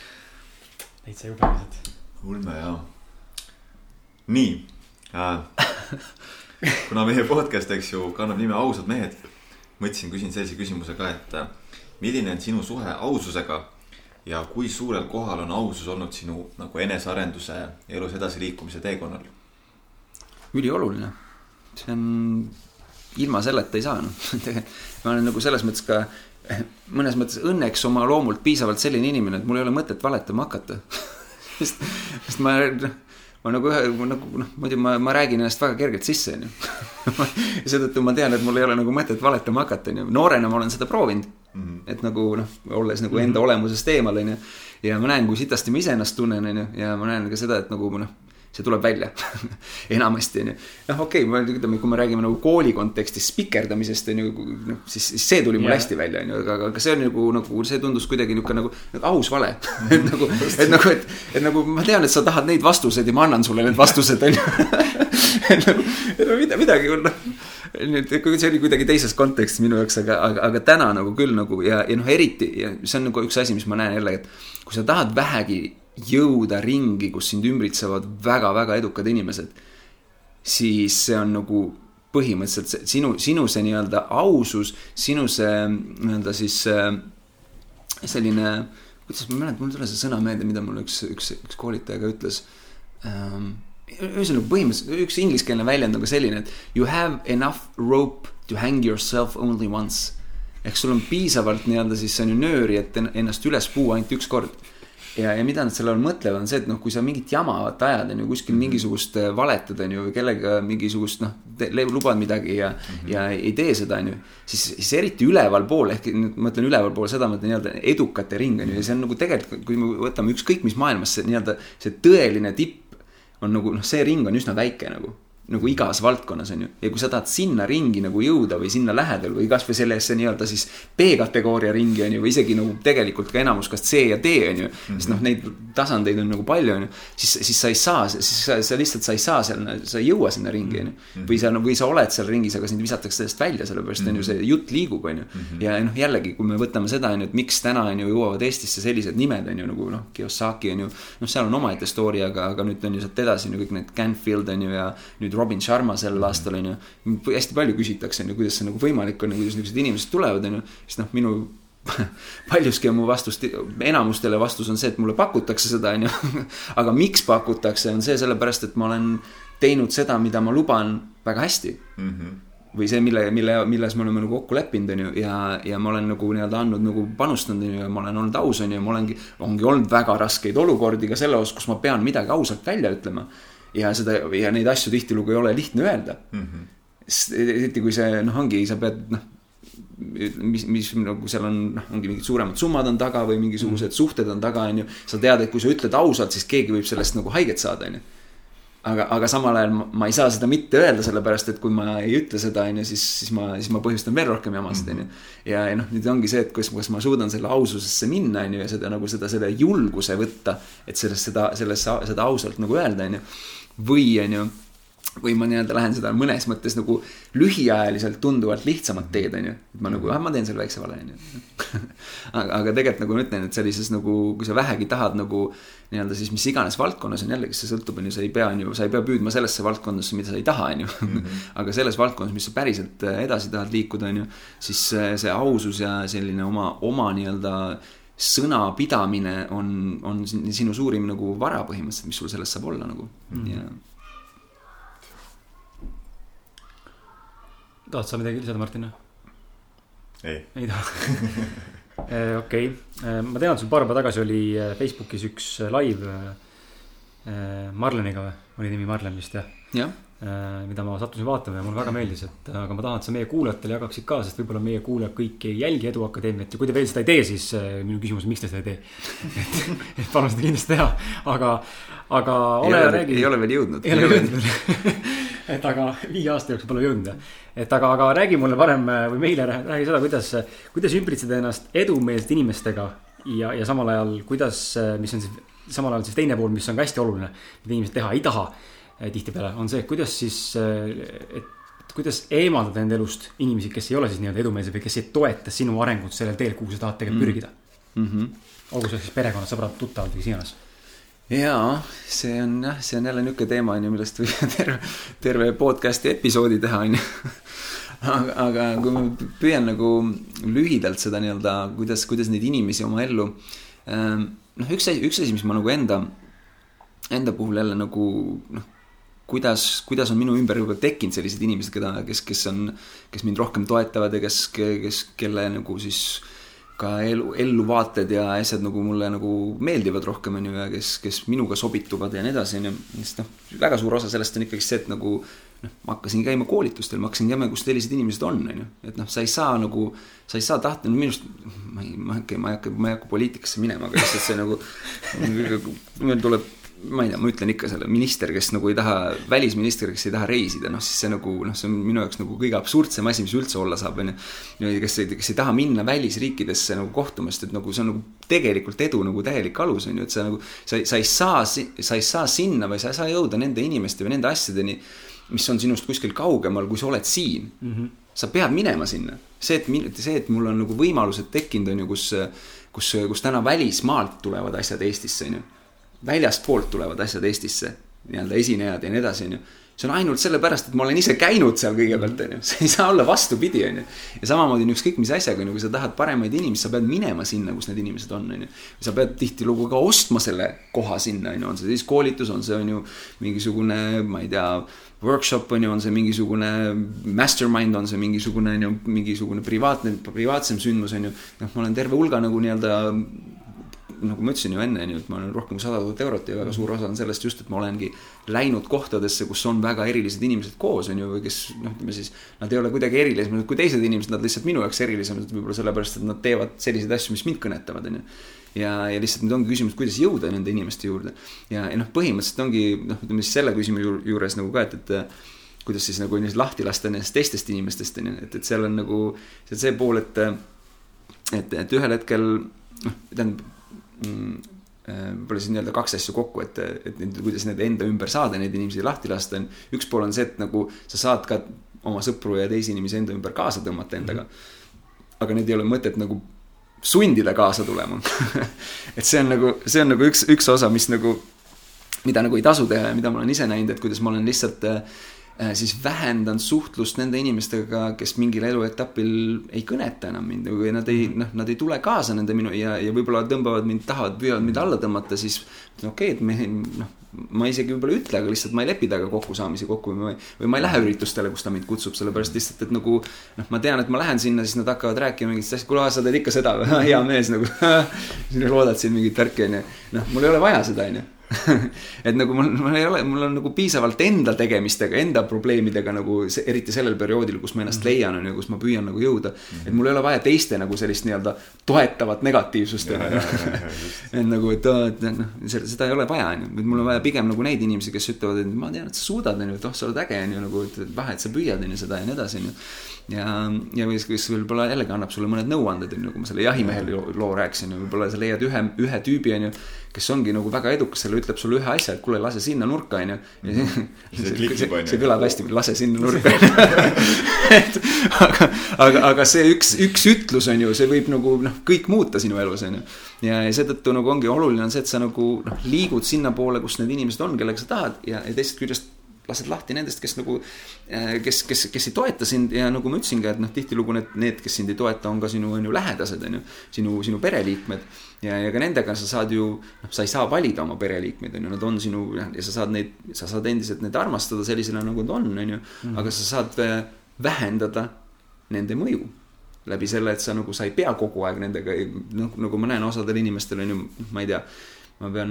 täitsa jube lihtsalt. ulme jaa nii äh,. kuna meie podcast, eks ju, kannab nime Ausad mehed, mõtlesin, küsin sellise küsimuse ka, et äh, milline on sinu suhe aususega ja kui suurel kohal on ausus olnud sinu nagu enesearenduse ja elus edasiliikumise teekonnal? ülioluline, see on, ilma selleta ei saa noh <laughs> ma olen nagu selles mõttes ka mõnes mõttes õnneks oma loomult piisavalt selline inimene, et mul ei ole mõtet valetama hakata <laughs> sest, sest ma noh ma nagu ühe, nagu noh, muidu ma, ma räägin ennast väga kergelt sisse, onju. seetõttu ma tean, et mul ei ole nagu mõtet valetama hakata, onju. noorena ma olen seda proovinud mm. -hmm. et nagu noh, olles nagu enda mm -hmm. olemusest eemal, onju. ja ma näen, kui sitasti ma iseennast tunnen, onju. ja ma näen ka seda, et nagu noh see tuleb välja <laughs> enamasti on ju. noh, okei okay,, ütleme, kui me räägime nagu kooli kontekstis spikerdamisest on ju, noh siis, siis see tuli mul yeah. hästi välja on ju, aga, aga see on nagu, nagu see tundus kuidagi niisugune nagu, nagu aus vale <laughs> et nagu, et nagu, et, et nagu ma tean, et sa tahad neid vastuseid ja ma annan sulle need vastused on ju <laughs> et nagu, mida, midagi noh nüüd, see oli kuidagi teises kontekstis minu jaoks, aga, aga, aga täna nagu küll nagu ja, ja noh, eriti ja see on nagu üks asi, mis ma näen jällegi, et kui sa tahad vähegi jõuda ringi, kus sind ümbritsevad väga-väga edukad inimesed, siis see on nagu põhimõtteliselt see sinu, sinu see nii-öelda ausus, sinu see nii-öelda siis selline, kuidas ma mäletan, mul ei tule see sõna meelde, mida mul üks, üks, üks koolitaja ka ütles um, ühesõnaga põhimõtteliselt üks ingliskeelne väljend on ka selline, et you have enough rope to hang yourself only once. ehk sul on piisavalt nii-öelda siis on ju nööri, et ennast üles puua ainult üks kord ja, ja mida nad selle all mõtlevad, on see, et noh, kui sa mingit jama vaata ajad, on ju, kuskil mingisugust äh, valetad, on ju, või kellega mingisugust noh, lubad midagi ja mm, -hmm. ja ei tee seda, on ju. siis, siis eriti ülevalpool, ehk nüüd ma ütlen ülevalpool, seda ma ütlen nii-öelda edukate ring, on ju, ja see on nagu tegelikult, kui me võtame ükskõik mis maailmas see nii-öelda see tõeline tipp on nagu noh, see ring on üsna väike nagu nagu igas valdkonnas on ju. ja kui sa tahad sinna ringi nagu jõuda või sinna lähedal või kasvõi sellesse nii-öelda siis B-kategooria ringi on ju, või isegi nagu tegelikult ka enamus kas C ja D on ju mm. -hmm. sest noh, neid tasandeid on nagu palju on ju. siis, siis sa ei saa, siis sa, sa lihtsalt, sa ei saa seal, sa ei jõua sinna ringi on ju. Mhm. või sa, või sa oled seal ringis, aga sind visatakse sellest välja, sellepärast on mm -hmm. ju see jutt liigub, on ju. Mhm. ja noh, jällegi, kui me võtame seda on ju, et miks täna on ju jõuavad Eestisse sellised nimed on ju nagu noh, Kiyosaki on ju. noh, seal on omaette story, aga, aga nüüd on ju sealt edasi on ju kõik need Canfield on ju ja nüüd nüüd Robin Sharma sel aastal on ju. hästi palju küsitakse on ju, kuidas see nagu võimalik on ja kuidas niisugused inimesed tulevad, on ju. siis noh, minu <laughs> paljuski on mu vastus, enamustele vastus on see, et mulle pakutakse seda, on ju. <laughs> aga miks pakutakse, on see sellepärast, et ma olen teinud seda, mida ma luban väga hästi mm. -hmm või see, mille, mille, milles me oleme nagu kokku leppinud, on ju, ja, ja ma olen nagu nii-öelda andnud nagu panustanud, on ju, ja ma olen olnud aus, on ju, ma olengi, ongi olnud väga raskeid olukordi ka selle osas, kus ma pean midagi ausalt välja ütlema ja seda ja neid asju tihtilugu ei ole lihtne öelda mm. -hmm. eriti kui see noh, ongi, sa pead noh, mis, mis nagu seal on, noh, ongi mingid suuremad summad on taga või mingisugused mm -hmm. suhted on taga, on ju. sa tead, et kui sa ütled ausalt, siis keegi võib sellest nagu haiget saada, on ju aga, aga samal ajal ma, ma ei saa seda mitte öelda, sellepärast et kui ma ei ütle seda, on ju, siis, siis ma, siis ma põhjustan veel rohkem jamasid, on ju. ja, ja noh, nüüd ongi see, et kas, kas ma suudan selle aususesse minna, on ju, ja seda nagu seda, selle julguse võtta, et sellest, seda, sellest, seda ausalt nagu öelda, on ju või on ju või ma nii-öelda lähen seda mõnes mõttes nagu lühiajaliselt tunduvalt lihtsamat teed, on ju. et ma nagu, ah, ma teen selle väikse vale, on ju. <laughs> aga, aga tegelikult nagu ma ütlen, et sellises nagu, kui sa vähegi tahad nagu nii-öelda siis mis iganes valdkonnas on jällegi, see sõltub, on ju, sa ei pea, on ju, sa ei pea püüdma sellesse valdkondasse, mida sa ei taha, on ju. Mhm. <laughs> aga selles valdkonnas, mis sa päriselt äh, edasi tahad liikuda, on ju, siis see ausus ja selline oma, oma nii-öelda sõnapidamine on, on sinu suurim nagu vara põhimõtteliselt, mis sul sellest saab olla nagu mm -hmm. ja tahad sa midagi lisada, Martin? ei. ei taha eh, <laughs> okei, eh, ma tean, sul paar päeva tagasi oli eh, Facebookis üks live Marleniga või, oli nimi Marlen vist jah? jah mida ma sattusin vaatama ja mulle väga meeldis, et aga ma tahan, et sa meie kuulajatele jagaksid ka, sest võib-olla meie kuulajad kõik ei jälgi Edu Akadeemiat ja kui te veel seda ei tee, siis minu küsimus, miks te seda ei tee <laughs> et, et palun seda kindlasti teha, aga, aga ole ja räägi. ei ole veel jõudnud. ei ole jõudnud veel <laughs> et aga viie aasta jooksul pole jõudnud jah. et aga, aga räägi mulle parem või meile räägi seda, kuidas, kuidas ümbritseda ennast edumeelsete inimestega ja, ja samal ajal, kuidas, mis on siis samal ajal siis teine pool, mis on ka hästi oluline, mida inimesed teha ei taha tihtipeale, on see, kuidas siis, eh, et kuidas eemaldada enda elust inimesi, kes ei ole siis nii-öelda edumeelsed või kes ei toeta sinu arengut sellel teel, kuhu sa tahad tegelikult mm. pürgida mm. -hmm. olgu see siis perekonnad, sõbrad, tuttavad või kes iganes jaa, see on jah, see on jälle niisugune teema, on ju, millest võib <laughs> terve, terve podcast'i episoodi teha, on ju. aga, aga kui ma püüan nagu lühidalt seda nii-öelda, kuidas, kuidas neid inimesi oma ellu. Ähm, noh, üks asi, üks asi, mis ma nagu enda, enda puhul jälle nagu noh, kuidas, kuidas on minu ümber juba tekkinud sellised inimesed, keda, kes, kes on, kes mind rohkem toetavad ja kes, kes, kelle nagu siis ka elu, elluvaated ja asjad nagu mulle nagu meeldivad rohkem, on ju, ja kes, kes minuga sobituvad ja nii edasi, on ju. sest noh, väga suur osa sellest on ikkagi see, et nagu noh, ma hakkasin käima koolitustel, ma hakkasin käima, kus sellised inimesed on, on ju. et noh, sa ei saa nagu, sa ei saa tahta, no minu arust, ma ei, ma ei hakka, ma ei hakka, ma ei hakka poliitikasse minema, aga lihtsalt see nagu, <laughs> meil tuleb ma ei tea, ma ütlen ikka selle minister, kes nagu ei taha, välisminister, kes ei taha reisida, noh siis see nagu noh, see on minu jaoks nagu kõige absurdsem asi, mis üldse olla saab, on ju. kes, kes ei taha minna välisriikidesse nagu kohtuma, sest et nagu see on nagu tegelikult edu nagu täielik alus on ju, et sa nagu. sa, sa ei saa, sa ei saa sinna või sa ei saa jõuda nende inimeste või nende asjadeni, mis on sinust kuskil kaugemal, kui sa oled siin mm. -hmm. sa pead minema sinna, see, et, see, et mul on nagu võimalused tekkinud, on ju, kus kus, kus täna välismaalt tulevad asjad Eestisse, on ju väljastpoolt tulevad asjad Eestisse, nii-öelda esinejad ja nii edasi, on ju. see on ainult sellepärast, et ma olen ise käinud seal kõigepealt, on ju, <laughs> see ei saa olla vastupidi, on ju. ja samamoodi on ükskõik mis asjaga, on ju, kui sa tahad paremaid inimesi, sa pead minema sinna, kus need inimesed on, on ju. sa pead tihtilugu ka ostma selle koha sinna, on ju, on see siis koolitus, on see, on ju, mingisugune, ma ei tea workshop on ju, on see mingisugune mastermind, on see mingisugune, on ju, mingisugune privaatne, privaatsem sündmus, on ju. noh, ma olen terve hulga nagu nii-öelda nagu ma ütlesin ju enne, on ju, et ma olen rohkem kui sada tuhat eurot ja väga suur osa on sellest just, et ma olengi läinud kohtadesse, kus on väga erilised inimesed koos, on ju, või kes noh, ütleme siis. Nad ei ole kuidagi erilisemad kui teised inimesed, nad lihtsalt minu jaoks erilisemad, võib-olla sellepärast, et nad teevad selliseid asju, mis mind kõnetavad, on ju. ja, ja lihtsalt nüüd ongi küsimus, kuidas jõuda nende inimeste juurde. ja, ja noh, põhimõtteliselt ongi noh, ütleme siis selle küsimuse juures nagu ka, et, et kuidas siis nagu lahti lasta nendest teistest inimestest, on ju, et, et seal on nagu see pool, et, et, et ühel hetkel noh, tähendab võib-olla siis nii-öelda kaks asja kokku, et, et kuidas need enda ümber saada, neid inimesi lahti lasta on. üks pool on see, et nagu sa saad ka oma sõpru ja teisi inimesi enda ümber kaasa tõmmata endaga. aga neid ei ole mõtet nagu sundida kaasa tulema <laughs> et see on nagu, see on nagu üks, üks osa, mis nagu, mida nagu ei tasu teha ja mida ma olen ise näinud, et kuidas ma olen lihtsalt äh, Äh, siis vähendan suhtlust nende inimestega, kes mingil eluetapil ei kõneta enam mind või nad ei, noh, nad ei tule kaasa nende minu ja, ja võib-olla tõmbavad mind, tahavad, püüavad mind alla tõmmata, siis okei okay,, et me noh, ma isegi võib-olla ei ütle, aga lihtsalt ma ei lepi temaga kokkusaamisi kokku või ma või ma ei lähe üritustele, kus ta mind kutsub, sellepärast lihtsalt, et nagu noh, ma tean, et ma lähen sinna, siis nad hakkavad rääkima mingitest asjadest, kuule, sa teed ikka seda või, <laughs> hea mees nagu <laughs> loodad siin mingit värki, onju. noh, mul ei ole vaja seda, onju <laughs> et nagu mul, mul ei ole, mul on nagu piisavalt enda tegemistega, enda probleemidega nagu see, eriti sellel perioodil, kus ma ennast mm -hmm. leian, on ju, kus ma püüan nagu jõuda mm. -hmm. et mul ei ole vaja teiste nagu sellist nii-öelda toetavat negatiivsust. <laughs> et nagu, et, et noh, seda ei ole vaja, on ju, et mul on vaja pigem nagu neid inimesi, kes ütlevad, et ma tean, et sa suudad, on ju, et oh, sa oled äge, on ju, nagu, et vähe, et sa püüad, on ju, seda ja nii edasi, on ju ja, ja kes, kes võib-olla jällegi annab sulle mõned nõuanded, on ju, kui ma selle jahimehe loo, rääkisin, võib-olla sa leiad ühe, ühe tüübi, on ju, kes ongi nagu väga edukas selle ütleb sulle ühe asja, et kuule, lase sinna nurka, onju. See klikib, on ju. see kõlab hästi, lase sinna <laughs> nurka. et aga, aga, aga see üks, üks ütlus on ju, see võib nagu noh, kõik muuta sinu elus, onju. ja, ja seetõttu nagu ongi oluline on see, et sa nagu noh, liigud sinnapoole, kus need inimesed on, kellega sa tahad ja, ja teisest küljest lased lahti nendest, kes nagu, kes, kes, kes ei toeta sind ja nagu ma ütlesin ka, et noh, tihtilugu need, need, kes sind ei toeta, on ka sinu, on ju, lähedased, on ju. sinu, sinu pereliikmed ja, ja ka nendega sa saad ju, noh, sa ei saa valida oma pereliikmeid, on ju, nad on sinu ja sa saad neid, sa saad endiselt neid armastada sellisena, nagu nad on, on ju. aga sa saad äh, vähendada nende mõju läbi selle, et sa nagu, sa ei pea kogu aeg nendega, noh, nagu ma näen osadel inimestel on ju, ma ei tea ma pean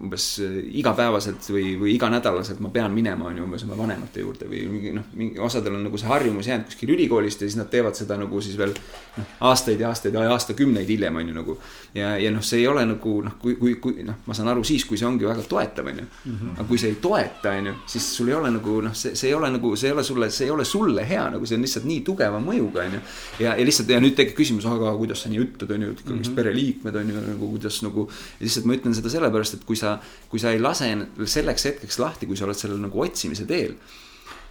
umbes äh, igapäevaselt või, või iganädalaselt ma pean minema, on ju, umbes oma vanemate juurde või mingi noh, mingi osadel on nagu see harjumus jäänud kuskil ülikoolist ja siis nad teevad seda nagu siis veel noh, aastaid ja aastaid aastakümneid hiljem on ju nagu. ja, ja noh, see ei ole nagu noh, kui, kui, kui noh, ma saan aru siis, kui see ongi väga toetav, on ju. aga kui see ei toeta, on ju, siis sul ei ole nagu noh, see, see ei ole nagu, see ei ole sulle, see ei ole sulle hea, nagu see on lihtsalt nii tugeva mõjuga, on ju. ja, ja lihtsalt ja nüüd tekib küsimus, aga kuidas sa nii ütled, on ju, et ikkagist pereliikmed on ju nagu kuidas nagu. lihtsalt ma ütlen seda sellepärast, et kui sa, kui sa ei lase selleks hetkeks lahti, kui sa oled sellel nagu otsimise teel,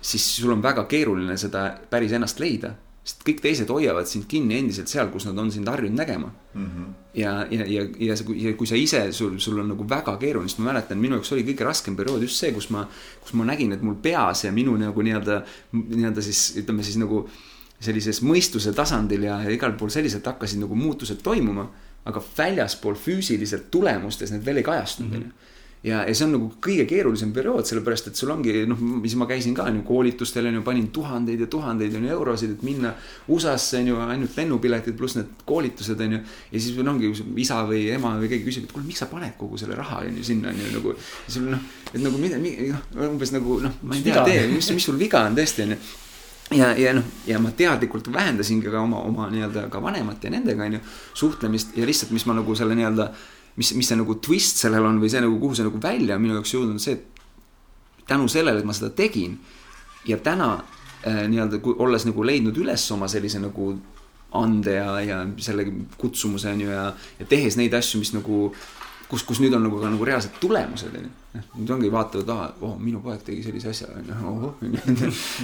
siis sul on väga keeruline seda päris ennast leida sest kõik teised hoiavad sind kinni endiselt seal, kus nad on sind harjunud nägema mm. -hmm. ja, ja, ja, ja kui, kui sa ise, sul, sul on nagu väga keeruline, sest ma mäletan, minu jaoks oli kõige raskem periood just see, kus ma, kus ma nägin, et mul peas ja minu nagu nii-öelda, nii-öelda siis ütleme siis nagu sellises mõistuse tasandil ja, ja igal pool selliselt hakkasid nagu muutused toimuma, aga väljaspool füüsiliselt tulemustes need veel ei kajastunud, onju ja, ja see on nagu kõige keerulisem periood, sellepärast et sul ongi noh, siis ma käisin ka on ju koolitustel on ju, panin tuhandeid ja tuhandeid on ju eurosid, et minna USA-sse on ju ainult lennupiletid pluss need koolitused on ju. ja siis veel ongi isa või ema või keegi küsib, et kuule, miks sa paned kogu selle raha on ju sinna on ju nagu. ja sul noh, et nagu mida, noh umbes nagu noh, ma ei tea tee, mis, mis sul viga on tõesti on ju ja, ja noh, ja ma teadlikult vähendasingi ka oma, oma nii-öelda ka vanemate ja nendega onju suhtlemist ja lihtsalt, mis ma nagu selle nii-öelda, mis, mis see nagu twist sellel on või see nagu, kuhu see nagu välja on minu jaoks jõudnud, see, et tänu sellele, et ma seda tegin ja täna äh, nii-öelda, olles nagu leidnud üles oma sellise nagu ande ja, ja selle kutsumuse on ju ja, ja tehes neid asju, mis nagu kus, kus nüüd on nagu ka nagu reaalsed tulemused onju. noh, nüüd ongi vaatavad, aa, oh minu poeg tegi sellise asja onju,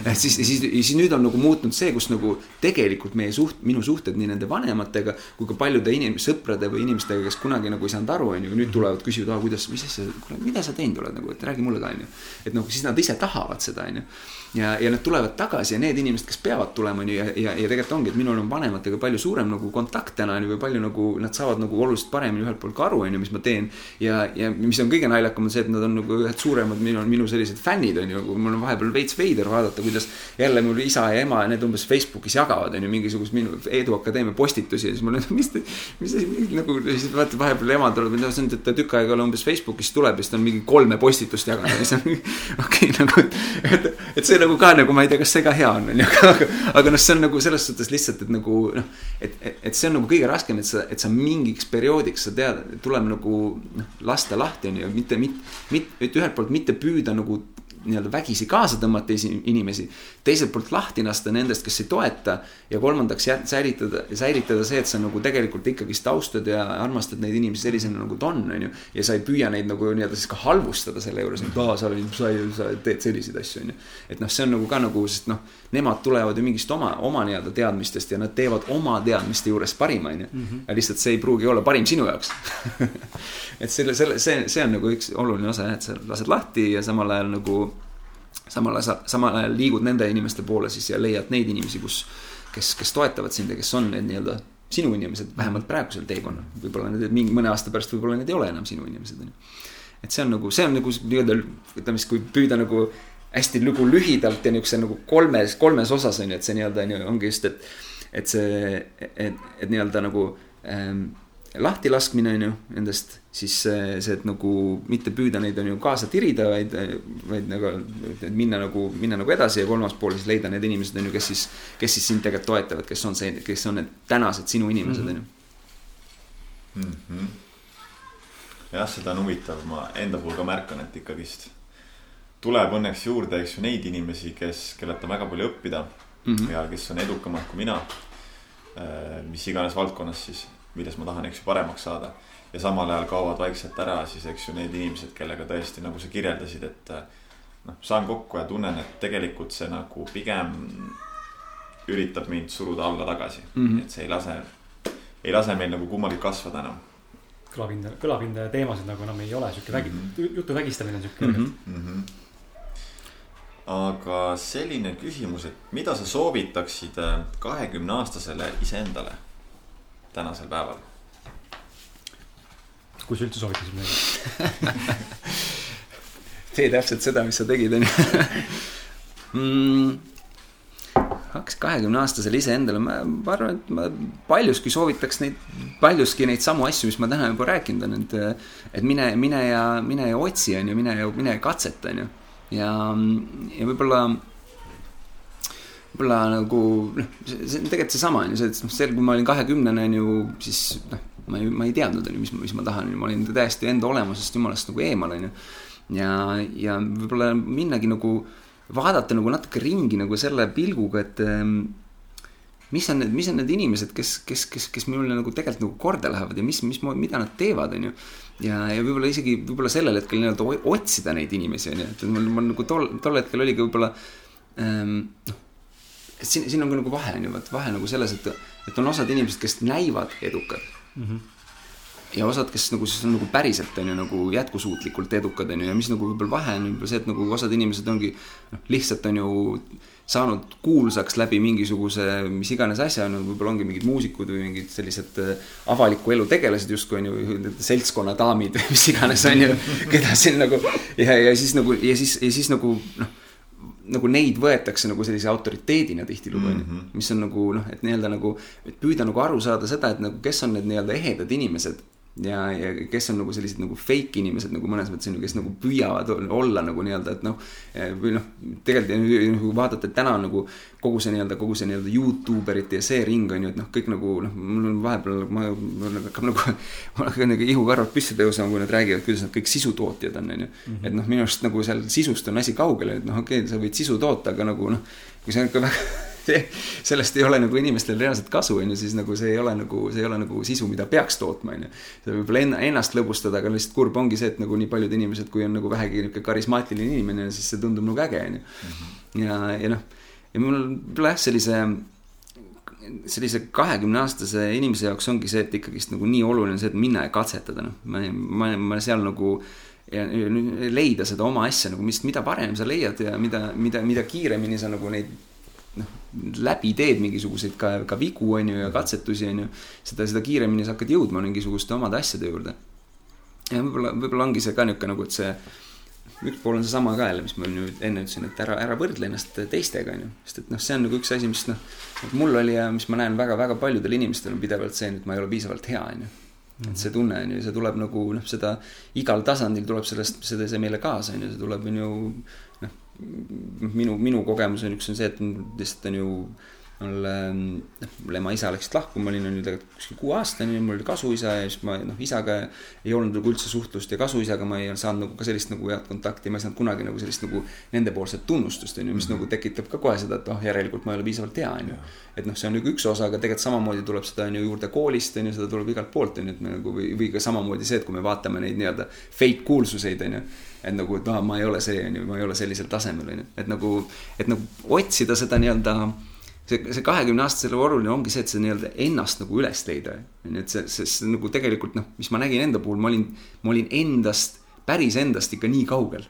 et siis, siis, siis nüüd on nagu muutunud see, kus nagu tegelikult meie suht-, minu suhted nii nende vanematega kui ka paljude inim-, sõprade või inimestega, kes kunagi nagu ei saanud aru onju, nüüd tulevad, küsivad, aa kuidas, mis asja, kuule, mida sa teinud oled nagu, et räägi mulle ka onju. et nagu siis nad ise tahavad seda onju ja, ja nad tulevad tagasi ja need inimesed, kes peavad tulema, onju, ja, ja, ja tegelikult ongi, et minul on vanematega palju suurem nagu kontakt täna onju või palju nagu nad saavad nagu oluliselt paremini ühelt poolt ka aru, onju, mis ma teen. ja, ja mis on kõige naljakam, on see, et nad on nagu ühed suuremad, minu, minu sellised fännid onju, mul on vahepeal veits veider vaadata, kuidas jälle mul isa ja ema ja need umbes Facebookis jagavad onju mingisugust minu Eedu Akadeemia postitusi ja siis mul on, mis mis asi, nagu siis vaata vahepeal ema tuleb, no see on, ta tükk aega ei ole umbes Facebookis tuleb ja siis ta on mingi kolme postitust jaganud ja siis on <laughs> okei okay, nagu, et, et see nagu ka nagu ma ei tea, kas see ka hea on, onju, aga, aga, aga noh, see on nagu selles suhtes lihtsalt, et nagu noh, et, et, et see on nagu kõige raskem, et sa, et sa mingiks perioodiks sa tead, tuleb nagu noh, lasta lahti onju, mitte, mitte, mitte, et ühelt poolt mitte püüda nagu nii-öelda vägisi kaasa tõmmata esi- inimesi, teiselt poolt lahti lasta nendest, kes ei toeta ja kolmandaks jä- säilitada, säilitada see, et sa nagu tegelikult ikkagist austad ja armastad neid inimesi sellisena, nagu ta on, onju. ja sa ei püüa neid nagu nii-öelda siis ka halvustada selle juures, et aa, sa olid, sa, sa teed selliseid asju, onju. et noh, see on nagu ka nagu, sest noh, nemad tulevad ju mingist oma, oma nii-öelda teadmistest ja nad teevad oma teadmiste juures parima, onju. ja lihtsalt see ei pruugi olla parim sinu jaoks <laughs> et selle, selle, see, see on nagu üks oluline osa jah, et sa lased lahti ja samal ajal nagu samal ajal, samal ajal liigud nende inimeste poole siis ja leiad neid inimesi, kus, kes, kes toetavad sind ja kes on need nii-öelda sinu inimesed, vähemalt praegusel teekonnal. võib-olla need mingi mõne aasta pärast võib-olla need ei ole enam sinu inimesed, onju. et see on nagu, see on nagu nii-öelda ütleme siis, kui püüda nagu hästi nagu lühidalt ja niisuguse nagu kolmes, kolmes osas on ju, et see nii-öelda on ju, ongi just, et, et see, et, et nii-öelda nagu ähm, lahtilaskmine on ju nendest, siis see, see, et nagu mitte püüda neid on ju kaasa tirida, vaid, vaid nagu minna nagu, minna nagu edasi ja kolmas pool siis leida need inimesed on ju, kes siis, kes siis sind tegelikult toetavad, kes on see, kes on need tänased sinu inimesed on ju. -hmm. jah, seda on huvitav, ma enda puhul ka märkan, et ikkagist tuleb õnneks juurde, eks ju, neid inimesi, kes, kellelt on väga palju õppida mm. -hmm. ja kes on edukamad kui mina. mis iganes valdkonnas siis milles ma tahan, eks ju, paremaks saada. ja samal ajal kaovad vaikselt ära siis, eks ju, need inimesed, kellega tõesti, nagu sa kirjeldasid, et noh, saan kokku ja tunnen, et tegelikult see nagu pigem üritab mind suruda alla tagasi mm. -hmm. et see ei lase, ei lase meil nagu kummalgi kasvada enam. kõlapinda, kõlapinda teemasid nagu enam ei ole, sihuke vägi mm, -hmm. jutu vägistamine on sihuke mm. -hmm. Mm -hmm. Aga selline küsimus, et mida sa soovitaksid äh, kahekümne aastasele iseendale tänasel päeval? kui sa üldse soovitaksid midagi <laughs> tee täpselt seda, mis sa tegid, onju mm, kaks kahekümne aastasele iseendale, ma, ma arvan, et ma paljuski soovitaks neid, paljuski neid samu asju, mis ma täna juba rääkinud olen, et. et mine, mine ja, mine ja otsi, on ju, mine ja, mine ja katseta, on ju. Ja, ja võib-olla, võib-olla nagu noh, see, on tegelikult seesama on ju, see, et noh, sel, kui ma olin kahekümnene, on ju, siis noh, ma ei, ma ei teadnud, on ju, mis, mis ma tahan, ma olin täiesti enda olemusest jumalast nagu eemal, on ju. ja, ja võib-olla minnagi nagu vaadata nagu natuke ringi nagu selle pilguga, et ähm, mis on need, mis on need inimesed, kes, kes, kes, kes mulle nagu tegelikult nagu korda lähevad ja mis, mis, mida nad teevad, on ju. Ja, ja võib-olla isegi võib-olla sellel hetkel nii-öelda otsida neid inimesi, on ju, et mul, mul nagu tol, tol hetkel oligi võib-olla ähm,. noh, siin, siin on ka nagu vahe, on ju, vot vahe nagu selles, et, et on osad inimesed, kes näivad edukad mm. -hmm ja osad, kes nagu siis on nagu päriselt on ju nagu jätkusuutlikult edukad on ju ja mis nagu võib-olla vahe on võib-olla see, et nagu osad inimesed ongi noh, lihtsalt on ju saanud kuulsaks läbi mingisuguse mis iganes asja, no võib-olla ongi mingid muusikud või mingid sellised äh, avaliku elu tegelased justkui on ju, seltskonna daamid või mis iganes on ju, keda siin nagu ja, ja siis nagu ja siis, ja siis nagu noh nagu neid võetakse nagu sellise autoriteedina tihtilugu onju mm -hmm., mis on nagu noh, et nii-öelda nagu, et püüda nagu aru saada seda, et nagu kes on need nii-öelda ehedad inimesed ja, ja kes on nagu sellised nagu fake inimesed nagu mõnes mõttes on ju, kes nagu püüavad olla nagu nii-öelda, et noh. või noh, tegelikult nagu vaadata, et täna on nagu kogu see nii-öelda, kogu see nii-öelda Youtube erite ja see ring on ju, et noh, kõik nagu noh, mul on vahepeal, ma, mul hakkab nagu, <laughs> mul hakkab nagu ihukarvad püsti tõusma, kui nad räägivad, kuidas nad kõik sisutootjad on, on ju. Mhm. et noh, minu arust nagu seal sisust on asi kaugel, et noh, okei okay,, sa võid sisu toota, aga nagu noh, kui on ikka väga <laughs> <laughs> sellest ei ole nagu inimestel reaalset kasu, on ju, siis nagu see ei ole nagu, see ei ole nagu sisu, mida peaks tootma, on ju. see võib-olla enna, ennast lõbustada, aga lihtsalt kurb ongi see, et nagu nii paljud inimesed, kui on nagu vähegi niisugune karismaatiline inimene, siis see tundub nagu äge, on ju. Mhm. ja, ja noh, ja mul võib-olla jah, sellise sellise kahekümne aastase inimese jaoks ongi see, et ikkagist nagu nii oluline see, et minna ja katsetada, noh, ma, ma, ma seal nagu ja leida seda oma asja nagu, mis, mida parem sa leiad ja mida, mida, mida kiiremini sa nagu neid läbi teed mingisuguseid ka, ka vigu, on ju, ja katsetusi, on ju. seda, seda kiiremini sa hakkad jõudma mingisuguste omade asjade juurde. ja võib-olla, võib-olla ongi see ka niisugune nagu, et see üks pool on seesama ka jälle, mis ma nüüd enne ütlesin, et ära, ära võrdle ennast teistega, on ju. sest et noh, see on nagu üks asi, mis noh, mul oli ja mis ma näen väga-väga paljudel inimestel on pidevalt see, et ma ei ole piisavalt hea, on ju. et see tunne on ju, see tuleb nagu noh, seda igal tasandil tuleb sellest, seda, see meile kaasa, on ju, see tuleb on ju minu, minu kogemus on üks on see, et lihtsalt on ju mul, noh, mul ema isa läksid lahku, ma olin on ju tegelikult kuskil kuueaastane, mul oli kasuisa ja siis ma noh, isaga ei olnud nagu üldse suhtlust ja kasuisaga ma ei saanud nagu ka sellist nagu head kontakti, ma ei saanud kunagi nagu sellist nagu nendepoolset tunnustust, on ju, mis mm -hmm. nagu tekitab ka kohe seda, et oh, järelikult ma ei ole piisavalt hea, on ju. et noh, see on nagu üks osa, aga tegelikult samamoodi tuleb seda on ju juurde koolist, on ju, seda tuleb igalt poolt, on ju, et me nagu või, või ka samamoodi see, et kui me vaatame neid nii-öelda fake kuulsuseid, on ju et nagu, et noh, ma ei ole see, on ju, ma ei ole sellisel tasemel, on ju, et nagu, et nagu otsida seda nii-öelda see, see kahekümne aastasele oluline ongi see, et sa nii-öelda ennast nagu üles leida, on ju, et see, see, see nagu tegelikult noh, mis ma nägin enda puhul, ma olin, ma olin endast, päris endast ikka nii kaugel.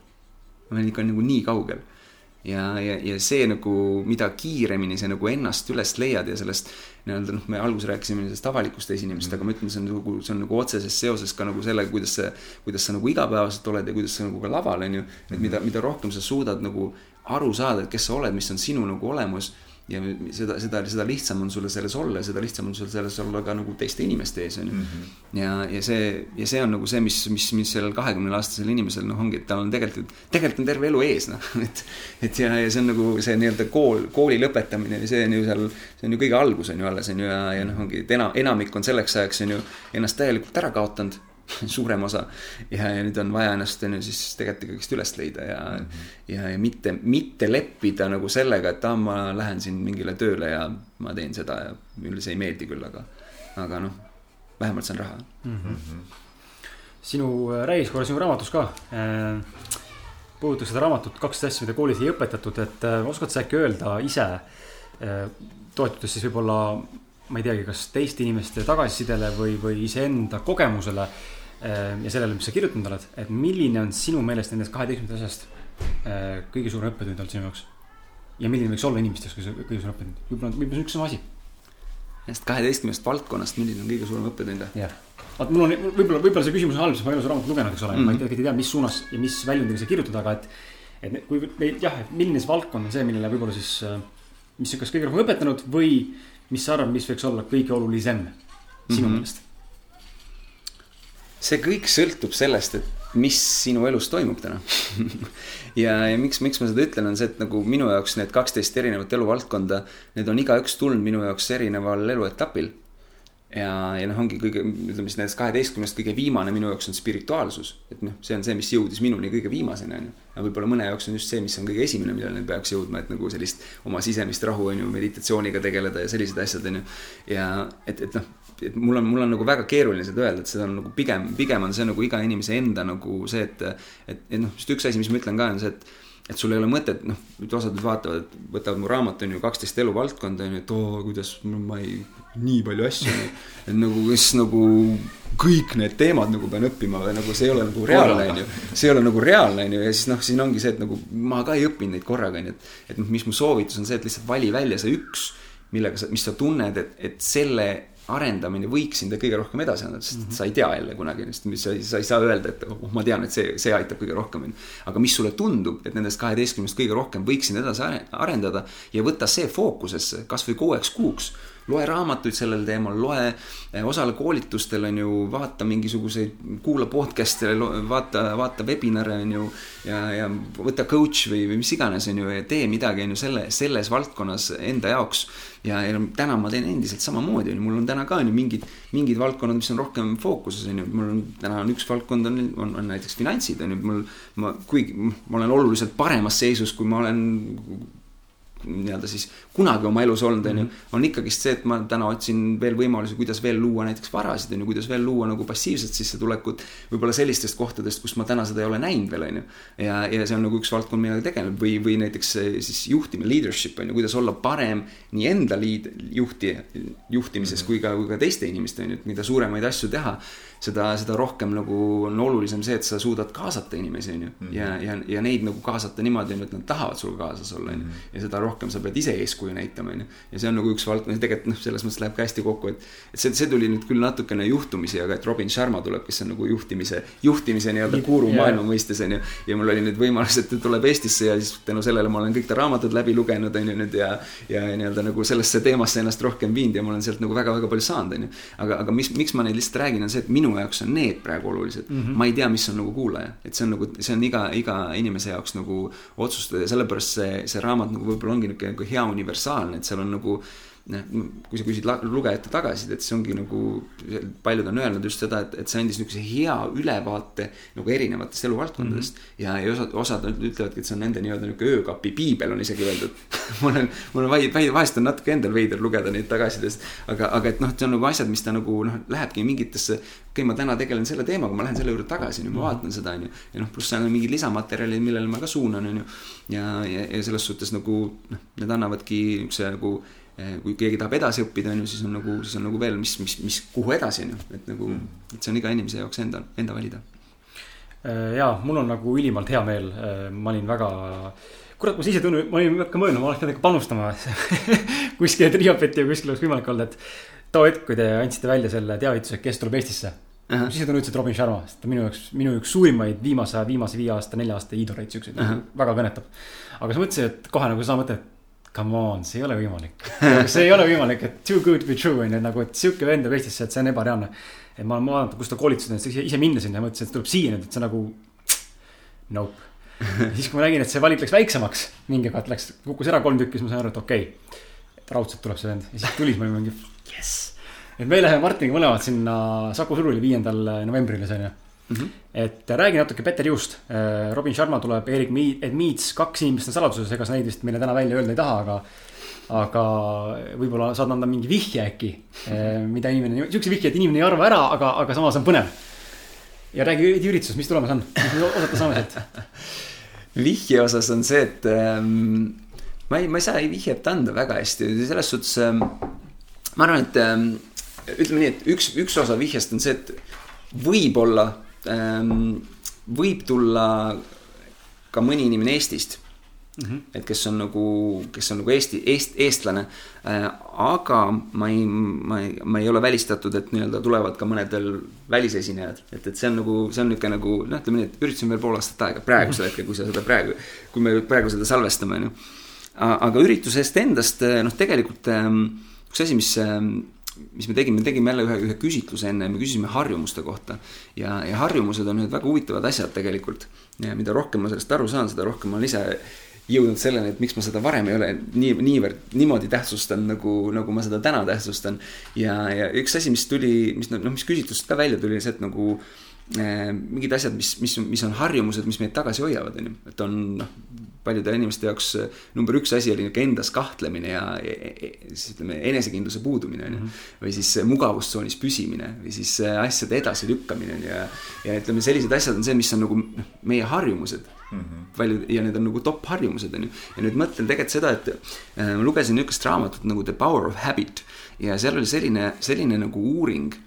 ma olin ikka nagu nii kaugel ja, ja, ja see nagu, mida kiiremini sa nagu ennast üles leiad ja sellest nii-öelda noh, me alguses rääkisime sellest avalikust esinemisest mm, -hmm. aga ma ütlen, see on nagu, see on nagu otseses seoses ka nagu sellega, kuidas sa, kuidas sa nagu igapäevaselt oled ja kuidas sa nagu ka laval on ju. et mida, mida rohkem sa suudad nagu aru saada, et kes sa oled, mis on sinu nagu olemus ja seda, seda, seda lihtsam on sulle selles olla ja seda lihtsam on sul selles olla ka nagu teiste inimeste ees, on ju. Mhm. ja, ja see, ja see on nagu see, mis, mis, mis sellel kahekümne aastasel inimesel noh, ongi, et tal on tegelikult, tegelikult on terve elu ees, noh, <laughs> et. et ja, ja see on nagu see nii-öelda kool, kooli lõpetamine ja see on ju seal, see on ju kõige algus on ju alles, on ju, ja, ja noh, ongi, et ena-, enamik on selleks ajaks on ju ennast täielikult ära kaotanud <laughs> suurem osa. ja, ja nüüd on vaja ennast on ju siis tegelikult ikkagist üles leida ja mm, -hmm. ja, ja mitte, mitte leppida nagu sellega, et aa, ma lähen siin mingile tööle ja ma teen seda ja mulle see ei meeldi küll, aga, aga noh. vähemalt saan raha mm. -hmm. sinu, räägiks korra sinu raamatus ka äh, puudutaks seda raamatut, kaks asja, mida koolis ei õpetatud, et äh, oskad sa äkki öelda ise äh,, toetudes siis võib-olla, ma ei teagi, kas teiste inimeste tagasisidele või, või iseenda kogemusele äh, ja sellele, mis sa kirjutanud oled, et milline on sinu meelest nendest kaheteistkümnendast asjast äh, kõige suurem õppetund olnud sinu jaoks? ja milline võiks olla inimeste jaoks kõige, suurem õppetund, võib-olla, võib-olla see on üks sama asi. Nendest kaheteistkümnest valdkonnast, milline on kõige suurem õppetund? jah, vaat mul on võib-olla, võib-olla see küsimus on halb, sest ma ei ole seda raamatut lugenud, eks ole mm, -hmm. ma ei tea, ei tea, mis suunas ja mis väljundiga see kirjutada, aga et. et kui meil jah, et milline see valdkond on see, millele võib-olla siis, mis kas kõige rohkem õpetanud või mis sa arvad, mis võiks olla kõige olulisem sinu mm -hmm. meelest? See kõik sõltub sellest, et mis sinu elus toimub täna <laughs> ja, ja miks, miks ma seda ütlen, on see, et nagu minu jaoks need kaksteist erinevat eluvaldkonda, need on igaüks tulnud minu jaoks erineval eluetapil. ja, ja noh, ongi kõige, ütleme siis nendest kaheteistkümnest kõige viimane minu jaoks on spirituaalsus. et noh, see on see, mis jõudis minuni kõige viimasena, on ju. ja võib-olla mõne jaoks on just see, mis on kõige esimene, millele peaks jõudma, et nagu sellist oma sisemist rahu, on ju, meditatsiooniga tegeleda ja sellised asjad, on ju. ja et, et noh et mul on, mul on nagu väga keeruline seda öelda, et seda on nagu pigem, pigem on see nagu iga inimese enda nagu see, et. et, et noh, just üks asi, mis ma ütlen ka, on see, et, et sul ei ole mõtet, noh, osad nüüd vaatavad, et võtavad mu raamatu, on ju, kaksteist eluvaldkonda, on ju, et oo, kuidas ma ei, nii palju asju. et nagu, kas nagu kõik need teemad nagu pean õppima või nagu see ei ole nagu reaalne, on ju. see ei ole nagu reaalne, on ju, ja siis noh, siin ongi see, et nagu ma ka ei õppinud neid korraga, on ju, et. et noh, mis mu soovitus on see, et lihtsalt vali välja see üks, millega sa, mis sa tunned, et, et selle arendamine võiks sind kõige rohkem edasi anda, sest mm -hmm. sa ei tea jälle kunagi, sest sa, sa ei saa öelda, et oh, ma tean, et see, see aitab kõige rohkem, onju. aga mis sulle tundub, et nendest kaheteistkümnest kõige rohkem võiks sind edasi arendada ja võtta see fookusesse kasvõi kuueks kuuks loe raamatuid sellel teemal, loe, eh, osale koolitustel on ju, vaata mingisuguseid, kuula podcast'e, vaata, vaata webinare on ju. ja, ja võta coach või, või mis iganes on ju ja tee midagi on ju selle, selles valdkonnas enda jaoks. ja, ja täna ma teen endiselt samamoodi on ju, mul on täna ka on ju mingid, mingid valdkonnad, mis on rohkem fookuses on ju, mul on täna on üks valdkond on, on, on näiteks finantsid on ju, mul. ma, kuigi ma olen oluliselt paremas seisus, kui ma olen nii-öelda siis kunagi oma elus olnud, on ju. Mhm. on ikkagist see, et ma täna otsin veel võimalusi, kuidas veel luua näiteks varasid, on ju, kuidas veel luua nagu passiivset sissetulekut. võib-olla sellistest kohtadest, kus ma täna seda ei ole näinud veel, on ju. ja, ja see on nagu üks valdkond, millega tegeleb või, või näiteks siis juhtimine, leadership on ju, kuidas olla parem nii enda liid-, juhti, juhtimises mm -hmm. kui ka, kui ka teiste inimeste on ju, et mida suuremaid asju teha seda, seda rohkem nagu on olulisem see, et sa suudad kaasata inimesi, on ju. Mhm. ja, ja, ja neid nagu kaasata niimoodi, et nad tahavad sinuga kaasas olla, on ju. Mhm. ja seda rohkem sa pead ise eeskuju näitama, on ju. ja see on nagu üks valdkond, tegelikult noh, selles mõttes läheb ka hästi kokku, et. et see, see tuli nüüd küll natukene juhtumisi, aga et Robin Sharma tuleb, kes on nagu juhtimise, juhtimise nii-öelda guru yeah. maailma mõistes, on ju. ja mul oli nüüd võimalus, et ta tuleb Eestisse ja siis tänu sellele ma olen kõik ta raamatud läbi lugenud, on ju nüüd ja. ja nii-öelda nagu sellesse teemasse ennast rohkem viinud ja ma olen sealt nagu väga-väga palju saanud, on ju. aga, aga mis, miks ma neid lihtsalt räägin, on see, et minu jaoks on need praegu olulised mm. -hmm. ma ei tea, mis on nagu kuulaja, et see on nagu, see on iga, iga inimese jaoks nagu otsustada ja sellepärast see, see raamat nagu võib-olla ongi niisugune nagu hea universaalne, et seal on nagu noh, kui sa küsid lugejate tagasisidet, siis ongi nagu paljud on öelnud just seda, et, et see andis niisuguse hea ülevaate nagu erinevatest eluvaldkondadest mm. -hmm. ja, ja osad, osad ütlevadki, et see on nende nii-öelda niisugune öökapi piibel on isegi öeldud <laughs> mul on, mul on vaid, vaid vahest on natuke endal veider lugeda neid tagasisidest. aga, aga et noh, et see on nagu asjad, mis ta nagu noh, lähebki mingitesse. okei okay,, ma täna tegelen selle teemaga, ma lähen selle juurde tagasi, nüüd ma mhm. vaatan seda, on ju. ja noh, pluss seal on mingid lisamaterjalid, millele ma ka suunan, on ju. ja, ja, ja selles suhtes nagu noh, need annavadki niisuguse nagu kui keegi tahab edasi õppida, on ju, siis on nagu, siis on nagu veel, mis, mis, mis, kuhu edasi, on ju, et nagu mm., et see on iga inimese jaoks enda, enda valida. Eh, ja mul on nagu ülimalt hea meel, eh, ma olin väga, kurat, ma ise tunnen, ma olin ka mõelnud, ma oleks pidanud ikka panustama <laughs> kuskile Triopeti või kuskil oleks võimalik olnud, et too hetk, kui te andsite välja selle teavituse, kes tuleb Eestisse Uh -huh. siis ütles, et Robin Sharma, sest ta minu jaoks, minu üks suurimaid viimase, viimase viie aasta, nelja aasta iidoleid, siukseid uh, -huh. väga kõnetab. aga siis mõtlesin, et kohe nagu sama mõte, et come on, see ei ole võimalik see ei ole võimalik, et too good to be true on ju, nagu, et sihuke vend tuleb Eestisse, et see on ebareaalne. et ma olen vaadanud, kus ta koolitas ise, minna sinna mõtlesin, et tuleb siia nüüd, et see nagu. Nope siis, kui ma nägin, et see valik läks väiksemaks, mingi koht läks, kukkus ära kolm tükki, siis ma sain aru, et okei okay,. raudselt tuleb see vend ja siis tuli, siis ma olin mingi jess. et me läheme Martiniga mõlemad sinna Saku Suruli viiendal novembril, see on ju Mm -hmm. et räägi natuke Peter Juust. Robin Sharma tuleb, Erik Meets, kaks inimest on saladuses, ega sa neid vist meile täna välja öelda ei taha, aga aga võib-olla saad anda mingi vihje äkki, mida inimene, sihukese vihje, et inimene ei arva ära, aga, aga samas on põnev. ja räägi üritusest, mis tulemas on, oodata saame sealt? <laughs> vihje osas on see, et ähm, ma ei, ma ei saa vihjet anda väga hästi, selles suhtes ähm, ma arvan, et ähm, ütleme nii, et üks, üks osa vihjest on see, et võib-olla võib tulla ka mõni inimene Eestist mm. -hmm. et kes on nagu, kes on nagu Eesti, eest, eestlane äh,. aga ma ei, ma ei, ma ei ole välistatud, et nii-öelda tulevad ka mõnedel välisesinejad, et, et see on nagu, see on niisugune nagu noh, ütleme nii, et üritus on veel pool aastat aega praegusel <laughs> hetkel, kui sa seda praegu, kui me praegu seda salvestame, on ju. aga üritusest endast, noh, tegelikult ähm, üks asi, mis ähm, mis me tegime, me tegime jälle ühe, ühe küsitluse enne, me küsisime harjumuste kohta. ja, ja harjumused on ühed väga huvitavad asjad tegelikult. mida rohkem ma sellest aru saan, seda rohkem ma olen ise jõudnud selleni, et miks ma seda varem ei ole nii, niivõrd niimoodi tähtsustanud, nagu, nagu ma seda täna tähtsustan. ja, ja üks asi, mis tuli, mis noh, mis küsitlusest ka välja tuli, see, et nagu mingid asjad, mis, mis, mis on harjumused, mis meid tagasi hoiavad, on ju, et on noh paljude inimeste jaoks äh, number üks asi oli niisugune endas kahtlemine ja siis ütleme, enesekindluse puudumine, on ju. Mhm. või siis mugavustsoonis püsimine või siis äh, asjade edasilükkamine, on ju, ja, ja ütleme, sellised asjad on see, mis on nagu noh, meie harjumused mm. -hmm. palju ja need on nagu top harjumused, on ju. ja nüüd mõtlen tegelikult seda, et äh, ma lugesin niisugust raamatut nagu The Power of Habit ja seal oli selline, selline nagu uuring äh,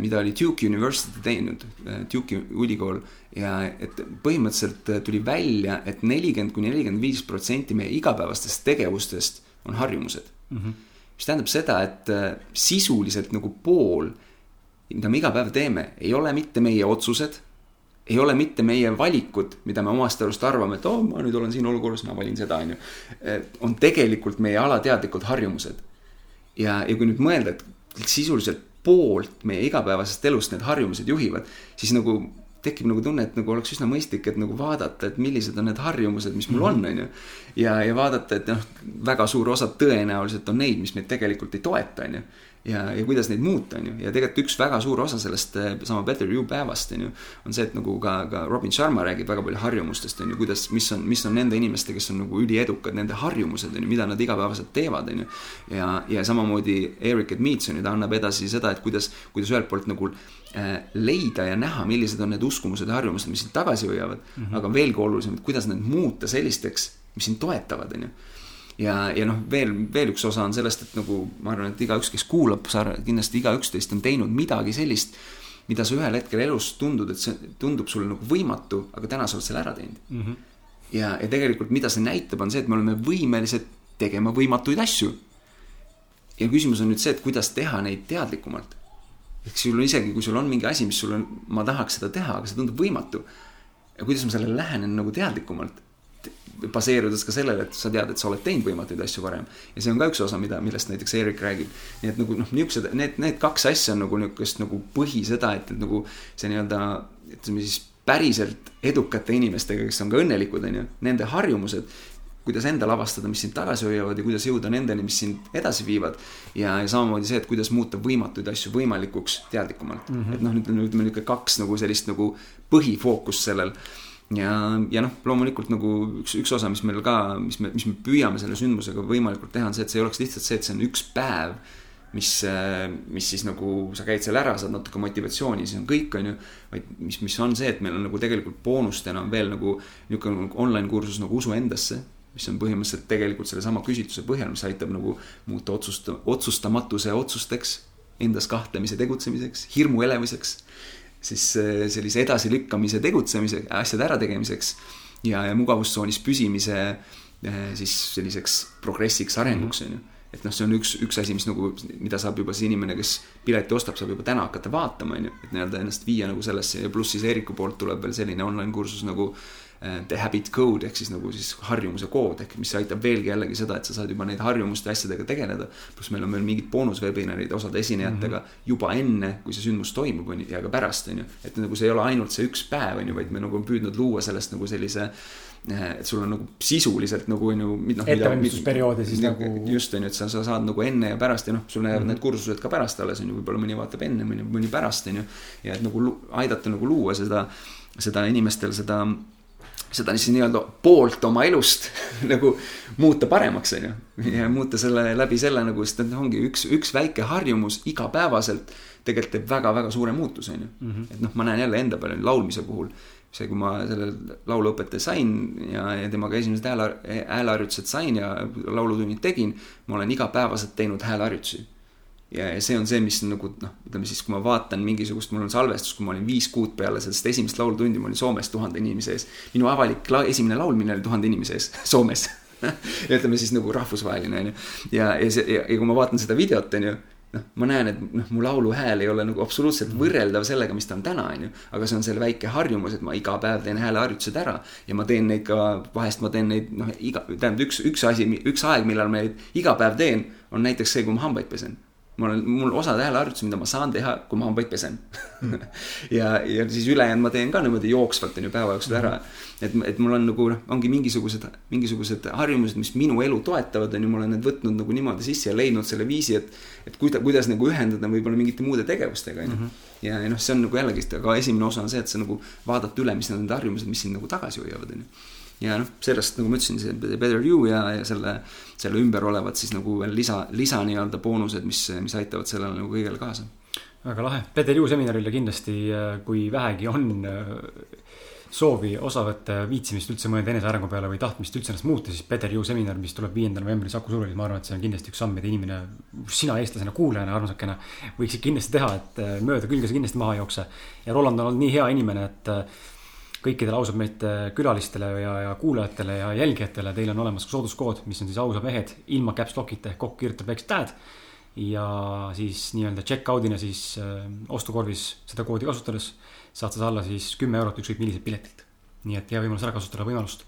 mida oli Duke University teinud, Duke'i ülikool ja et põhimõtteliselt äh, tuli välja et, et nelikümmend kuni nelikümmend viis protsenti meie igapäevastest tegevustest on harjumused mm. -hmm. mis tähendab seda, et äh, sisuliselt nagu pool, mida me iga päev teeme, ei ole mitte meie otsused, ei ole mitte meie valikud, mida me omast arust arvame, et oh, ma nüüd olen siin olukorras, ma valin seda, on ju. on tegelikult meie alateadlikud harjumused. ja, ja kui nüüd mõelda, et sisuliselt poolt meie igapäevasest elust need harjumused juhivad, siis nagu tekib nagu tunne, et nagu oleks üsna mõistlik, et nagu vaadata, et millised on need harjumused, mis mul on, mhm. on ju. ja, ja vaadata, et noh, väga suur osa tõenäoliselt on neid, mis meid tegelikult ei toeta, on ju ja, ja kuidas neid muuta, on ju, ja tegelikult üks väga suur osa sellest eh, sama Better You päevast, on ju, on see, et nagu ka, ka Robin Sharma räägib väga palju harjumustest, on ju, kuidas, mis on, mis on nende inimeste, kes on nagu üliedukad, nende harjumused, on ju, mida nad igapäevaselt teevad, on ju. ja, ja samamoodi Eric Edmeets on ju, ta annab edasi seda, et kuidas, kuidas ühelt poolt nagu äh, leida ja näha, millised on need uskumused ja harjumused, mis sind tagasi hoiavad mm, -hmm. aga veelgi olulisem, et kuidas need muuta sellisteks, mis sind toetavad, on ju ja, ja noh, veel, veel üks osa on sellest, et nagu ma arvan, et igaüks, kes kuulab, sa kindlasti igaüks teist on teinud midagi sellist, mida sa ühel hetkel elus tundud, et see tundub sulle nagu võimatu, aga täna sa oled selle ära teinud mm. -hmm. ja, ja tegelikult, mida see näitab, on see, et me oleme võimelised tegema võimatuid asju. ja küsimus on nüüd see, et kuidas teha neid teadlikumalt. ehk sul on isegi, kui sul on mingi asi, mis sul on, ma tahaks seda teha, aga see tundub võimatu. ja kuidas ma sellele lähenen nagu teadlikumalt baseerudes ka sellele, et sa tead, et sa oled teinud võimatuid asju varem. ja see on ka üks osa, mida, millest näiteks Erik räägib. nii et nagu noh, niisugused, need, need kaks asja on nagu niisugust nagu põhi seda, et, et nagu see nii-öelda ütleme siis päriselt edukate inimestega, kes on ka õnnelikud, on ju, nende harjumused kuidas endal avastada, mis sind tagasi hoiavad ja kuidas jõuda nendeni, mis sind edasi viivad. ja, ja samamoodi see, et kuidas muuta võimatuid asju võimalikuks teadlikumalt mm. -hmm. et noh, ütleme, ütleme niisugune kaks nagu sellist nagu põhifookust sellel ja, ja noh, loomulikult nagu üks, üks osa, mis meil ka, mis me, mis me püüame selle sündmusega võimalikult teha, on see, et see ei oleks lihtsalt see, et see on üks päev, mis, mis siis nagu sa käid seal ära, saad natuke motivatsiooni, siis on kõik, on ju. vaid mis, mis on see, et meil on nagu tegelikult boonustena on veel nagu niisugune nagu online kursus nagu Usu endasse mis on põhimõtteliselt tegelikult sellesama küsitluse põhjal, mis aitab nagu muuta otsust, otsustamatuse otsusteks, endas kahtlemise tegutsemiseks, hirmu elamiseks siis äh, sellise edasilükkamise tegutsemise, asjade ärategemiseks ja, ja mugavustsoonis püsimise äh, siis selliseks progressiks, arenguks, on ju et noh, see on üks, üks asi, mis nagu, mida saab juba see inimene, kes pileti ostab, saab juba täna hakata vaatama, on ju. et nii-öelda ennast viia nagu sellesse ja pluss siis Eeriku poolt tuleb veel selline online kursus nagu Äh, the habit code ehk siis nagu siis harjumuse kood ehk mis aitab veelgi jällegi seda, et sa saad juba neid harjumuste asjadega tegeleda. pluss meil on veel mingid boonuswebinarid osade esinejatega mm -hmm. juba enne, kui see sündmus toimub, on ju, ja ka pärast, on ju. et nagu see ei ole ainult see üks päev, on ju, vaid me nagu püüdnud luua sellest nagu sellise äh, et sul on nagu sisuliselt nagu on ju noh,. ettevalmistusperioodi siis nagu. just on ju, et sa, sa saad nagu enne ja pärast ja noh, sul jäävad mm -hmm. need kursused ka pärast alles on ju, võib-olla mõni vaatab enne, mõni, mõni pärast on ju. ja et nagu aidata nagu luua seda, seda inimestel seda seda siis nii-öelda poolt oma elust <laughs> nagu muuta paremaks, on ju. ja muuta selle läbi selle nagu, sest et ongi üks, üks väike harjumus igapäevaselt tegelikult teeb väga-väga suure muutuse, on ju. Mhm. et noh, ma näen jälle enda peal laulmise puhul. see, kui ma selle lauluõpetaja sain ja, ja temaga esimesed hääle, hääleharjutused sain ja laulutunnid tegin, ma olen igapäevaselt teinud hääleharjutusi ja, ja see on see, mis nagu noh, ütleme siis, kui ma vaatan mingisugust, mul on salvestus, kui ma olin viis kuud peale sellest esimest laulutundi, ma olin Soomes tuhande inimese ees. minu avalik la esimene laulmine oli tuhande inimese ees <laughs> Soomes ja ütleme siis nagu rahvusvaheline onju. ja, ja see ja, kui ma vaatan seda videot onju, noh, ma näen, et noh, mu laulu hääl ei ole nagu absoluutselt võrreldav sellega, mis ta on täna onju. aga see on selle väike harjumus, et ma iga päev teen hääleharjutused ära ja ma teen neid ka, vahest ma teen neid noh, iga, tähendab üks, üks asi, üks aeg, millal ma neid iga päev teen, on näiteks see, kui ma hambaid pesen ma olen, mul osad hääleharjutused, mida ma saan teha, kui ma hambaid pesen <laughs> ja, ja siis ülejäänud ma teen ka niimoodi jooksvalt on ju päeva jooksul ära. et, et mul on nagu noh, ongi mingisugused, mingisugused harjumused, mis minu elu toetavad, on ju, ma olen need võtnud nagu niimoodi sisse ja leidnud selle viisi, et. et kuida-, kuidas nagu ühendada võib-olla mingite muude tegevustega, on ju. ja, ja noh, see on nagu jällegist, aga esimene osa on see, et sa nagu vaadata üle, mis on need harjumused, mis sind nagu tagasi hoiavad, on ju ja noh, sellest nagu ma ütlesin, see Better You ja, ja selle, selle ümber olevad siis nagu veel lisa, lisa nii-öelda boonused, mis, mis aitavad sellele nagu kõigele kaasa. väga lahe, Better You seminarile kindlasti, kui vähegi on äh, soovi osa võtta, viitsimist üldse mõelda enesearengu peale või tahtmist üldse ennast muuta, siis Better You seminar, mis tuleb viiendal novembril Saku Suurhallis, ma arvan, et see on kindlasti üks samm, mida inimene, sina eestlasena, kuulajana, armasakene, võiksid kindlasti teha, et äh, mööda külge sa kindlasti maha ei jookse. ja Roland on olnud nii hea inimene, et äh, kõikidele ausad mehed külalistele ja, ja kuulajatele ja jälgijatele, teil on olemas ka sooduskood, mis on siis ausad mehed ilma caps lock'ita ehk kokku kirjutab väikse tag. ja siis nii-öelda check-out'ina siis äh, ostukorvis seda koodi kasutades saad sa alla siis kümme eurot ükskõik milliselt piletilt. nii et hea võimalus ära kasutada võimalust.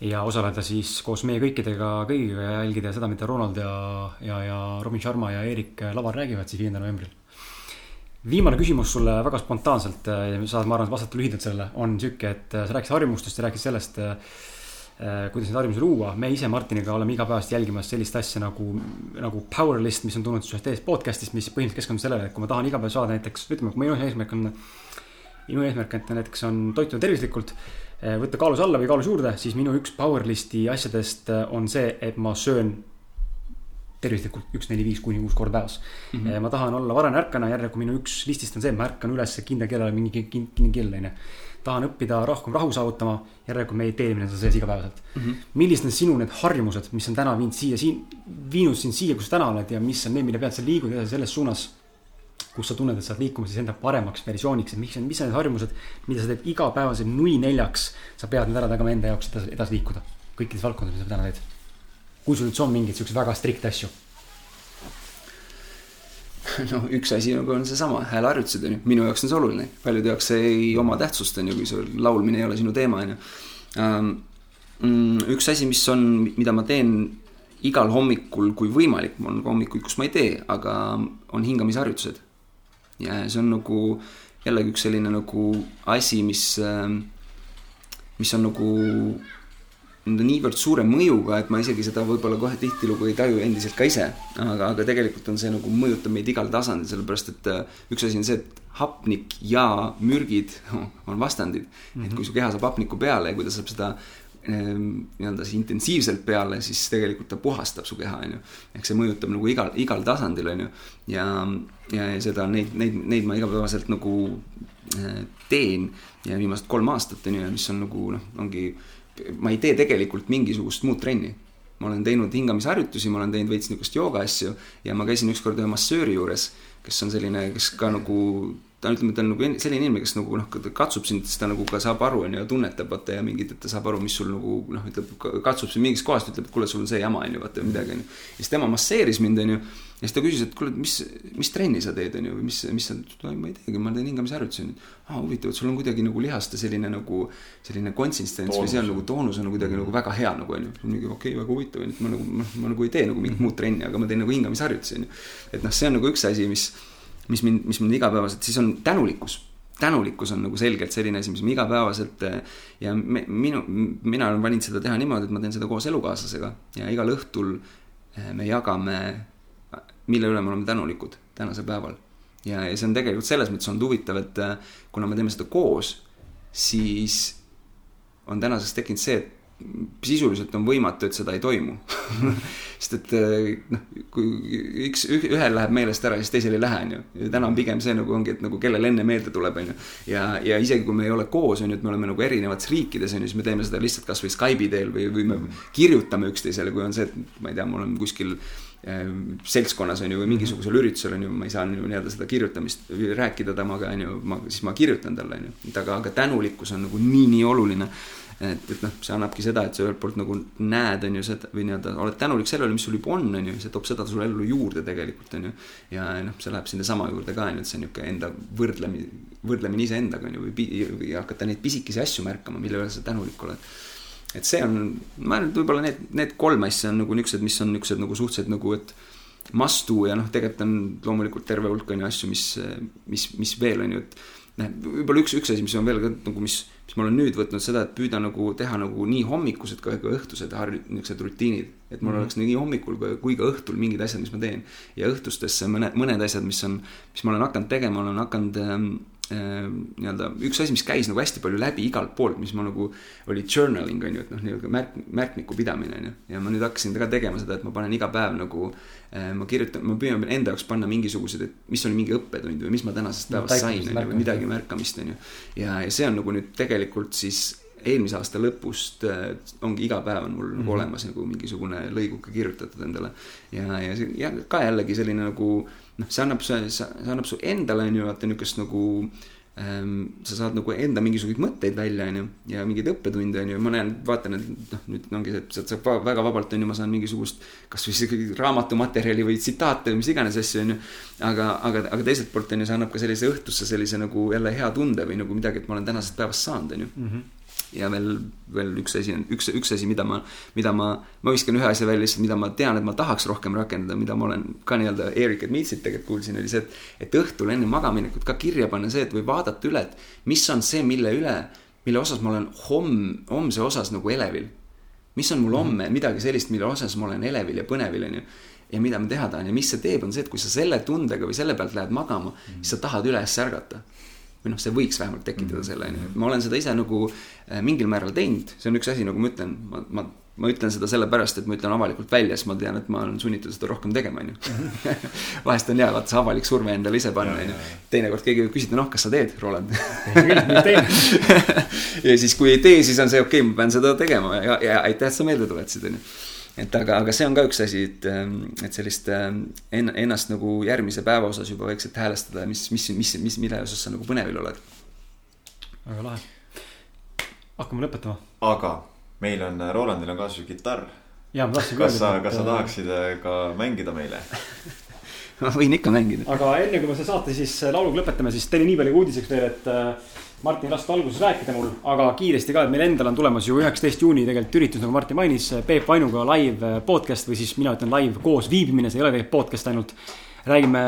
ja osaleda siis koos meie kõikidega, kõigiga ja jälgida seda, mida Ronald ja, ja, ja Robin Sharma ja Eerik Lavar räägivad siis viiendal novembril viimane küsimus sulle väga spontaanselt äh, ja saad, ma arvan, vastata lühidalt sellele, on sihuke, et äh, sa rääkisid harjumustest ja rääkisid sellest, äh, kuidas neid harjumusi luua. me ise Martiniga oleme igapäevaselt jälgimas sellist asja nagu, nagu power list, mis on tulnud ühest teisest podcast'ist, mis põhimõtteliselt keskendub sellele, et kui ma tahan iga päev saada näiteks, ütleme, kui minu eesmärk on, minu eesmärk, et näiteks on toituda tervislikult, võtta kaalus alla või kaalus juurde, siis minu üks power list'i asjadest on see, et ma söön tervislikult üks, neli, viis kuni kuus korda päevas mm. -hmm. ma tahan olla varane ärkana, järelikult minu üks listist on see, et ma ärkan üles kindla kellale mingi kinni kell, onju. tahan õppida rohkem rahu saavutama, järelikult mediteerimine on sees igapäevaselt mm. -hmm. millised on sinu need harjumused, mis on täna viinud siia, siin, viinud sind siia, kus sa täna oled ja mis on need, mille pealt sa liigud edasi selles suunas kus sa tunned, et sa oled liikumas siis enda paremaks versiooniks, et mis on, mis on need harjumused, mida sa teed igapäevaselt nui neljaks. sa pead need ära tegema enda jaoks edasi, edasi liikuda kõikides valdkondades, mis sa täna teed kui sul üldse on mingeid siukseid väga strikt asju? <laughs> no üks asi nagu on seesama hääleharjutused on ju, minu jaoks on see oluline, paljude jaoks see ei oma tähtsust on ju, kui sul laulmine ei ole sinu teema on ju. Ähm, mm, üks asi, mis on, mida ma teen igal hommikul, kui võimalik, mul on ka hommikuid, kus ma ei tee, aga on hingamisharjutused. ja see on nagu jällegi üks selline nagu asi, mis, ähm, mis on nagu niivõrd suure mõjuga, et ma isegi seda võib-olla kohe tihtilugu ei taju endiselt ka ise. aga, aga tegelikult on see nagu mõjutab meid igal tasandil, sellepärast et äh, üks asi on see, et hapnik ja mürgid <laughs> on vastandid mm. -hmm. et kui su keha saab hapnikku peale ja kui ta saab seda ehm, nii-öelda siis intensiivselt peale, siis tegelikult ta puhastab su keha, on ju. ehk see mõjutab nagu igal, igal tasandil, on ju. ja, ja, ja seda, neid, neid, neid ma igapäevaselt nagu äh, teen ja viimased kolm aastat, on ju, mis on nagu noh, ongi ma ei tee tegelikult mingisugust muud trenni. ma olen teinud hingamisharjutusi, ma olen teinud veits niisugust jooga asju ja ma käisin ükskord ühe massööri juures, kes on selline, kes ka nagu ta ütleme, ta on nagu selline inimene, kes nagu noh, katsub sind, siis ta nagu ka saab aru, on ju, tunnetab, vaata ja mingit, et ta saab aru, mis sul nagu noh, ütleb, katsub sind mingist kohast, ütleb, et kuule, sul on see jama, on ju, vaata midagi, on ju. ja siis tema masseeris mind, on ju ja siis ta küsis, et kuule, mis, mis trenni sa teed, on ju, või mis, mis sa, ma ei teagi, ma teen hingamisharjutusi. aa, huvitav, et sul on kuidagi nagu lihaste selline nagu, selline konsistents või see on nagu toonus on kuidagi nagu väga hea nagu on ju. mingi okei okay,, väga huvitav, et ma nagu, ma, ma nagu ei tee nagu mingit muud trenni, aga ma teen nagu hingamisharjutusi, on ju. et noh, see on nagu üks asi, mis, mis mind, mis mind igapäevaselt, siis on tänulikkus tänulikkus on nagu selgelt selline asi, mis me igapäevaselt ja me, minu, mina olen valinud seda teha niimoodi, et ma teen seda koos elukaaslasega ja igal õhtul eh, me jagame mille üle me oleme tänulikud tänasel päeval. ja, ja see on tegelikult selles mõttes olnud huvitav, et äh, kuna me teeme seda koos, siis on tänaseks tekkinud see, et sisuliselt on võimatu, et seda ei toimu <laughs> sest et eh, noh, kui üks, ühel läheb meelest ära, siis teisel ei lähe, on ju. ja täna on pigem see nagu ongi, et nagu kellel enne meelde tuleb, on ju. ja, ja isegi kui me ei ole koos, on ju, et me oleme nagu erinevates riikides, on ju, siis me teeme seda lihtsalt kasvõi Skype'i teel või, või me kirjutame üksteisele, kui on see, et ma ei tea, mul on kuskil eh, seltskonnas on ju või mingisugusel üritusel on ju, ma ei saa nii-öelda seda kirjutamist rääkida temaga on ju, ma, siis ma kirjutan talle on ju, et aga, aga tänulikkus on nagu nii, nii oluline et, et noh, see annabki seda, et sa ühelt poolt nagu näed, on ju, seda või nii-öelda oled tänulik sellele, mis sul juba on, on ju, see toob seda sulle ellu juurde tegelikult, on ju. ja noh, see läheb sinnasama juurde ka, on ju, et see on niisugune enda võrdlemine, võrdlemine iseendaga, on ju, või, või hakata neid pisikesi asju märkama, mille üle sa tänulik oled. Et see on, ma arvan, et võib-olla need, need kolm asja on nagu niisugused, mis on niisugused nagu suhteliselt nagu, et must do ja noh, tegelikult on loomulikult terve hulk on ju asju, mis, mis, mis veel on ju, et noh, võib-olla üks, üks asi, mis on veel ka nagu, mis siis ma olen nüüd võtnud seda, et püüda nagu teha nagu nii hommikused kui ka õhtused harju-, niisugused rutiinid. et mul mm -hmm. oleks nii hommikul kui, kui ka õhtul mingid asjad, mis ma teen. ja õhtustesse mõned, mõned asjad, mis on, mis ma olen hakanud tegema, olen hakanud ähm, äh, nii-öelda üks asi, mis käis nagu hästi palju läbi igalt poolt, mis ma nagu, oli journaling on ju, et noh, nii-öelda märk, märkmiku pidamine on ju. ja ma nüüd hakkasin ka tegema seda, et ma panen iga päev nagu äh, ma kirjutan, ma püüan enda jaoks panna mingisugused, et mis oli mingi õppetund või mis ma tänasest päevast sain, on ju, või midagi märkamist, on ju. ja, ja see on nagu nüüd tegelikult siis eelmise aasta lõpust äh, ongi iga päev on mul mm -hmm. olemas nagu mingisugune lõiguke kirjutatud endale. ja, ja see ja ka jällegi selline nagu noh, see annab, see, see annab su endale on ju vaata niisugust nagu ähm, sa saad nagu enda mingisuguseid mõtteid välja, on ju, ja mingeid õppetunde, on ju, ma näen, vaatan, et noh, nüüd ongi see, et sealt saab väga vabalt, on ju, ma saan mingisugust kasvõi isegi raamatumaterjali või tsitaate või mis iganes asju, on ju. aga, aga, aga teiselt poolt, on ju, see annab ka sellise õhtusse sellise nagu jälle hea tunde või nagu midagi, et ma olen tänasest päevast saanud, on ju mm. -hmm ja veel, veel üks asi on, üks, üks asi, mida ma, mida ma, ma viskan ühe asja välja lihtsalt, mida ma tean, et ma tahaks rohkem rakendada, mida ma olen ka nii-öelda Erik Edmitsit tegelikult kuulsin, oli see, et, et õhtul enne magaminekut ka kirja panna see, et või vaadata üle, et mis on see, mille üle, mille osas ma olen homm, homse osas nagu elevil. mis on mul homme midagi sellist, mille osas ma olen elevil ja põnevil, on ju. Ja mida ma teha tahan. Ja mis see teeb, on see, et kui sa selle tundega või selle pealt lähed magama, siis sa tahad üles ärgata või noh, see võiks vähemalt tekitada mm. selle, on ju, et ma olen seda ise nagu äh, mingil määral teinud, see on üks asi, nagu ma ütlen, ma, ma, ma ütlen seda sellepärast, et ma ütlen avalikult välja, sest ma tean, et ma olen sunnitud seda rohkem tegema, on ju. <laughs> vahest on hea, vaata see avalik surve endale ise panna, on ju. teinekord keegi võib küsida, noh, kas sa teed, Roland? <laughs> Ja siis, kui ei tee, siis on see okei okay,, ma pean seda tegema ja, ja aitäh, et sa meelde tuletasid, on ju et aga, aga see on ka üks asi, et, ähm, et sellist ähm, enn-, ennast nagu järgmise päeva osas juba vaikselt häälestada, mis, mis, mis, mis, mille osas sa nagu põnevil oled. väga lahe. hakkame lõpetama. aga meil on, Rolandil on kaasas ju kitarr. jaa, ma tahtsin kas sa, kas sa tahaksid äh, ka mängida meile <laughs> ma võin ikka mängida. aga enne kui me selle saate siis äh, lauluga lõpetame, siis teile nii palju uudiseks veel, et äh, Martin raske alguses rääkida mul, aga kiiresti ka, et meil endal on tulemas ju üheksateist juuni tegelikult üritus, nagu Martin mainis, Peep Vainuga live podcast või siis mina ütlen live koos viibimine, see ei ole tegelikult podcast ainult. räägime,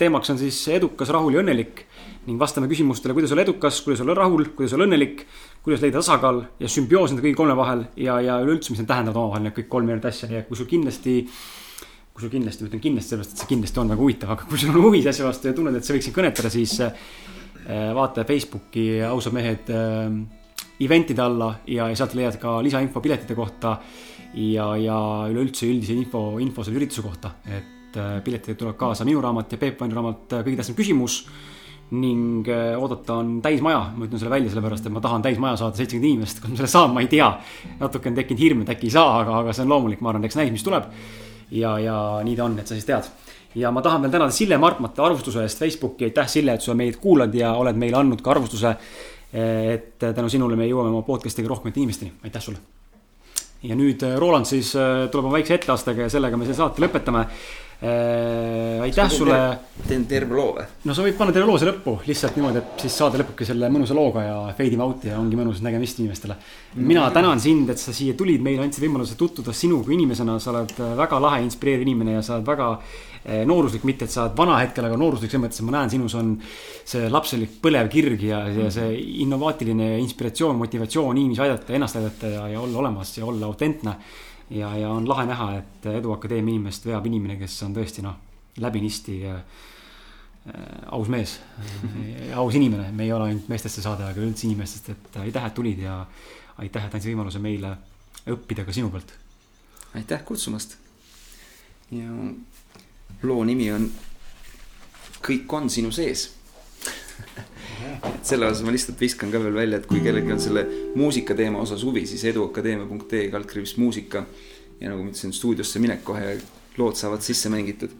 teemaks on siis edukas, rahul ja õnnelik ning vastame küsimustele, kuidas olla edukas, kuidas olla rahul, kuidas olla õnnelik, kuidas leida tasakaal ja sümbioos nende kõigi kolme vahel ja, ja üleüldse, mis need tähendavad omavahel, need kõik kolm erinevat asja ja kui sul kindlasti kui sul kindlasti, ma ütlen kindlasti sellepärast, et see kindlasti on väga huvitav, aga kui sul on huvi asja vastu ja tunned, et sa võiksid kõnetada, siis vaata Facebooki ausad mehed äh, event'ide alla ja, ja sealt leiad ka lisainfo piletite kohta. ja, ja üleüldse üldise info, info selle ürituse kohta, et äh, piletid tulevad kaasa minu raamat ja Peep Vainu raamat Kõige tähtsam küsimus ning oodata on täismaja, ma ütlen selle välja sellepärast, et ma tahan täismaja saada seitsekümmend inimest, kas ma selle saan, ma ei tea. natuke on tekkinud hirm, et äkki ei saa, aga, aga see on loomulik, ma arvan, eks näis, mis tuleb. ja, ja nii ta on, et sa siis tead ja ma tahan veel tänada Sille Markmate arvustuse eest Facebooki, aitäh Sille, et sa meid kuulad ja oled meile andnud ka arvustuse. et tänu sinule me jõuame oma podcast'iga rohkemate inimesteni, aitäh sulle. ja nüüd Roland siis äh, tuleb oma väikse etteastega ja sellega me selle saate lõpetame äh,. aitäh sulle. teen terve loo või? no sa võid panna terve loo siia lõppu lihtsalt niimoodi, et siis saade lõpebki selle mõnusa looga ja fade ime out'i ja ongi mõnus nägemist inimestele. mina tänan sind, et sa siia tulid, meile andsid võimaluse tutvuda sinu kui inimesena, sa oled väga lahe, inspireeriv inimene ja sa oled väga nooruslik, mitte et sa oled vana hetkel, aga nooruslik selles mõttes, et ma näen sinus on see lapselik põlev kirg ja, ja see innovaatiline inspiratsioon, motivatsioon inimesi aidata, ennast aidata ja, ja olla olemas ja olla autentne. ja, ja on lahe näha, et Edu Akadeemia inimest veab inimene, kes on tõesti noh, läbinisti äh, aus mees aus inimene, me ei ole ainult meestesse saade, aga üldse inimestest, et aitäh, et tulid ja aitäh, et andsid võimaluse meile õppida ka sinu pealt. aitäh kutsumast. ja loo nimi on Kõik on sinu sees et selle osas ma lihtsalt viskan ka veel välja, et kui kellelgi on selle muusika teema osas huvi, siis eduakadeemia.ee kaldkriips muusika. ja nagu ma ütlesin, stuudiosse minek kohe lood saavad sisse mängitud.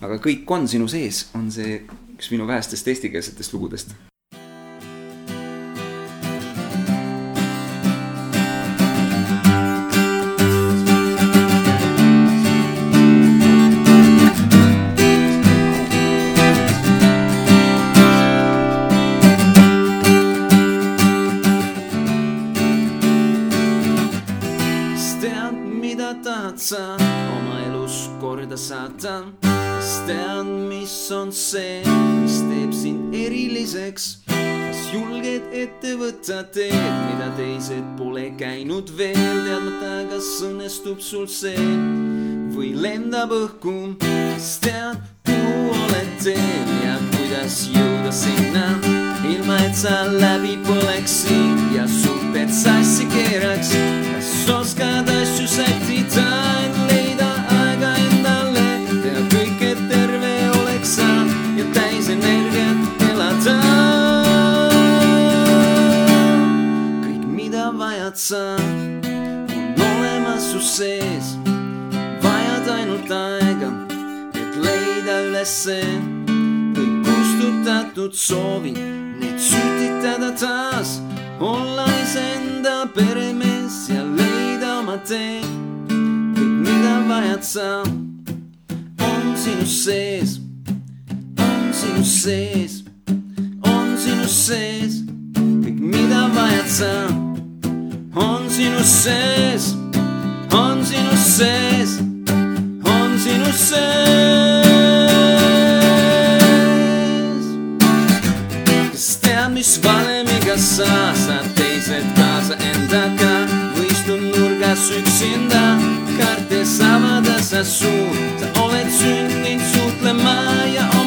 aga Kõik on sinu sees on see üks minu vähestest eestikeelsetest lugudest võtta teed, mida teised pole käinud veel, teadmata, kas õnnestub sul see? Või lendab õhku, kes teab, kuhu oled teel ja kuidas jõuda sinna, ilma et sa läbi põleksid ja suhted sassi keeraks. kas oskad asju sättida, sa, on olemas su sees, vajad ainult aega, et leida ülesse kõik kustutatud soovid, need sütitada taas, olla iseenda peremees ja leida oma tee. kõik, mida vajad sa, on sinu sees, on sinu sees, on sinu sees. kõik, mida vajad sa, on sinu sees, on sinu sees, on sinu sees. Kas tead, mis valemiga sa saad teised kaasa endaga või istud nurgas üksinda, kartes avada sa suu, sa oled sündinud suhtlema ja